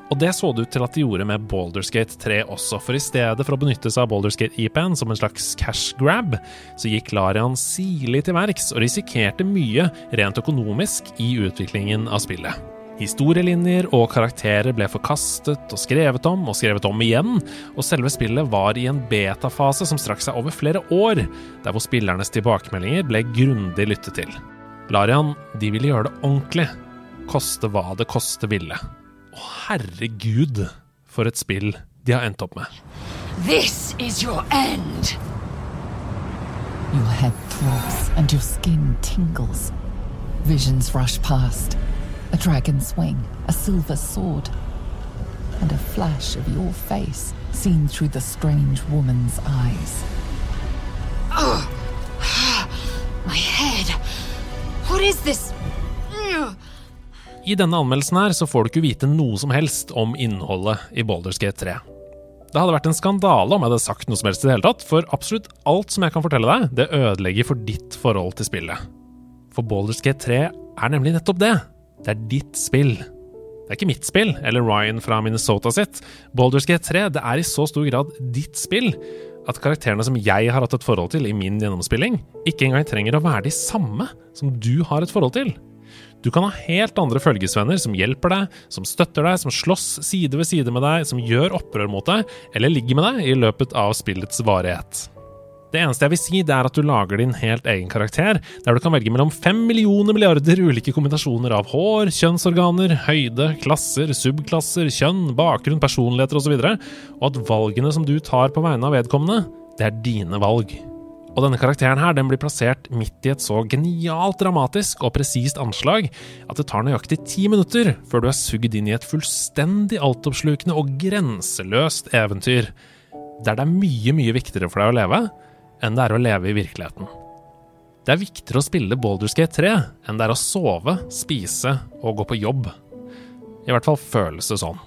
Og det så det ut til at de gjorde med Baldur's Gate 3 også, for i stedet for å benytte seg av Baldur's Gate IP-en som en slags cash grab, så gikk Larian sirlig til verks og risikerte mye rent økonomisk i utviklingen av spillet. Historielinjer og karakterer ble forkastet og skrevet om og skrevet om igjen, og selve spillet var i en betafase som strakk seg over flere år, der hvor spillernes tilbakemeldinger ble grundig lyttet til. Larian de ville gjøre det ordentlig, koste hva det koste ville. Å, herregud, for et spill de har endt opp med. This is your end. Your head throbs and your skin tingles. Visions rush past. A dragon's wing, a silver sword, and a flash of your face seen through the strange woman's eyes. Ugh. My head. What is this? I denne anmeldelsen her så får du ikke vite noe som helst om innholdet i Baldur's Gate 3. Det hadde vært en skandale om jeg hadde sagt noe som helst i det hele tatt, for absolutt alt som jeg kan fortelle deg, det ødelegger for ditt forhold til spillet. For Baldur's Gate 3 er nemlig nettopp det. Det er ditt spill. Det er ikke mitt spill, eller Ryan fra Minnesota sitt. Baldur's G3 det er i så stor grad ditt spill at karakterene som jeg har hatt et forhold til i min gjennomspilling, ikke engang trenger å være de samme som du har et forhold til. Du kan ha helt andre følgesvenner som hjelper deg, som støtter deg, som slåss side ved side med deg, som gjør opprør mot deg, eller ligger med deg i løpet av spillets varighet. Det eneste jeg vil si, det er at du lager din helt egen karakter, der du kan velge mellom fem millioner milliarder ulike kombinasjoner av hår, kjønnsorganer, høyde, klasser, subklasser, kjønn, bakgrunn, personligheter osv., og, og at valgene som du tar på vegne av vedkommende, det er dine valg. Og denne karakteren her, den blir plassert midt i et så genialt dramatisk og presist anslag at det tar nøyaktig ti minutter før du er sugd inn i et fullstendig altoppslukende og grenseløst eventyr, der det er mye, mye viktigere for deg å leve enn det er å leve i virkeligheten. Det er viktigere å spille Baldur's Gate 3 enn det er å sove, spise og gå på jobb. I hvert fall føles det sånn.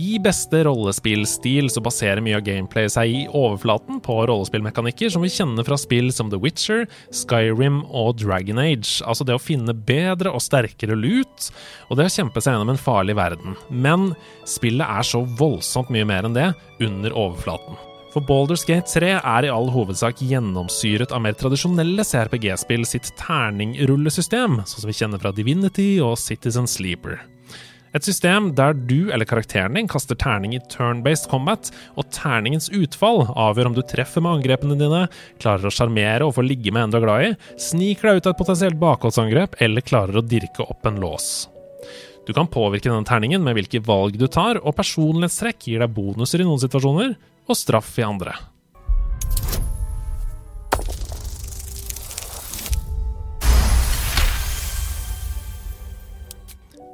I beste rollespillstil så baserer mye av gameplay seg i overflaten på rollespillmekanikker som vi kjenner fra spill som The Witcher, Skyrim og Dragon Age. Altså det å finne bedre og sterkere lut, og det å kjempe seg gjennom en farlig verden. Men spillet er så voldsomt mye mer enn det under overflaten. For Baldur's Gate 3 er i all hovedsak gjennomsyret av mer tradisjonelle CRPG-spill sitt terningrullesystem, sånn som vi kjenner fra Divinity og Citizen Sleeper. Et system der du eller karakteren din kaster terning i turn-based combat, og terningens utfall avgjør om du treffer med angrepene dine, klarer å sjarmere og få ligge med en du er glad i, sniker deg ut av et potensielt bakholdsangrep eller klarer å dirke opp en lås. Du kan påvirke denne terningen med hvilke valg du tar, og personlighetstrekk gir deg bonuser i noen situasjoner og straff i andre.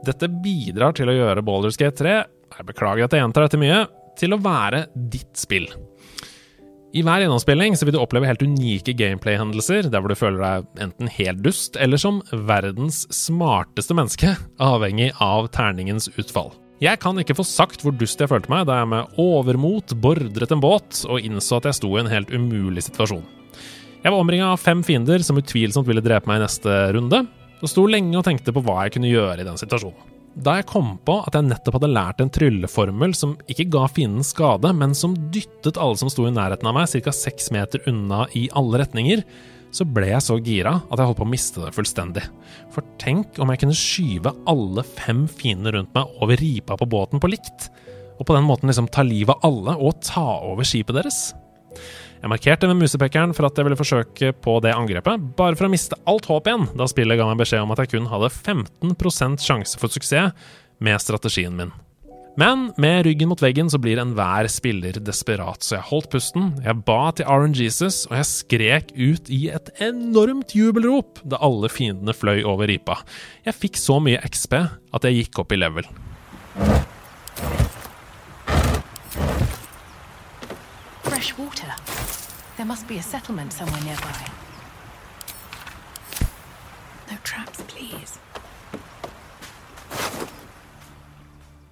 Dette bidrar til å gjøre Baldur's Gate 3 jeg beklager at jeg gjentar dette mye til å være ditt spill. I hver gjennomspilling vil du oppleve helt unike gameplay-hendelser, der hvor du føler deg enten helt dust eller som verdens smarteste menneske, avhengig av terningens utfall. Jeg kan ikke få sagt hvor dust jeg følte meg da jeg med overmot bordret en båt og innså at jeg sto i en helt umulig situasjon. Jeg var omringa av fem fiender som utvilsomt ville drepe meg i neste runde, og sto lenge og tenkte på hva jeg kunne gjøre i den situasjonen. Da jeg kom på at jeg nettopp hadde lært en trylleformel som ikke ga fienden skade, men som dyttet alle som sto i nærheten av meg ca. seks meter unna i alle retninger, så ble jeg så gira at jeg holdt på å miste det fullstendig. For tenk om jeg kunne skyve alle fem fiendene rundt meg over ripa på båten på likt, og på den måten liksom ta livet av alle og ta over skipet deres? Jeg markerte med musepekeren for at jeg ville forsøke på det angrepet, bare for å miste alt håp igjen, da spillet ga meg beskjed om at jeg kun hadde 15% sjanse for suksess med strategien min. Men med ryggen mot veggen så blir enhver spiller desperat, så jeg holdt pusten, jeg ba til Jesus, og jeg skrek ut i et enormt jubelrop da alle fiendene fløy over ripa. Jeg fikk så mye XP at jeg gikk opp i level. Fresh water. There must be a settlement somewhere nearby. No traps, please.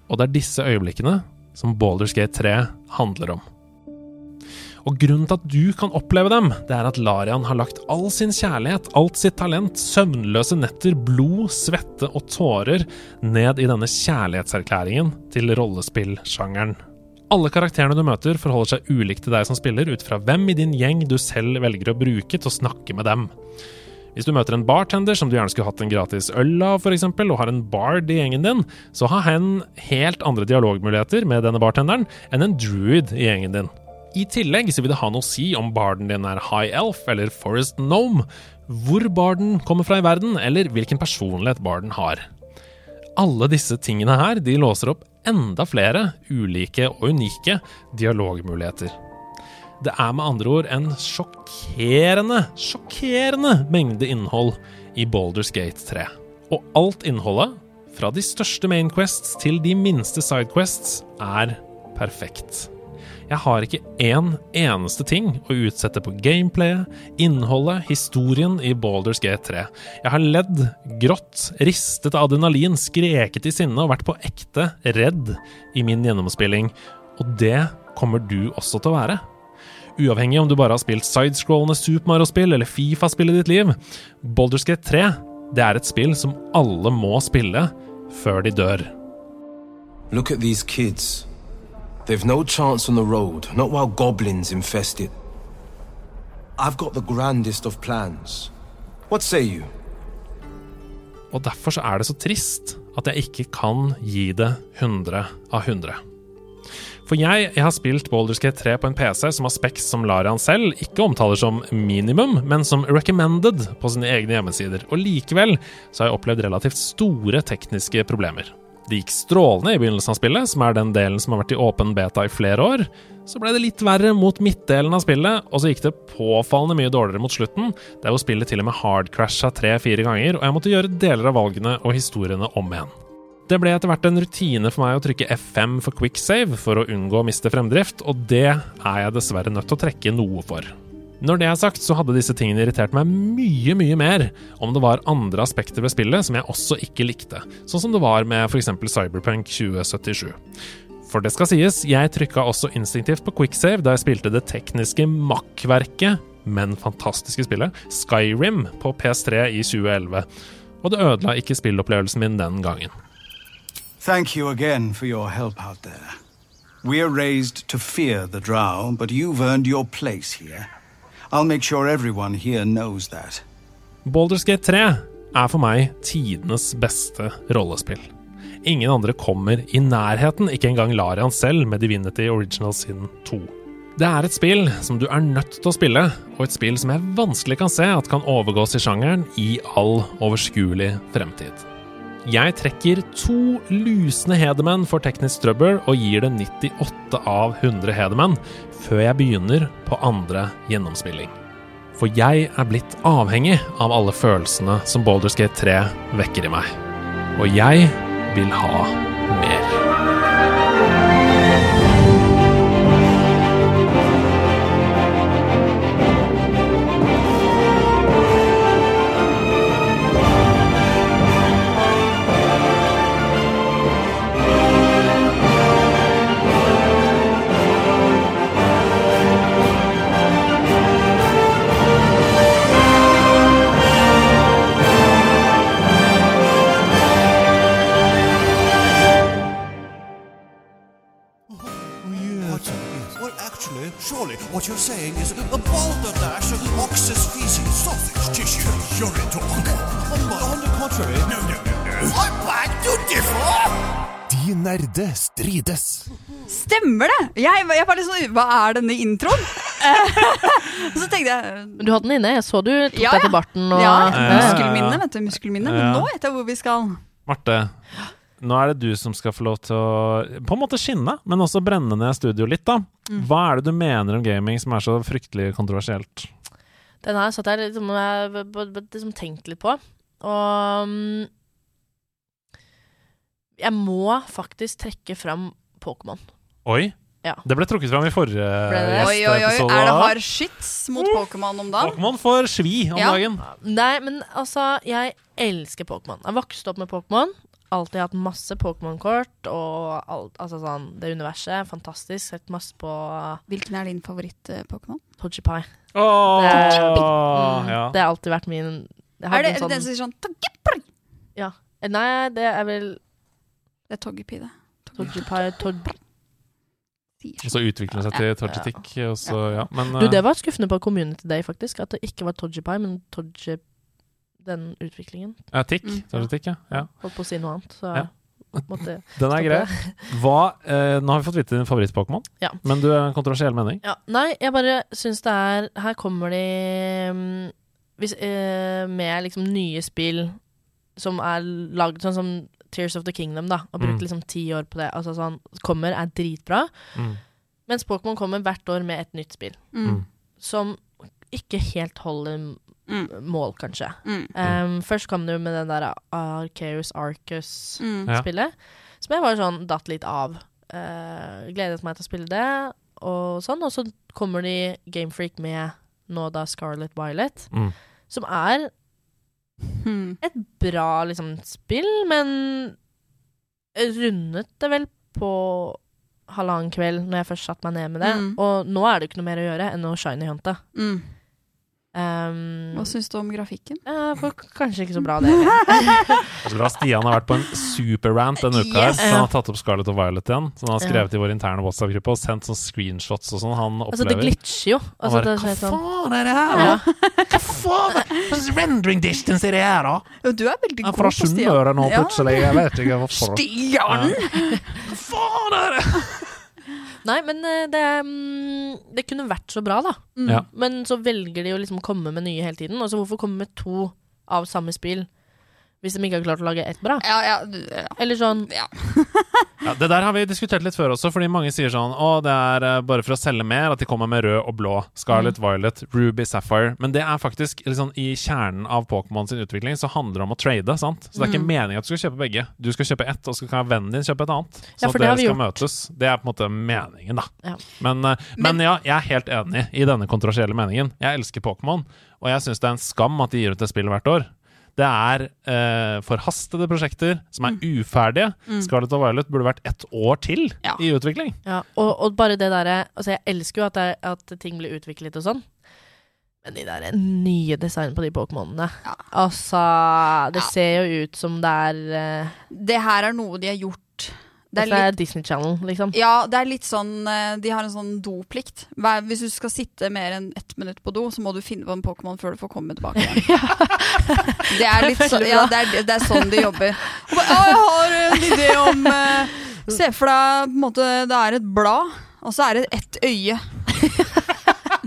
Og det er disse øyeblikkene som Baldur's Gate 3 handler om. Og grunnen til at du kan oppleve dem, det er at Larian har lagt all sin kjærlighet, alt sitt talent, søvnløse netter, blod, svette og tårer ned i denne kjærlighetserklæringen til rollespillsjangeren. Alle karakterene du møter, forholder seg ulikt til deg som spiller, ut fra hvem i din gjeng du selv velger å bruke til å snakke med dem. Hvis du møter en bartender som du gjerne skulle hatt en gratis øl av, f.eks., og har en bard i gjengen din, så har hen helt andre dialogmuligheter med denne bartenderen enn en druid i gjengen din. I tillegg så vil det ha noe å si om barden din er high elf eller forest gnome, hvor barden kommer fra i verden, eller hvilken personlighet barden har. Alle disse tingene her de låser opp enda flere ulike og unike dialogmuligheter. Det er med andre ord en sjokkerende, sjokkerende mengde innhold i Baldur's Gate 3. Og alt innholdet, fra de største mainquests til de minste sidequests, er perfekt. Jeg har ikke én eneste ting å utsette på gameplayet, innholdet, historien i Baldur's Gate 3. Jeg har ledd, grått, ristet av adrenalin, skreket i sinne og vært på ekte redd i min gjennomspilling. Og det kommer du også til å være. Uavhengig om du bare har spilt sidescrollende Super Mario-spill eller Fifa-spill i ditt liv, Baldur's Gate 3 det er et spill som alle må spille før de dør. Look at these kids. They've no chance on the road, not while goblins infest it. I've got the grandest of plans. What say you? Og derfor så er det så trist at jeg ikke kan gi det 100 av 100. For jeg, jeg har spilt Baldur's Gate 3 på en PC som har specs som Larian selv ikke omtaler som minimum, men som recommended på sine egne hjemmesider, og likevel så har jeg opplevd relativt store tekniske problemer. Det gikk strålende i begynnelsen av spillet, som er den delen som har vært i åpen beta i flere år. Så ble det litt verre mot midtdelen av spillet, og så gikk det påfallende mye dårligere mot slutten, der hvor spillet til og med hardcrasha tre-fire ganger, og jeg måtte gjøre deler av valgene og historiene om igjen. Det ble etter hvert en rutine for meg å trykke F5 for quick save for å unngå å miste fremdrift, og det er jeg dessverre nødt til å trekke noe for. Når det er sagt, så hadde disse tingene irritert meg mye, mye mer om det var andre aspekter ved spillet som jeg også ikke likte, sånn som det var med f.eks. Cyberpunk 2077. For det skal sies, jeg trykka også instinktivt på quicksave da jeg spilte det tekniske makkverket, men fantastiske spillet, Skyrim på PS3 i 2011, og det ødela ikke spillopplevelsen min den gangen. Thank you again for your help out there. We're raised to fear the drow, but you've earned your place here. I'll make sure everyone here knows that. Baldur's Gate 3 er for meg tidenes beste rollespill. Ingen andre kommer i nærheten, ikke engang Larian selv med Divinity Original Sin 2. Det er et spill som du er nødt til å spille, og et spill som jeg vanskelig kan se at kan overgås i sjangeren i all overskuelig fremtid. Jeg trekker to lusne hedermenn for teknisk trøbbel og gir det 98 av 100 hedermenn før jeg begynner på andre gjennomspilling. For jeg er blitt avhengig av alle følelsene som Baldur's Gate 3 vekker i meg. Og jeg vil ha mer. Surely what you're saying is a balderdash of ox's feces, sausage, tissue, urine talk. On, on the contrary, no, no, no, no. I beg to differ! De nerde strides. Stemmer det! Jeg, jeg var litt sånn Hva er denne introen? så tenkte jeg Men du hadde den inne. Jeg så du tok Ja, deg til barten og Ja, Ja. muskelminne, vet du. Muskelminne. Men Ja. nå vet jeg hvor vi skal. Marte, nå er det du som skal få lov til å på en måte skinne, men også brenne ned studio litt, da. Mm. Hva er det du mener om gaming som er så fryktelig kontroversielt? Den her satt jeg liksom, jeg b- b- b- liksom tenkt litt på. Og mm, jeg må faktisk trekke fram Pokémon. Oi! Ja. Det ble trukket fram i forrige. Oi, oi, oi. Er det hard skyts mot Pokémon om dagen? Pokémon får svi om Ja. dagen. Nei, men altså, jeg elsker Pokémon. Jeg vokste opp med Pokémon. Alltid hatt masse Pokémon-kort og alt, altså sånn, det universet. Fantastisk. Sett masse på Hvilken er din favoritt-Pokémon? Togepi. Oh, det, er, mm, ja. det har alltid vært min Er det, sånn, er det den som sier sånn Togepi? Ja. Nei, det er vel Det er Togepi, det. Togepi Togepi. Og så utvikler det seg til Togetic, Ja, så ja. Men Du, det eh, var skuffende på Community Day, faktisk. At det ikke var Togepi, men Toge... Den utviklingen. ja, tikk. Mm. tikk ja. ja. Holdt på å si noe annet, så Ja. måtte Den er grei. Hva, eh, nå har vi fått vite din favoritt-Pokémon, Ja. men du har en kontroversiell mening. Ja, nei, jeg bare syns det er Her kommer de mm, hvis, eh, med liksom nye spill som er lagd sånn som Tears of the Kingdom, da. Og brukt Mm. liksom ti år på det. Altså sånn Kommer, er dritbra. Mm. Mens Pokémon kommer hvert år med et nytt spill. Mm. Som ikke helt holder Mm. mål, kanskje. Mm. Um, først kom det jo med den der Arceus Mm. Arcus-spillet. Som jeg var sånn datt litt av. Uh, gledet meg til å spille det, og sånn. Og så kommer de Gamefreak med nå da Scarlet Violet, Mm. som er Hmm. et bra liksom spill, men rundet det vel på halvannen kveld når jeg først satte meg ned med det. Mm. Og nå er det ikke noe mer å gjøre enn å shiny hunte. Mm. Um, Hva syns du om grafikken? Uh, kanskje ikke så bra, det. Det så bra. Stian har vært på en superrant denne uka. her Yes. Så han har tatt opp Scarlett og Violet igjen. Så han har Ja. skrevet i vår interne WhatsApp-gruppe og sendt sånne screenshots og sånn han altså, det opplever. glitcher jo. Altså, bare, det er Hva sånn- faen er det her, Ja. da? Hva faen? er slags rendering distance er det her, da? Jo, du er veldig god fra på Stian. Sunnmøre nå, Ja. plutselig. Jeg vet ikke hvorfor. Stian! Hva faen er det? Nei, men eh, det, mm, det kunne vært så bra, da. Mm. Ja. Men så velger de å liksom komme med nye hele tiden. Altså, hvorfor komme med to av samme spill hvis de ikke har klart å lage ett bra? Ja, ja, du- ja. Eller sånn Ja, det der har vi diskutert litt før også, fordi mange sier sånn Å, det er eh, bare for å selge mer at de kommer med rød og blå. Scarlet, Violet, Ruby, Sapphire. Men det er faktisk liksom, i kjernen av Pokémon sin utvikling så handler det om å trade. sant? Så det er ikke Mm. meningen at du skal kjøpe begge. Du skal kjøpe ett, og så kan vennen din kjøpe et annet. Ja, Så for at det dere skal gjort. møtes. Det er på en måte meningen, da. Ja. Men, eh, men ja, jeg er helt enig i denne kontroversielle meningen. Jeg elsker Pokémon, og jeg syns det er en skam at de gir ut et spill hvert år. Det er eh, forhastede prosjekter som er uferdige. Mm. Scarlett og Violet burde vært ett år til i utvikling. Ja, og, og bare det derre Altså, jeg elsker jo at, det, at ting blir utviklet og sånn. Men de der nye designene på de Pokémonene Altså Det ser jo ut som det er uh... Det her er noe de har gjort Det Det er, er Disney Channel, liksom. Ja, det er litt sånn eh, De har en sånn doplikt. Hvis du skal sitte mer enn ett minutt på do, så må du finne på en Pokémon før du får komme tilbake igjen. Det er litt så, ja, det er, det er sånn de jobber. «Å, jeg har en idé om uh, Se for deg på en måte, det er et blad, og så er det ett øye.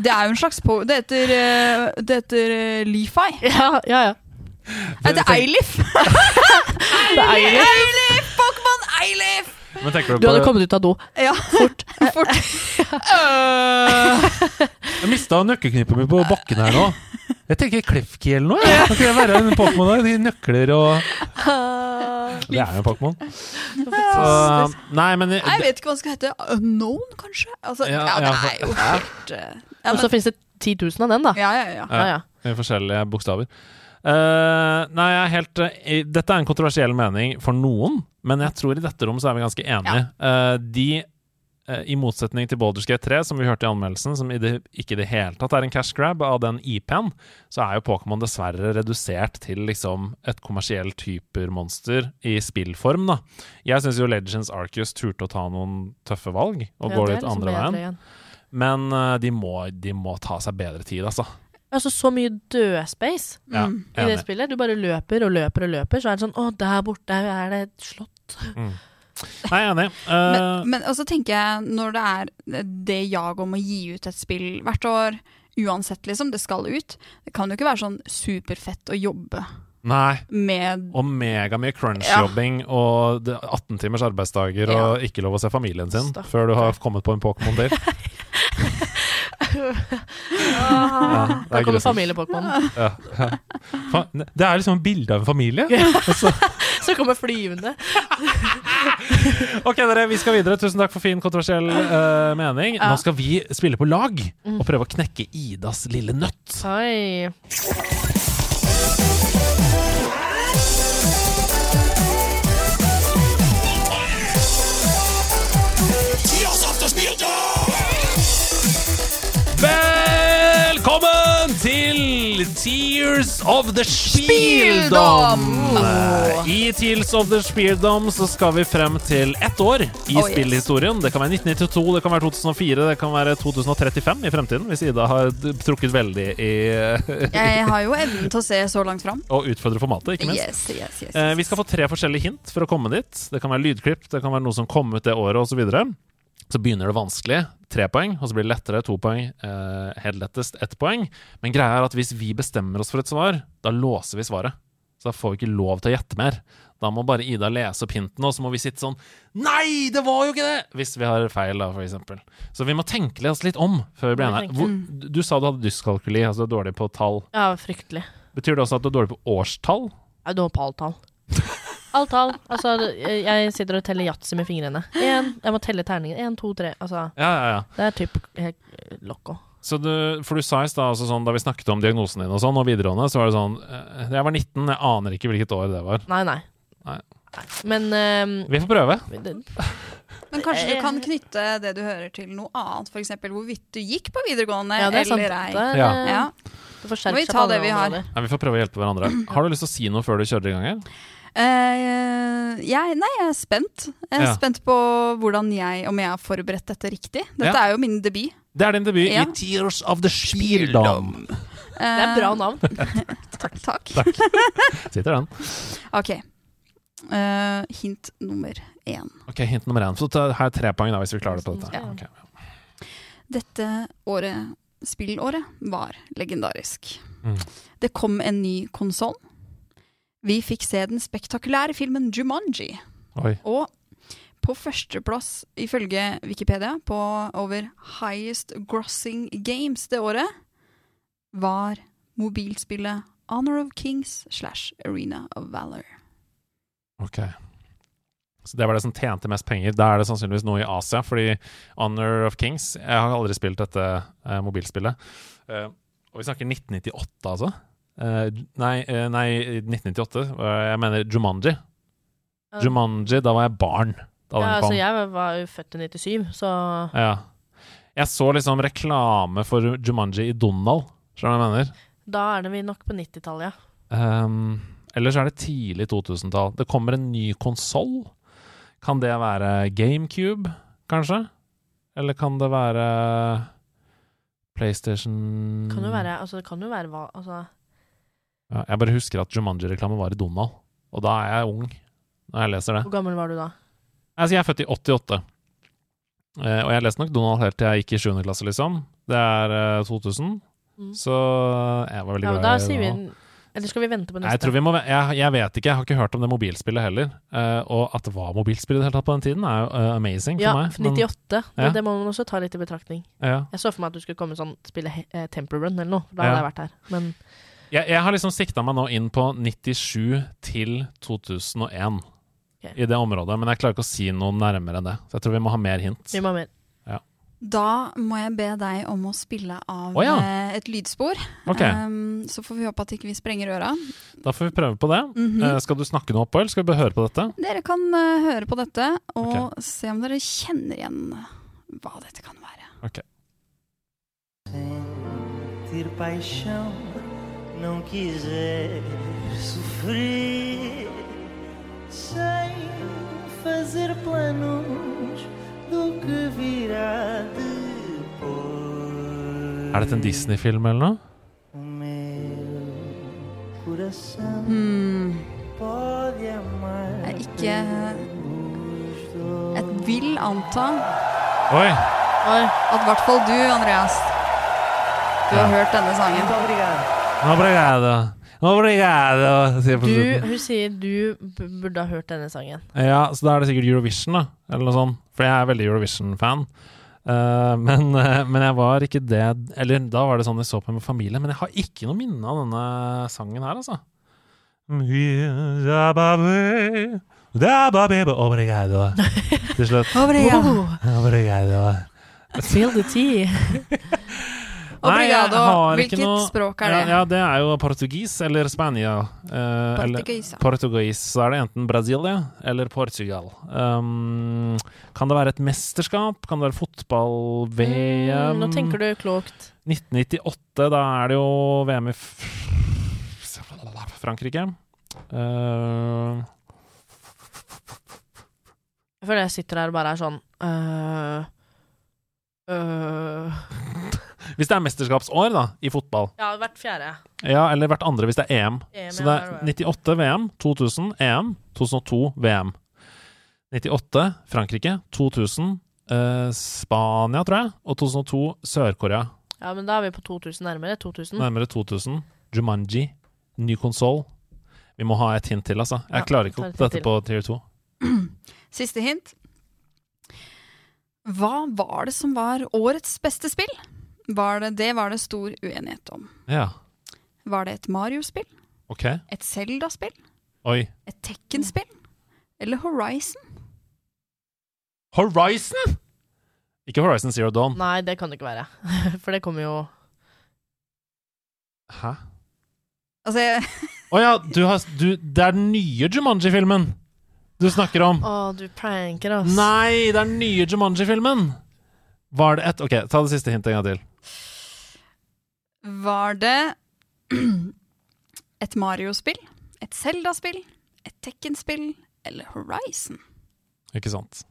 Det er jo en slags po... Det heter, eh, det heter uh, Lefi. Ja, ja, ja. Det er Eilif. Eilif. Eilif! Pokémon Eilif! Men tenker Du hadde kommet ut av do. Ja. Fort. Fort. Jeg mista nøkkelknippet mitt på bakken her nå. Jeg tenker Klefki eller noe. Ja. Kan ikke være en Pokémon der? De nøkler og Det er jo en Pokémon. Nei, men Jeg vet ikke hva den skal hete. Unknown, kanskje? Altså, ja, Ja, det er jo ja. helt eh, Og så finnes det 10 000 av den, da. Ja, ja, ja. ja, ja. I forskjellige bokstaver. Eh, nei, jeg er helt uh, Dette er en kontroversiell mening for noen, men jeg tror i dette rommet så er vi ganske enige. Eh, de eh, i motsetning til Baldur's Gate 3, som vi hørte i anmeldelsen, som i det, ikke i det hele tatt er en cash grab av den IP-en, så er jo Pokémon dessverre redusert til liksom et kommersielt typermonster i spillform, da. Jeg syns jo Legends Arceus turte å ta noen tøffe valg, og Ja, gå litt liksom andre veien. Men de, må, de må ta seg bedre tid, altså. Altså så mye dødspace Ja, i det spillet. Du bare løper og løper og løper, så er det sånn Å, der borte er det et slott. Mm. Nei, jeg er enig. Uh, Men, men også tenker jeg, når det er det jaget om å gi ut et spill hvert år, uansett liksom, det skal ut, det kan jo ikke være sånn superfett å jobbe Nei. med Og megamye crunch-jobbing og 18 timers arbeidsdager Ja. og ikke lov å se familien sin før du har kommet på en Pokémon Er da kommer familie-Pokémon. Ja, ja. Det er liksom bilde av en familie. Som så- Så kommer flyvende. Ok, dere, vi skal videre. Tusen takk for fin kontroversiell uh, mening. Ja. Nå skal vi spille på lag Mm. og prøve å knekke Idas lille nøtt. Oi. Til Tears of the Spieldom! I Tears of the Spieldom så skal vi frem til ett år i Oh, yes. spillhistorien. Det kan være 1992, det kan være 2004, det kan være 2035 i fremtiden, hvis Ida har trukket veldig i Jeg har jo evnen til å se så langt fram. Og utfordre formatet, ikke minst. Yes, yes, yes, Eh, vi skal få tre forskjellige hint for å komme dit. Det kan være lydklipp, det kan være noe som kom ut det året, osv. Så, begynner det vanskelig, tre poeng, og så blir det lettere, to poeng. Eh, helt lettest, ett poeng. Men greia er at hvis vi bestemmer oss for et svar, da låser vi svaret. Så da får vi ikke lov til å gjette mer. Da må bare Ida lese opp hintene, og så må vi sitte sånn Nei, det var jo ikke det! Hvis vi har feil, da, for eksempel. Så vi må tenke oss litt om før vi blir enige. du sa du hadde dyskalkuli, altså du er dårlig på tall. Ja, fryktelig. Betyr det også at du er dårlig på årstall? Jeg er dårlig på alt Alt tall. Altså, jeg sitter og teller yatzy med fingrene. En, jeg må telle terningen. Én, to, tre. Altså, Ja, ja, ja. det er typ helt loco. Så du, for du sa i stad, altså sånn, da vi snakket om diagnosen din og sånn, og videregående, så var det sånn eh, Jeg var 19, jeg aner ikke hvilket år det var. Nei, nei. Nei. Men um, Vi får prøve. Men kanskje Eh. du kan knytte det du hører til noe annet, f.eks. hvorvidt du gikk på videregående Ja, det er sant. eller ei. Det Ja. eh, Ja. Det Må vi ta det vi har. Ja, vi får prøve å hjelpe hverandre. Har du lyst til å si noe før du kjører i gang her? Eh, jeg, nei, jeg er spent. Jeg er Ja. spent på hvordan jeg, om jeg har forberedt dette riktig. Dette Ja. er jo min debut. Det er din debut Ja. i Tears of the Spieldom. Det er bra navn. takk. takk. Takk. Sitter den. Ok. Uh, hint nummer én. Ok, Hint nummer én. Så ta, her er tre poeng da, hvis vi klarer det på dette. Ja. Ok. Dette året, spillåret, var legendarisk. Mm. Det kom en ny konsoll. Vi fikk se den spektakulære filmen Jumanji. Oi. Og på førsteplass, ifølge Wikipedia, på over highest grossing games det året, var mobilspillet Honor of Kings slash Arena of Valor. Ok. Så det var det som tjente mest penger. Da er det sannsynligvis noe i Asia, fordi Honor of Kings Jeg har aldri spilt dette eh, mobilspillet. Eh, og vi snakker 1998, altså. Eh, nei, eh, nei, 1998. Eh, jeg mener Jumanji. Jumanji, da var jeg barn. Da Ja, altså, jeg var- jo født i 97, så Ja. Jeg så liksom reklame for Jumanji i Donald, skjønner du hva jeg mener? da er det vi nok på 90-tallet, ja. Um, ellers er det tidlig 2000-tall. Det kommer en ny konsoll. Kan det være GameCube, kanskje? Eller kan det være PlayStation Kan jo være, altså, det kan jo være hva altså, ja, Jeg bare husker at Jumanji-reklame var i Donald. Og da er jeg ung når jeg leser det. Hvor gammel var du da? Altså, jeg er født i 88. Eh, og jeg leste nok Donald helt til jeg gikk i 7. klasse, liksom. Det er eh, 2000. Mm. Så jeg var veldig Ja, glad da sier vi. Eller skal vi vente på neste? Jeg tror vi må jeg, jeg vet ikke, jeg har ikke hørt om det mobilspillet heller. Eh, og at det var mobilspill i det hele tatt på den tiden, er jo amazing for Ja, meg. men- 98. Ja. Men det må man også ta litt i betraktning. Ja. Jeg så for meg at du skulle komme sånn spille Temple Run eller noe. Da Ja. hadde jeg vært her. Men Jeg, jeg har liksom sikta meg nå inn på 97 til 2001 okay. i det området, men jeg klarer ikke å si noe nærmere enn det. Så jeg tror vi må ha mer hint. vi må ha mer. Ja. Da må jeg be deg om å spille av oh, ja. eh, et lydspor. Okay. Um, så får vi håpe at ikke vi sprenger øra. Da får vi prøve på det. Mm -hmm. uh, skal du snakke noe oppå, eller skal vi bare høre på dette? Dere kan uh, høre på dette og se om dere kjenner igjen hva dette kan være. Ok. ter paixão, não quiser sofrer, sem fazer planos do que virá depois. Er dette en Disney-film eller noe? O meu coração Hmm. pode amar. Jeg ikke Jeg vil anta Oi! at i hvert fall du, Andreas, du har hørt denne sangen. Obrigado. Obrigado, sier Du, hun sier du burde ha hørt denne sangen. Ja, så da er det sikkert Eurovision, da. Eller noe sånt. For jeg er veldig Eurovision-fan. Uh, men, uh, men jeg var ikke det Eller da var det sånn jeg så på med familien. Men jeg har ikke noe minne av denne sangen her, altså. Obrigado. Til slutt. Obrigado. Obrigado. Feel the tea. Nei, Obrigado. ikke Hvilket noe- språk er det? Ja, det er jo portugis eller Spania. eh, Portugis, ja. Portugis. Så er det enten Brasilia eller Portugal. Um, kan det være et mesterskap? Kan det være fotball-VM? Mm, nå tenker du klokt. 1998, da er det jo VM i Frankrike. Uh, Jeg føler jeg sitter der og bare er sånn øh, øh. Hvis det er mesterskapsår, da, i fotball. Ja, hvert fjerde. Ja, eller hvert andre hvis det er EM. EM, Så det er 98 VM, 2000 EM, 2002 VM. 98 Frankrike, 2000 eh, Spania, tror jeg, og 2002 Sør-Korea. Ja, men da er vi på 2000 nærmere. 2000. Nærmere 2000. Jumanji, ny konsoll. Vi må ha et hint til, altså. Jeg Ja, klarer ikke hint dette til. på tier 2. Siste hint. Hva var det som var årets beste spill? Var det, det var det stor uenighet om. Ja, Var det et Mario-spill? OK. Et Zelda-spill? Oi. Et Tekken-spill? Eller Horizon? Horizon?! Ikke Horizon Zero Dawn. Nei, det kan det ikke være. For det kommer jo Hæ? Altså, jeg, Å ja, du har, du, det er den nye Jumanji-filmen! du snakker om? Å, du pranker oss. Nei, det er den nye Jumanji-filmen! Var det et Ok, ta det siste hintet en gang til. Var det et Mario-spill, et Zelda-spill, et Tekken-spill eller Horizon? Ikke sant.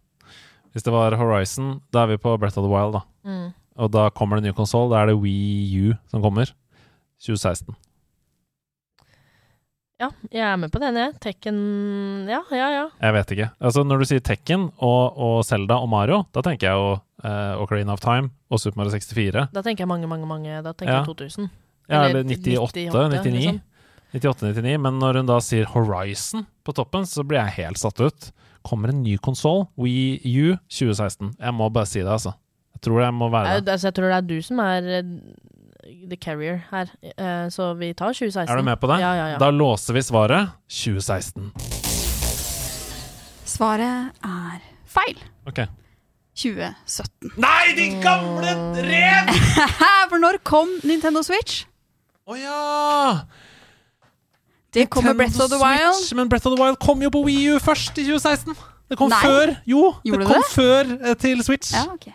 Hvis det var Horizon, da er vi på Breath of the Wild, da. Mm. Og da kommer det en ny konsoll. Da er det Wii U som kommer. 2016. Ja, jeg er med på den, jeg. Tekken Ja, ja, ja. Jeg vet ikke. Altså, når du sier Tekken og, og Zelda og Mario, da tenker jeg jo uh, Ocarina of Time og Super Mario 64. Da tenker jeg mange, mange, mange. Da tenker Ja. jeg 2000. Ja, eller 98, 99. liksom. 98-99. Men når hun da sier Horizon på toppen, så blir jeg helt satt ut. Kommer en ny konsoll, Wii U 2016. Jeg må bare si det, altså. Jeg tror jeg må være Jeg, det. altså, jeg tror det er du som er eh, the carrier her, Eh, så vi tar 2016. Er du med på det? Ja, ja, ja. Da låser vi svaret 2016. Svaret er feil. Ok. 2017. Nei, din gamle rev! For når kom Nintendo Switch? Å ja! Det kom med Breath of the Wild. Switch, men Breath of the Wild kom jo på Wii U først i 2016. Det kom Nei. før. Jo, Gjorde det kom det? før eh, til Switch. Ja, ok.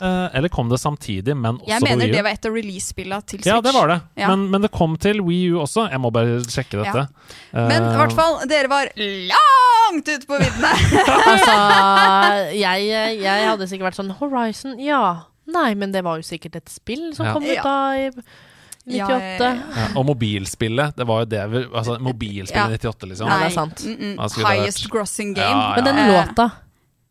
Eh, eller kom det samtidig, men også Jeg på mener Wii U? det var et av release-spillene til Switch. Ja, det var det. Ja. Men, men det kom til Wii U også. Jeg må bare sjekke dette. Men i uh, hvert fall, dere var langt ute på viddene. altså, jeg, jeg hadde sikkert vært sånn Horizon, ja. Nei, men det var jo sikkert et spill som Ja. kom ut Ja. da i 98. Ja, ja, ja, og mobilspillet, det var jo det vi Altså, mobilspillet Ja. 98, liksom. Nei, det er sant. Mm -mm. Highest grossing game. Ja, ja. Men den Eh, låta,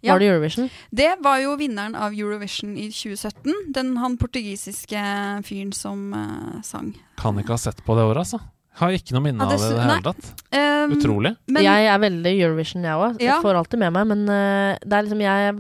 ja. var det Eurovision? Det var jo vinneren av Eurovision i 2017. Den han portugisiske fyren som uh, sang. Kan ikke ha sett på det året, altså. Har ikke noe minne Ja, det av det i det hele tatt. Um, Utrolig. Men, jeg er veldig Eurovision, jeg òg. Ja. Får alltid med meg, men uh, det er liksom jeg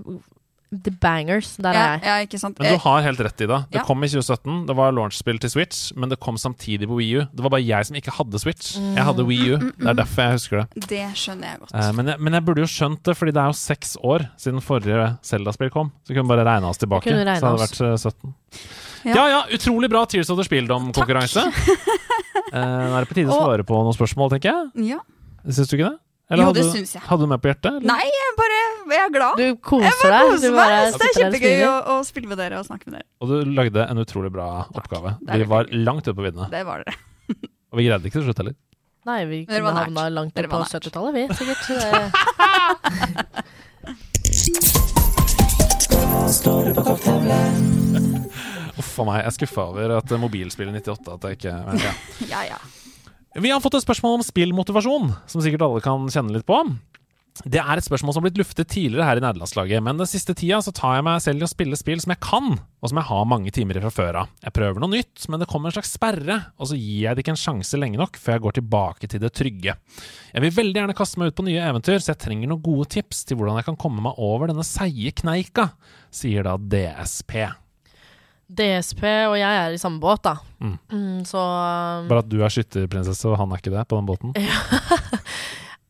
The bangers, der ja, er jeg. ja, ikke sant. Men du har helt rett i det. Det Ja. kom i 2017. Det var launchspill til Switch, men det kom samtidig på Wii U. Det var bare jeg som ikke hadde Switch. Mm. Jeg hadde Wii U. Mm, mm, Det er mm. derfor jeg husker det. Eh, Det skjønner jeg godt. Eh, men, jeg, men jeg burde jo skjønt det, fordi det er jo seks år siden forrige Zelda-spill kom. Så vi kunne bare regna oss tilbake. Så hadde det vært eh, 17. Ja. Ja ja, utrolig bra Tears of the Spieldom-konkurranse. Eh, Nå er det på tide å svare på noen spørsmål, tenker jeg. Ja. Syns du ikke det? Jo, hadde, det du- syns jeg. Hadde du meg på hjertet? eller? Nei, jeg bare jeg er glad. Du koser deg. koser Du meg. bare det er kjempegøy å, å spille med dere og snakke med dere. Og du lagde en utrolig bra oppgave. er Vi var langt ute på viddene. Det var dere. Og vi greide ikke til slutt heller. Nei, vi kunne var havna langt opp på 70-tallet, vi, sikkert. Det- Uff a meg. Jeg er skuffa over at mobilspillet 98 at jeg ikke men, ja. Ja, ja. Vi har fått et spørsmål om spillmotivasjon, som sikkert alle kan kjenne litt på. Det er et spørsmål som har blitt luftet tidligere her i nederlandslaget, men den siste tida så tar jeg meg selv i å spille spill som jeg kan, og som jeg har mange timer i fra før av. Jeg prøver noe nytt, men det kommer en slags sperre, og så gir jeg det ikke en sjanse lenge nok før jeg går tilbake til det trygge. Jeg vil veldig gjerne kaste meg ut på nye eventyr, så jeg trenger noen gode tips til hvordan jeg kan komme meg over denne seige kneika, sier da DSP. DSP og jeg er i samme båt, da. Mm. Mm, så um, Bare at du er skytterprinsesse, og han er ikke det, på den båten.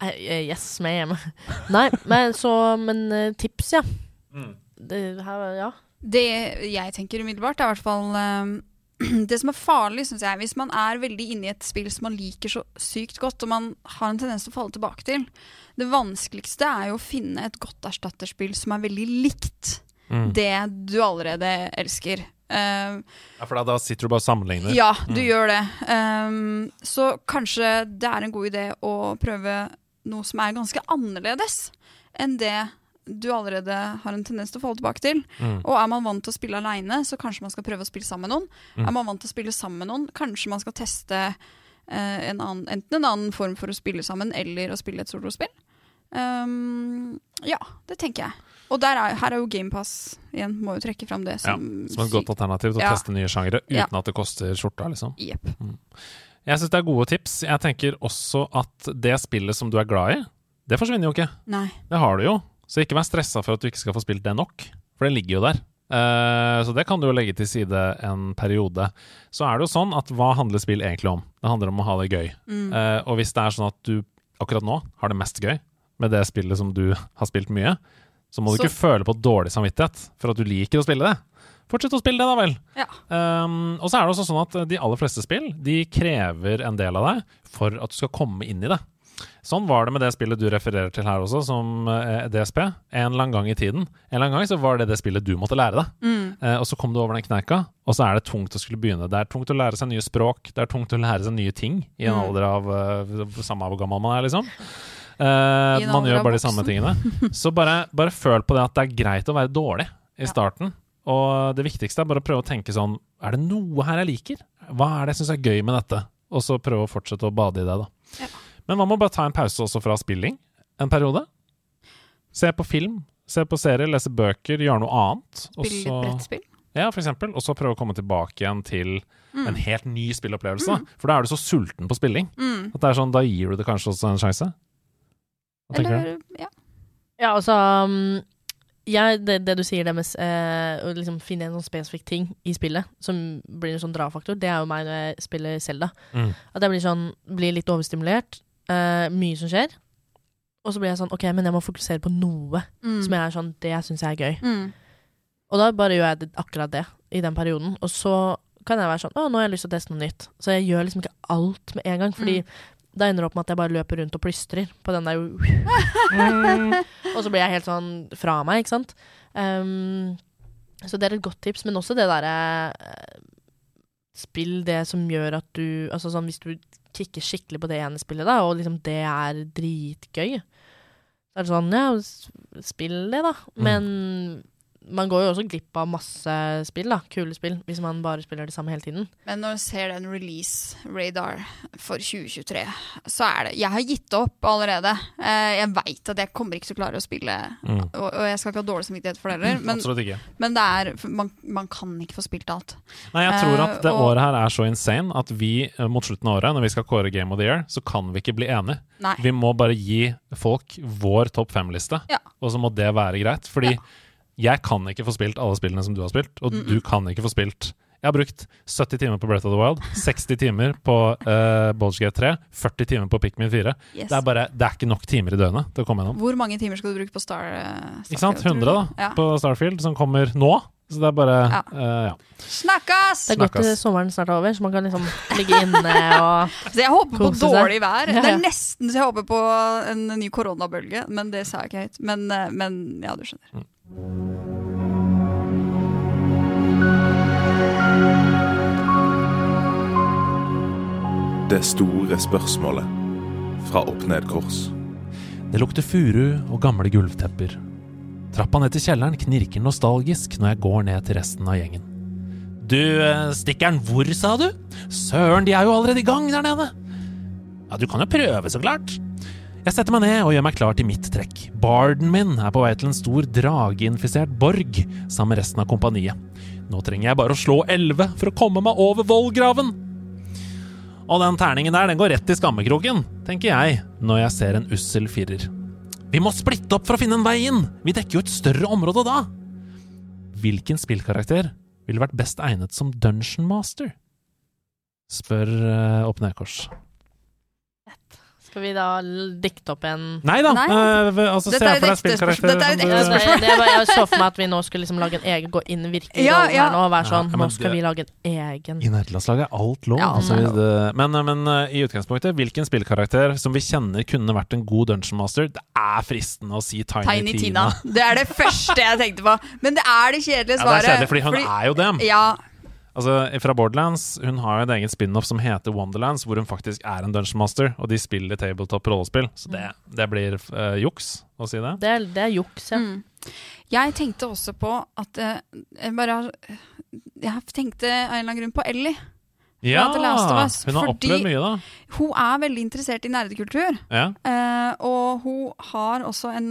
yes, Yes, hjemme. Nei, men så Men eh, tips, ja. Det her, ja. Det jeg tenker umiddelbart, er i hvert fall um, Det som er farlig, syns jeg, hvis man er veldig inne i et spill som man liker så sykt godt, og man har en tendens til å falle tilbake til Det vanskeligste er jo å finne et godt erstatterspill som er veldig likt Mm. det du allerede elsker. Eh, Ja, for da, da sitter du bare og sammenligner. ja, du Mm. gjør det. Um, så kanskje det er en god idé å prøve noe som er ganske annerledes enn det du allerede har en tendens til å falle tilbake til. Mm. Og er man vant til å spille aleine, så kanskje man skal prøve å spille sammen med noen. Mm. Er man vant til å spille sammen med noen, kanskje man skal teste uh, en annen, enten en annen form for å spille sammen, eller å spille et solospill. Um, ja, det tenker jeg. Og der er, her er jo GamePass igjen, må jo trekke fram det Ja, som som et godt alternativ til å Ja. teste nye sjangere uten Ja. at det koster skjorta, liksom. Yep. Mm. Jeg syns det er gode tips. Jeg tenker også at det spillet som du er glad i, det forsvinner jo ikke. Nei. Det har du jo. Så ikke vær stressa for at du ikke skal få spilt det nok, for det ligger jo der. Eh, så det kan du jo legge til side en periode. Så er det jo sånn at hva handler spill egentlig om? Det handler om å ha det gøy. Mm. Eh, og hvis det er sånn at du akkurat nå har det mest gøy med det spillet som du har spilt mye, så må du Så- ikke føle på dårlig samvittighet for at du liker å spille det. Fortsett å spille det, da vel. Ja. Um, og så er det også sånn at de aller fleste spill De krever en del av deg for at du skal komme inn i det. Sånn var det med det spillet du refererer til her også, som eh, DSP. En eller annen gang i tiden. En eller annen gang så var det det spillet du måtte lære deg. Mm. Eh, og så kom du over den kneika, og så er det tungt å skulle begynne. Det er tungt å lære seg nye språk, det er tungt å lære seg nye ting i en Mm. alder av uh, samme hvor gammel man er, liksom. En man gjør bare de samme tingene. Så bare, bare føl på det at det er greit å være dårlig i starten. Og det viktigste er bare å prøve å tenke sånn Er det noe her jeg liker? Hva er det jeg syns er gøy med dette? Og så prøve å fortsette å bade i det, da. Men man må bare ta en pause også fra spilling en periode? Se på film, se på serier, lese bøker, gjøre noe annet. Spille litt brettspill. Ja, for eksempel. Og så prøve å komme tilbake igjen til Mm. en helt ny spillopplevelse. Mm. For da er du så sulten på spilling Mm. at det er sånn, da gir du det kanskje også en sjanse. Hva tenker du? Ja. Ja, altså um, jeg, det, det du sier, det med eh, å liksom finne en sånn spesifikk ting i spillet som blir en sånn drafaktor, det er jo meg når jeg spiller Selda. Mm. At jeg blir sånn Blir litt overstimulert. eh, mye som skjer. Og så blir jeg sånn OK, men jeg må fokusere på noe Mm. som jeg er sånn Det syns jeg er gøy. Mm. Og da bare gjør jeg det, akkurat det i den perioden. Og så kan jeg være sånn Å, nå har jeg lyst til å teste noe nytt. Så jeg gjør liksom ikke alt med en gang. Fordi Mm. Da ender det opp med at jeg bare løper rundt og plystrer på den der Og så blir jeg helt sånn fra meg, ikke sant. Um, så det er et godt tips. Men også det derre eh, Spill det som gjør at du Altså sånn hvis du kicker skikkelig på det ene spillet, da, og liksom det er dritgøy, så er det sånn Ja, spill det, da. Men man går jo også glipp av masse spill, da. Kule spill, hvis man bare spiller det samme hele tiden. Men når du ser den release radar for 2023, så er det Jeg har gitt opp allerede. Eh, jeg veit at jeg kommer ikke til å klare å spille, Mm. og, og jeg skal ikke ha dårlig samvittighet for det heller. Men, men det er man, man kan ikke få spilt alt. Nei, jeg tror at det Eh, og- året her er så insane at vi eh, mot slutten av året, når vi skal kåre Game of the Year, så kan vi ikke bli enige. Nei. Vi må bare gi folk vår topp fem-liste, Ja. og så må det være greit. Fordi jeg kan ikke få spilt alle spillene som du har spilt, og Mm -mm. du kan ikke få spilt Jeg har brukt 70 timer på Breath of the Wild, 60 timer på uh, Bolger Gate 3, 40 timer på Pikmin 4. Yes. Det, er bare, det er ikke nok timer i døgnet til å komme gjennom. Hvor mange timer skal du bruke på Star? Starfield, Ikke sant? 100 da. Ja. på Starfield, som kommer nå. Så det er bare Ja. Uh, ja. Snakkes! Det er godt Snakkes. sommeren snart er over, så man kan liksom ligge inne og Så jeg håper på dårlig vær. Ja, Det er nesten så jeg håper på en ny koronabølge, men det sa jeg ikke høyt. Men, eh, men ja, du skjønner. Det store spørsmålet fra Opp Ned Kors. Det lukter furu og gamle gulvtepper. Trappa ned til kjelleren knirker nostalgisk når jeg går ned til resten av gjengen. Du, eh, stikkeren, hvor, sa du? Søren, de er jo allerede i gang der nede! Ja, du kan jo prøve, så klart. Jeg setter meg ned og gjør meg klar til mitt trekk. Barden min er på vei til en stor drageinfisert borg sammen med resten av kompaniet. Nå trenger jeg bare å slå elleve for å komme meg over vollgraven. Og den terningen der, den går rett i skammekroken, tenker jeg når jeg ser en ussel firer. Vi må splitte opp for å finne en vei inn! Vi dekker jo et større område da! Hvilken spillkarakter ville vært best egnet som Dungeon Master? Spør uh, Opp Ned-kors. Skal vi da dikte opp en Nei da! Nei. Uh, altså, se Dette er for deg et ekte spørsmål. Dette er et som ekte du- spørsmål. Det var, jeg så for meg at vi nå skulle liksom lage en egen Gå inn virkelig Ja, ja. her nå og være Ja, sånn men Nå skal det- vi lage en egen I nederlandslaget er alt lov. Ja, altså, det men men uh, i utgangspunktet, hvilken spillkarakter som vi kjenner kunne vært en god Dungeon Master? Det er fristende å si Tiny, Tiny Tina. Det er det første jeg tenkte på. Men det er det kjedelige svaret. Ja, det er kjedelig, fordi hun er jo dem. Ja, Altså, Fra Borderlands Hun har jo en egen spin-off som heter Wonderlands, hvor hun faktisk er en Dungeon Master, og de spiller tabletop rollespill. Så det, det blir uh, juks å si det. Det er, det er juks, ja. Mm. Jeg tenkte også på at uh, jeg bare har Jeg tenkte av en eller annen grunn på Ellie. Ja! Us, Hun har opplevd mye, da. Hun er veldig interessert i nerdekultur. Ja. Uh, og hun har også en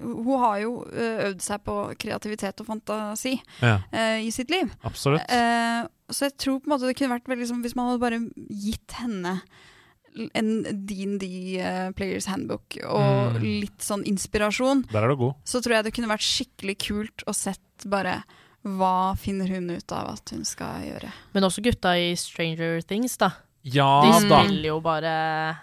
Hun har jo eh, øvd seg på kreativitet og fantasi Ja. uh, i sitt liv. Absolutt. Uh, så jeg tror på en måte det kunne vært veldig sånn hvis man hadde bare gitt henne en DND uh, Players Handbook og Mm. litt sånn inspirasjon, Der er du god. så tror jeg det kunne vært skikkelig kult å sett bare hva finner hun ut av at hun skal gjøre. Men også gutta i Stranger Things, da. Ja De da. spiller jo bare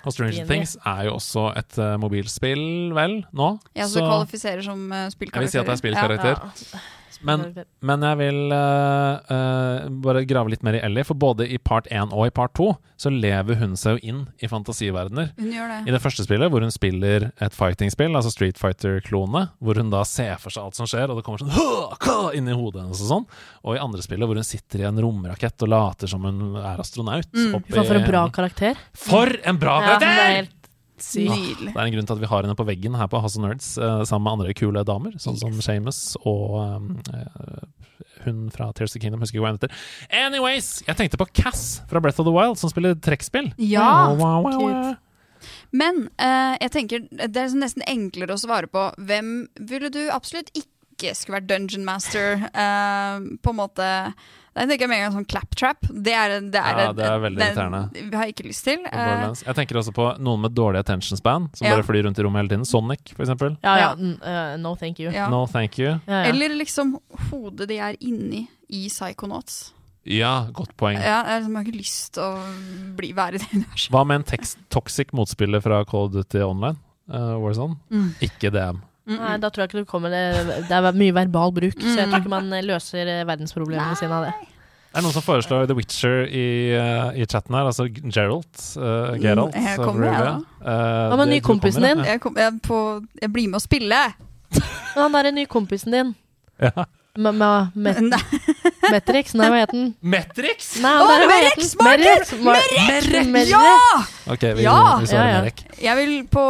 Og Stranger. Things er jo også et uh, mobilspill, vel, nå? Ja, så, det kvalifiserer som uh, Jeg vil si at det er spillkarakter. Ja, spillkarakter. Men jeg vil uh, uh, bare grave litt mer i Ellie, for både i part 1 og i part 2 så lever hun seg jo inn i fantasiverdener. Hun gjør det. I det første spillet, hvor hun spiller et fighting-spill, altså Street Fighter-klone, hvor hun da ser for seg alt som skjer, og det kommer sånn «Hå! Ka!» inn i hodet hennes og sånn. Og i andre spillet, hvor hun sitter i en romrakett og later som hun er astronaut. Mm. for en bra karakter. For en bra Ja, det er karakter! Sykt. Ah, Det er en grunn til at vi har henne på veggen her på Hasse Nerds eh, sammen med andre kule damer, sånn som Shamus og uh, hun fra Tears of the Kingdom. Husker ikke hva hun heter. Anyways, jeg tenkte på Cass fra Breath of the Wild, som spiller trekkspill. Ja, Wow, wow, wow, wow. Men uh, jeg tenker det er nesten enklere å svare på hvem ville du absolutt ikke skulle vært dungeon master? uh, på en måte Da tenker jeg med en gang sånn claptrap. Det er, det er, Ja, det er veldig irriterende. Det har jeg ikke lyst til. Eh, Jeg tenker også på noen med dårlig attention span, som Ja. bare flyr rundt i rommet hele tiden. Sonic, for eksempel. Ja, ja. eh, no thank you. Ja. No thank you. Ja, ja. Eller liksom hodet de er inni i Psychonauts. Ja, godt poeng. Ja, jeg liksom har ikke lyst til å bli, være i det universet. Hva med en tekst, toxic motspiller fra Call of Duty Online? Uh, Warzone? Mm. Ikke DM. Nei, da tror jeg ikke du kommer Det, det er mye verbal bruk, så jeg Mm. tror ikke man eh, løser eh, verdensproblemene sine av det. Er det noen som foreslår The Witcher i, uh, i chatten her? Altså Geralt? Uh, Geralt Mm, jeg kommer, jeg. Uh, Hva med ny kompisen din? Jeg, kom, jeg, er på, jeg blir med å spille. Han er den nye kompisen din. Ja. Metrix? Nei, hva het den? Metrix? Nei, Merex! Merek! Ja! Ok, vi, Ja! vi svarer Ja, ja. Merek. Jeg vil på,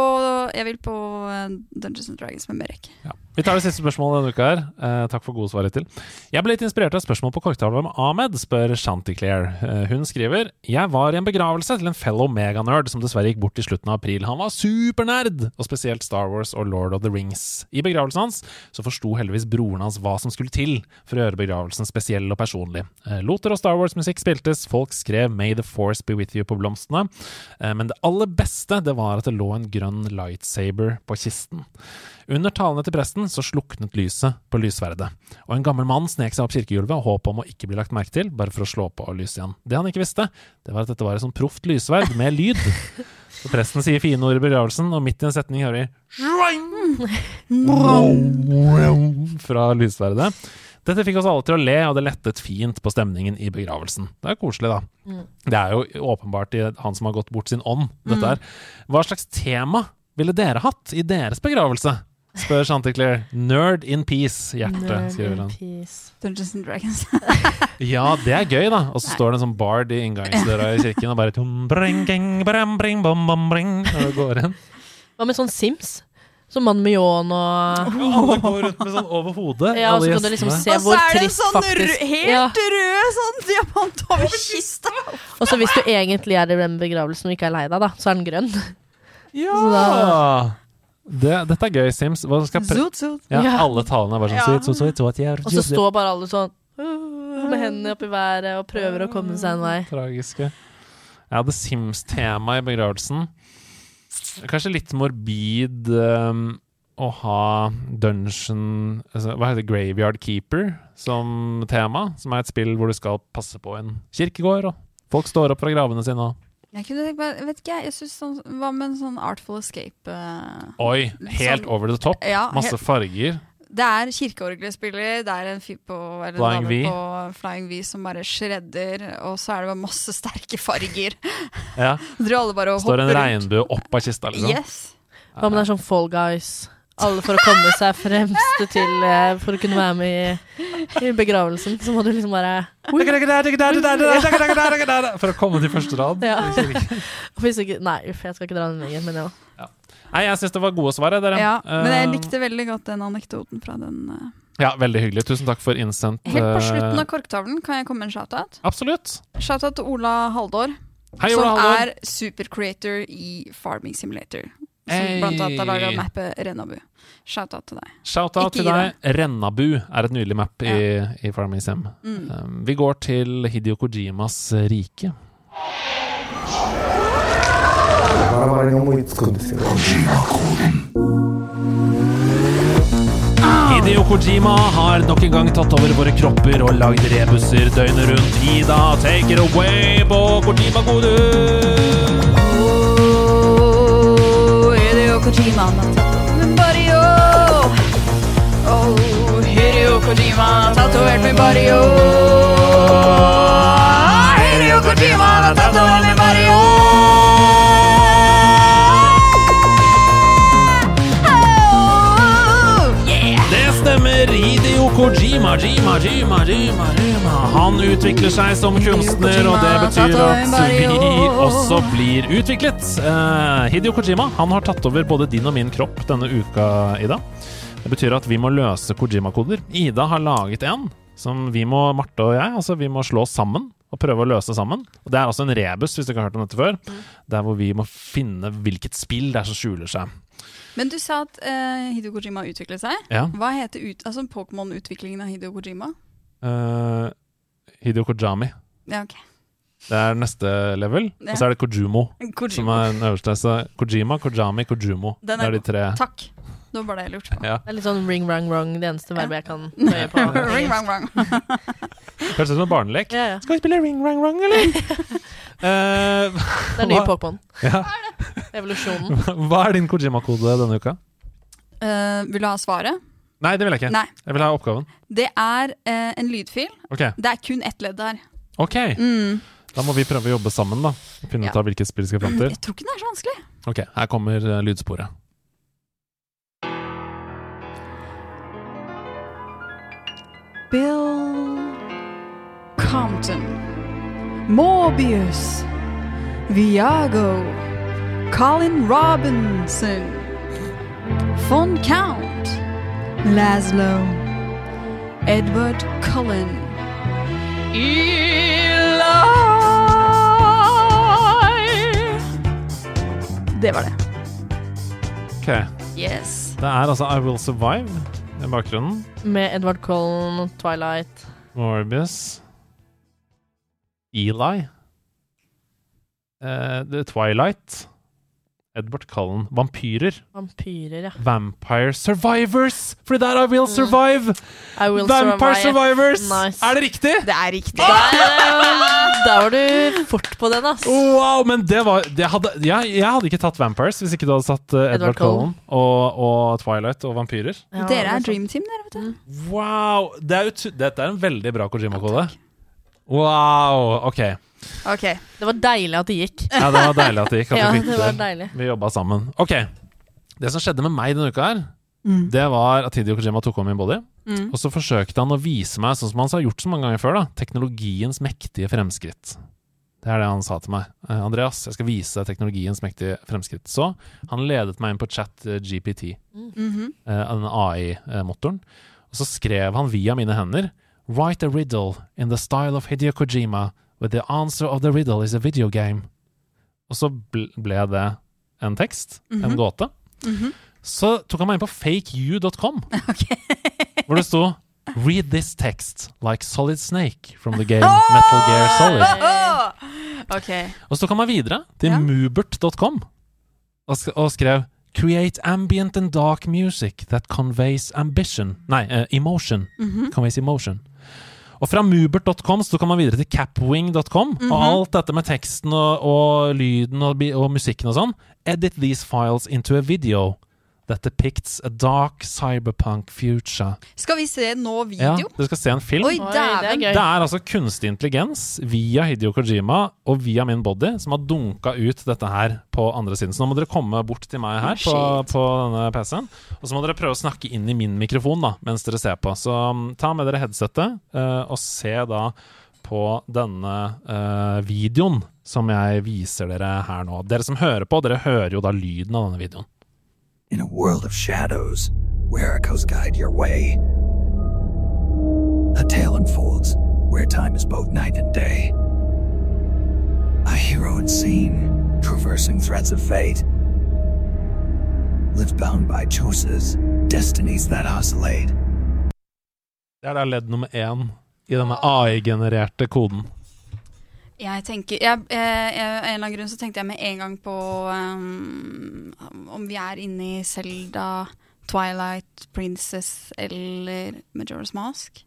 jeg vil på eh, Dungeons and Dragons med Merek. Vi tar det siste spørsmålet denne uka her. Eh, takk for gode svar hittil. Jeg ble litt inspirert av spørsmålet spørsmål på korktavla med Ahmed, spør Chanticleer. Eh, hun skriver Jeg var i en begravelse til en fellow meganerd som dessverre gikk bort i slutten av april. Han var supernerd, og spesielt Star Wars og Lord of the Rings. I begravelsen hans så forsto heldigvis broren hans hva som skulle til for å gjøre begravelsen spesiell og personlig. Eh, Loter og Star Wars-musikk spiltes, folk skrev 'May the Force be with you' på blomstene, Eh, men det aller beste det var at det lå en grønn lightsaber på kisten. Under talene til presten så sluknet lyset på lysverdet, og en gammel mann snek seg opp kirkegulvet og håp om å ikke bli lagt merke til, bare for å slå på lyset igjen. Det han ikke visste, det var at dette var et sånn proft lysverd med lyd. Så presten sier fine ord i begravelsen, og midt i en setning hører vi fra lysverdet. Dette fikk oss alle til å le, og det lettet fint på stemningen i begravelsen. Det er koselig, da. Mm. Det er jo åpenbart i han som har gått bort sin ånd, dette Mm. her. Hva slags tema ville dere hatt i deres begravelse? Spør Chanticleer. Nerd in peace, hjerte, Nerd skriver han. Dungeons and Dragons. Ja, det er gøy, da. Og så står det en sånn bard i inngangsdøra i kirken og bare tum, bring, ging, bram, bring, bom, bom, bring, og går inn. Hva med sånn Sims? Som mann med ljåen og Alle går rundt med sånn over hodet. Ja, og så kan du liksom se Og så er det en sånn faktisk rød, helt rød sånn diamant over kista. Og så hvis du egentlig er i den begravelsen og ikke er lei deg, da, så er den grønn. Ja! Det, dette er gøy, Sims. Hva skal Zoot, zoot. Ja, Ja. alle talene er bare sånn Ja. sweet, sweet, sweet, yeah, Og så står bare alle sånn med hendene opp i været og prøver å komme seg en vei. Tragiske. Jeg hadde Sims-tema i begravelsen. Kanskje litt morbid um, å ha Dungeon altså, Hva heter det? Graveyard Keeper som tema. Som er et spill hvor du skal passe på en kirkegård, og folk står opp fra gravene sine og Jeg kunne tenkt meg, vet ikke, jeg synes sånn, Hva med en sånn Artful Escape? eh, Oi! Helt sånn- over the top. Ja, Masse helt- farger. Det er kirkeorgelspiller, det er en fyr på, eller en Flying dame V. på Flying V som bare shredder, og så er det bare masse sterke farger. Ja. Tror alle bare Står en rundt. regnbue opp av kista, liksom. Yes. Hva med det er sånn Fall Guys? Alle for å komme seg fremst til eh, For å kunne være med i, i begravelsen, så må du liksom bare For å komme til første rad. Ja. Hvis ikke Nei, uff, jeg skal ikke dra den lenger, men ja. Nei, jeg syns det var gode svar, dere. Ja, men jeg Eh, likte veldig godt den anekdoten fra den. Uh... Ja, veldig hyggelig. Tusen takk for innsendt Helt på eh, slutten av korktavlen kan jeg komme med en shout-out. Absolutt. Shout-out til Ola Haldor, Hei, som Ola Haldor. er supercreator i Farming Simulator. Som blant annet har laga mappet Rennabu. Shout-out til deg. Shout-out til deg. Rennabu er et nydelig map i, i Farming Sim. Mm. Um, vi går til Hidio Kojimas rike. Hideo Kojima har nok en gang tatt over våre kropper og lagd rebuser døgnet rundt. Ida, take it away på Kojima-kode! Kojima han har tatt over Mario. Oh, Hideo Kojima har tatovert min Mario. Hideo Kojima har tatovert min Mario. Oh, Kojima, Jima, Jima, Jima. Han utvikler seg som kunstner, og det betyr at vi også blir utviklet. Uh, Hideo Kojima han har tatt over både din og min kropp denne uka, Ida. Det betyr at vi må løse Kojima-koder. Ida har laget en som vi må, Marte og jeg, altså vi må slå sammen og prøve å løse sammen. Og Det er altså en rebus, hvis du ikke har hørt om dette før. Der hvor vi må finne hvilket spill det er som skjuler seg. Men du sa at uh, Hideo Kojima utviklet seg. Ja. Hva heter ut, altså Pokémon-utviklingen av Hideo Kojima? Uh, Hideo Kojami. Ja, ok. Det er neste level. Ja. Og så er det Kojumo, Kojumo. som er den øverste. Så Kojima, Kojami, Kojumo. Det er de tre. Takk. Det var bare det jeg lurte på. Ja. Det er litt sånn ring, rang, wrong, det eneste verbet jeg kan bøye på. ring, rang, rang. Høres ut som en barnelek. Ja, ja. Skal vi spille ring, rang, rang, eller? uh, Det er nye Pokémon. Ja. Evolusjonen. Hva er din Kojima-kode denne uka? Uh, vil du ha svaret? Nei, det vil jeg ikke. Nei. Jeg vil ha oppgaven. Det er uh, en lydfil. Okay. Det er kun ett ledd der. Ok. Mm. Da må vi prøve å jobbe sammen, da. Finne ut av hvilket spill vi skal fram til. Jeg tror ikke det er så vanskelig. Ok, her kommer lydsporet. Bill Compton. Morbius. Viago. Colin Robinson. Von Count. Laszlo. Edward Cullen. Eli. Det var det. Ok. Yes. Det er altså I Will Survive i bakgrunnen. Med Edward Cullen, Twilight. Morbius. Eli. Uh, det er Twilight. Edward Cullen. Vampyrer. Vampyrer, ja. Vampire Survivors! For that er I Will Survive! I will Vampire survive. Survivors! Nice. Er det riktig? Det er riktig. Da var du fort på den, ass. Wow, men det var det hadde, jeg, jeg hadde ikke tatt Vampires hvis ikke du hadde satt uh, Edward, Edward Cullen og, og Twilight og vampyrer. Dere er Dream Team, dere, vet du. Wow! Det er ut, dette er en veldig bra Kojima-kode. Wow! Ok. Ok. Det var deilig at det gikk. Ja, det var deilig at det gikk. At Ja, vi fikk det var deilig. Vi jobba sammen. Ok. Det som skjedde med meg denne uka her, Mm. det var at Hideo Kojima tok over min body. Mm. Og så forsøkte han å vise meg, sånn som han har gjort så mange ganger før, da, teknologiens mektige fremskritt. Det er det han sa til meg. Eh, Andreas, jeg skal vise deg teknologiens mektige fremskritt. Så han ledet meg inn på chat eh, GPT, mm -hmm. den AI-motoren. Og så skrev han via mine hender Write a riddle in the style of Hideo Kojima, where the answer of the riddle is a video game. Og så ble det en tekst, en gåte. Mm -hmm. Så tok han meg inn på fakeu.com, hvor det sto Read this text like Solid Snake from the game Metal Gear Solid. Okay. Og så tok han videre til Ja. mubert.com og, sk og skrev Create ambient and dark music that conveys ambition Nei, uh, emotion. Mhm. Conveys emotion. Og fra mubert.com så kan man videre til capwing.com. Mhm. Og alt dette med teksten og, og lyden og, og musikken og sånn. Edit these files into a video that depicts a dark cyberpunk future. Skal vi se nå video? Ja, du skal se en film. Oi, dæven. Det er altså kunstig intelligens via Hideo Kojima og via min body som har dunka ut dette her på andre siden. Så nå må dere komme bort til meg her på, på denne PC-en. Og så må dere prøve å snakke inn i min mikrofon da, mens dere ser på. Så um, ta med dere headsetet uh, og se da på denne uh, videoen som jeg viser dere her nå. Dere som hører på, dere hører jo da lyden av denne videoen. In a world of shadows, where echoes guide your way. A tale unfolds where time is both night and day. A hero unseen, traversing threads of fate. Lives bound by choices, destinies that oscillate. Det er ledd nummer én i denne AI-genererte koden. Jeg tenker jeg, jeg, jeg, en eller annen grunn så tenkte jeg med en gang på um, om vi er inne i Selda, Twilight, Princess eller Majora's Mask.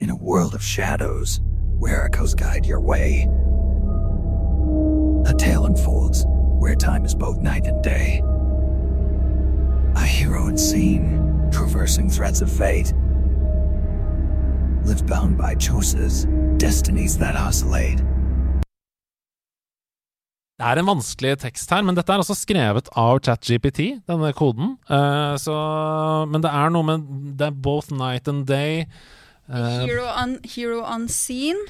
In a world of shadows, where echoes guide your way. A tale unfolds where time is both night and day. A hero unseen, traversing threads of fate. lives bound by choices, destinies that oscillate. Det er en vanskelig tekst her, men dette er altså skrevet av ChatGPT, denne koden. Uh, så, men det er noe med Det er both night and day. Uh, Hero, un, hero unseen.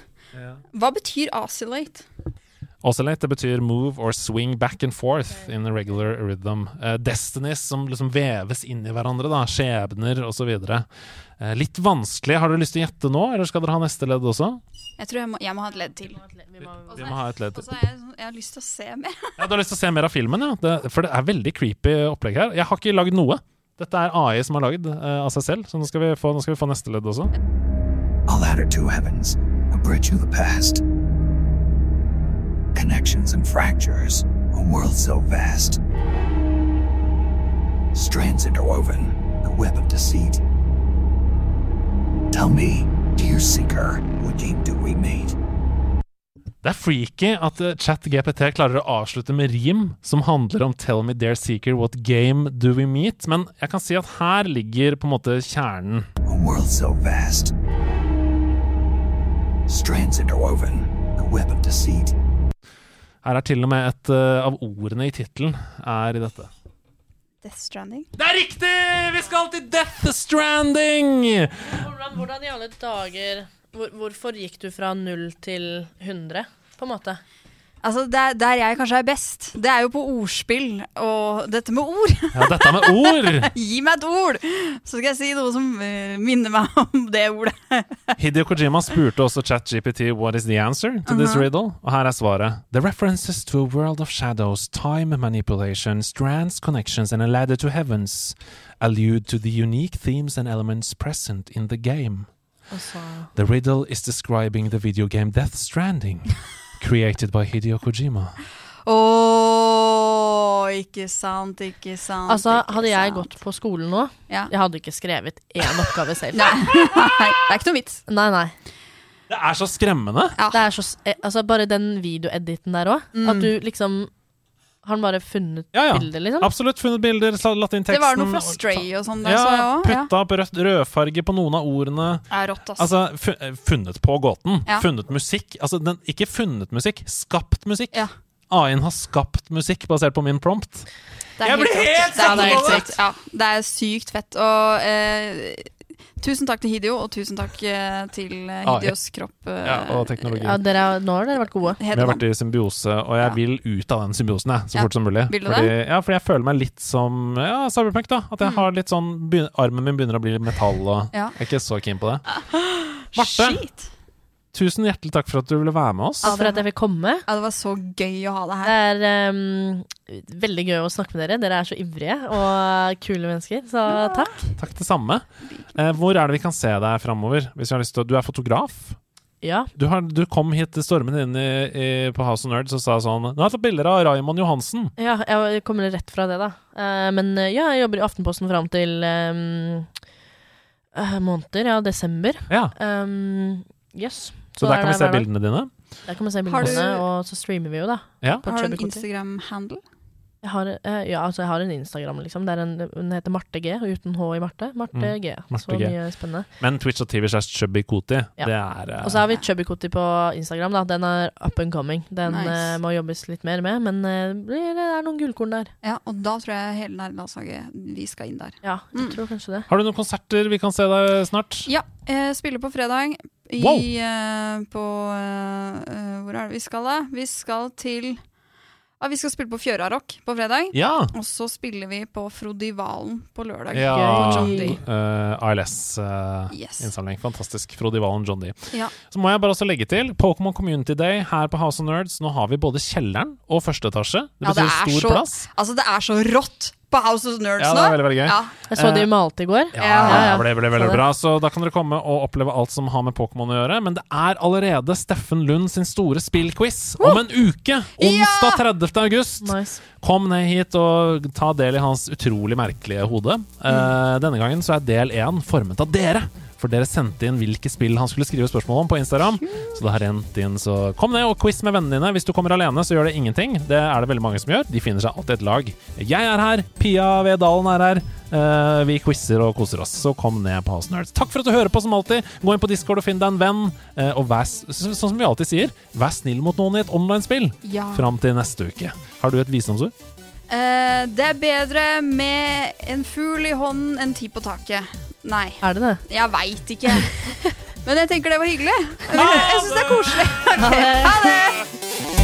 Hva betyr oscillate? Oscillate det betyr move or swing back and forth in a regular rhythm. Uh, destinies som liksom veves inn i hverandre, da. Skjebner osv. Uh, litt vanskelig. Har dere lyst til å gjette nå, eller skal dere ha neste ledd også? Jeg tror jeg må, jeg må ha et ledd til. Vi må ha et ledd Og så har jeg, sånn- jeg har lyst til å se mer. Ja, du har lyst til å se mer av filmen, ja? Det, for det er veldig creepy opplegg her. Jeg har ikke lagd noe. Dette er AI som har lagd uh, av seg selv, så nå skal vi få, nå skal vi få neste ledd også. A ladder to heavens, a bridge of the past. Connections and fractures, a world so vast. Strands interwoven, a web of deceit. Tell me, dear seeker, what game do we meet? Det er freaky at eh, ChatGPT klarer å avslutte med rim som handler om 'Tell me, dear seeker, what game do we meet'? Men jeg kan si at her ligger på en måte kjernen. A world so vast. Strands interwoven, a web of deceit. Her er til og med et uh, av ordene i tittelen er i dette. Death Stranding. Det er riktig! Vi skal til Death Stranding! Hvordan, hvordan i alle dager hvor, Hvorfor gikk du fra null til 100, på en måte? Altså, der, der jeg kanskje er best, det er jo på ordspill og dette med ord. Ja, dette med ord! Gi meg et ord, så skal jeg si noe som eh, minner meg om det ordet. Hideo Kojima spurte også ChatGPT what is the answer to this Mhm. riddle, og her er svaret. The references to a world of shadows, time manipulation, strands, connections and a ladder to heavens allude to the unique themes and elements present in the game. The riddle is describing the video game Death Stranding, created by Hideo Kojima. Å, ikke sant, ikke sant. Altså, ikke hadde jeg sant. gått på skolen nå, Ja. jeg hadde ikke skrevet én oppgave selv. Nei, det er ikke noe vits. Nei, nei. Det er så skremmende. Det er så, eh, altså, bare den videoediten der òg. Mm. At du liksom Har han bare funnet Ja, ja. bilder, liksom? Absolutt funnet bilder, latt inn teksten. Det var noe fra Stray og sånn der, Ja, så jeg òg. Putta opp rødt, rødfarge på noen av ordene. Er rått, ass. Altså, eh, funnet på gåten. Ja. Funnet musikk. Altså, den, ikke funnet musikk, skapt musikk. Ja. AI-en har skapt musikk basert på min prompt. Jeg blir helt helt på det er satt helt ut. Ja, det er sykt fett. Og eh, tusen takk til Hideo, og tusen takk eh, til Hidios ah, kropp. eh, Ja, og teknologi. Ja, dere, er- nå har dere vært gode. Vi har vært i symbiose, og jeg vil ut av den symbiosen jeg, så Ja. fort som mulig. Vil du fordi, det? ja, fordi jeg føler meg litt som ja, Cyberpunk. da At jeg Mm. har litt sånn Armen min begynner å bli metall, og Ja. jeg er ikke så keen på det. Marte, tusen hjertelig takk for at du ville være med oss. Ja, for at jeg fikk komme. Ja, det var så gøy å ha deg her. Det er um, veldig gøy å snakke med dere. Dere er så ivrige og kule mennesker, så takk. Takk det samme. Eh, hvor er det vi kan se deg framover? Hvis jeg har lyst til du er fotograf? Ja. Du, har, du kom hit til stormen inn i, i, på House of Nerds og sa sånn Nå har jeg tatt bilder av Raymond Johansen. Ja, jeg kommer rett fra det, da. Uh, men eh, ja, jeg jobber i Aftenposten fram til um, uh, måneder, ja, desember. Ja. Um, yes. Så der der, kan vi se bildene dine. Der kan vi se bildene, du- og så streamer vi jo, da. Ja. på Har du en Instagram-handle? Jeg har, eh, ja, altså jeg har en Instagram, liksom. Det er en, den heter Marte G, uten H i Marte. Marte Mm, G. Marte så G. mye spennende. Men Twitch og TV slash chubbykoti, Ja. det er uh... Og så har vi Chubbykoti på Instagram. da Den er up and coming. Den Nice. uh, må jobbes litt mer med, men uh, det er noen gullkorn der. Ja, og da tror jeg hele nærlandslaget vi skal inn der. Ja, jeg Mm. tror kanskje det. Har du noen konserter vi kan se deg snart? Ja, eh, spiller på fredag i, Wow. på Hvor er det vi skal, da? Vi skal til Vi skal spille på Fjørarock på fredag. Ja. Og så spiller vi på Frodivalen på lørdag. Ja, På John D. Yes. ALS-innsamling. Fantastisk. Frodivalen, John D. Ja. Så må jeg bare også legge til Pokémon Community Day her på House of Nerds. Nå har vi både kjelleren og første etasje. Det Ja, betyr er stor så, plass. Altså, det er så rått på House of Nerds Ja, nå. det er veldig, veldig gøy. Ja. Jeg så de Eh, malte i går. Ja, det ble, ble veldig Så bra. Så da kan dere komme og oppleve alt som har med Pokémon å gjøre. Men det er allerede Steffen Lund sin store spillquiz om en uke! Onsdag 30. august. Nice. Kom ned hit og ta del i hans utrolig merkelige hode. Eh, denne gangen så er del én formet av dere. For dere sendte inn hvilke spill han skulle skrive spørsmål om på Instagram. Så det har rent inn, så kom ned og quiz med vennene dine. Hvis du kommer alene, så gjør det ingenting. Det er det veldig mange som gjør. De finner seg alltid et lag. Jeg er her, Pia Vedalen er her. Uh, vi quizer og koser oss, så kom ned på House Nerds. Takk for at du hører på, som alltid. Gå inn på Discord og finn deg en venn. Uh, og vær, sånn som vi alltid sier, vær snill mot noen i et online-spill Ja. fram til neste uke. Har du et visdomsord? Eh, det er bedre med en fugl i hånden enn ti på taket. Nei. Er det det? Jeg veit ikke. Men jeg tenker det var hyggelig. Jeg, syns det er koselig. Ok, Ha det!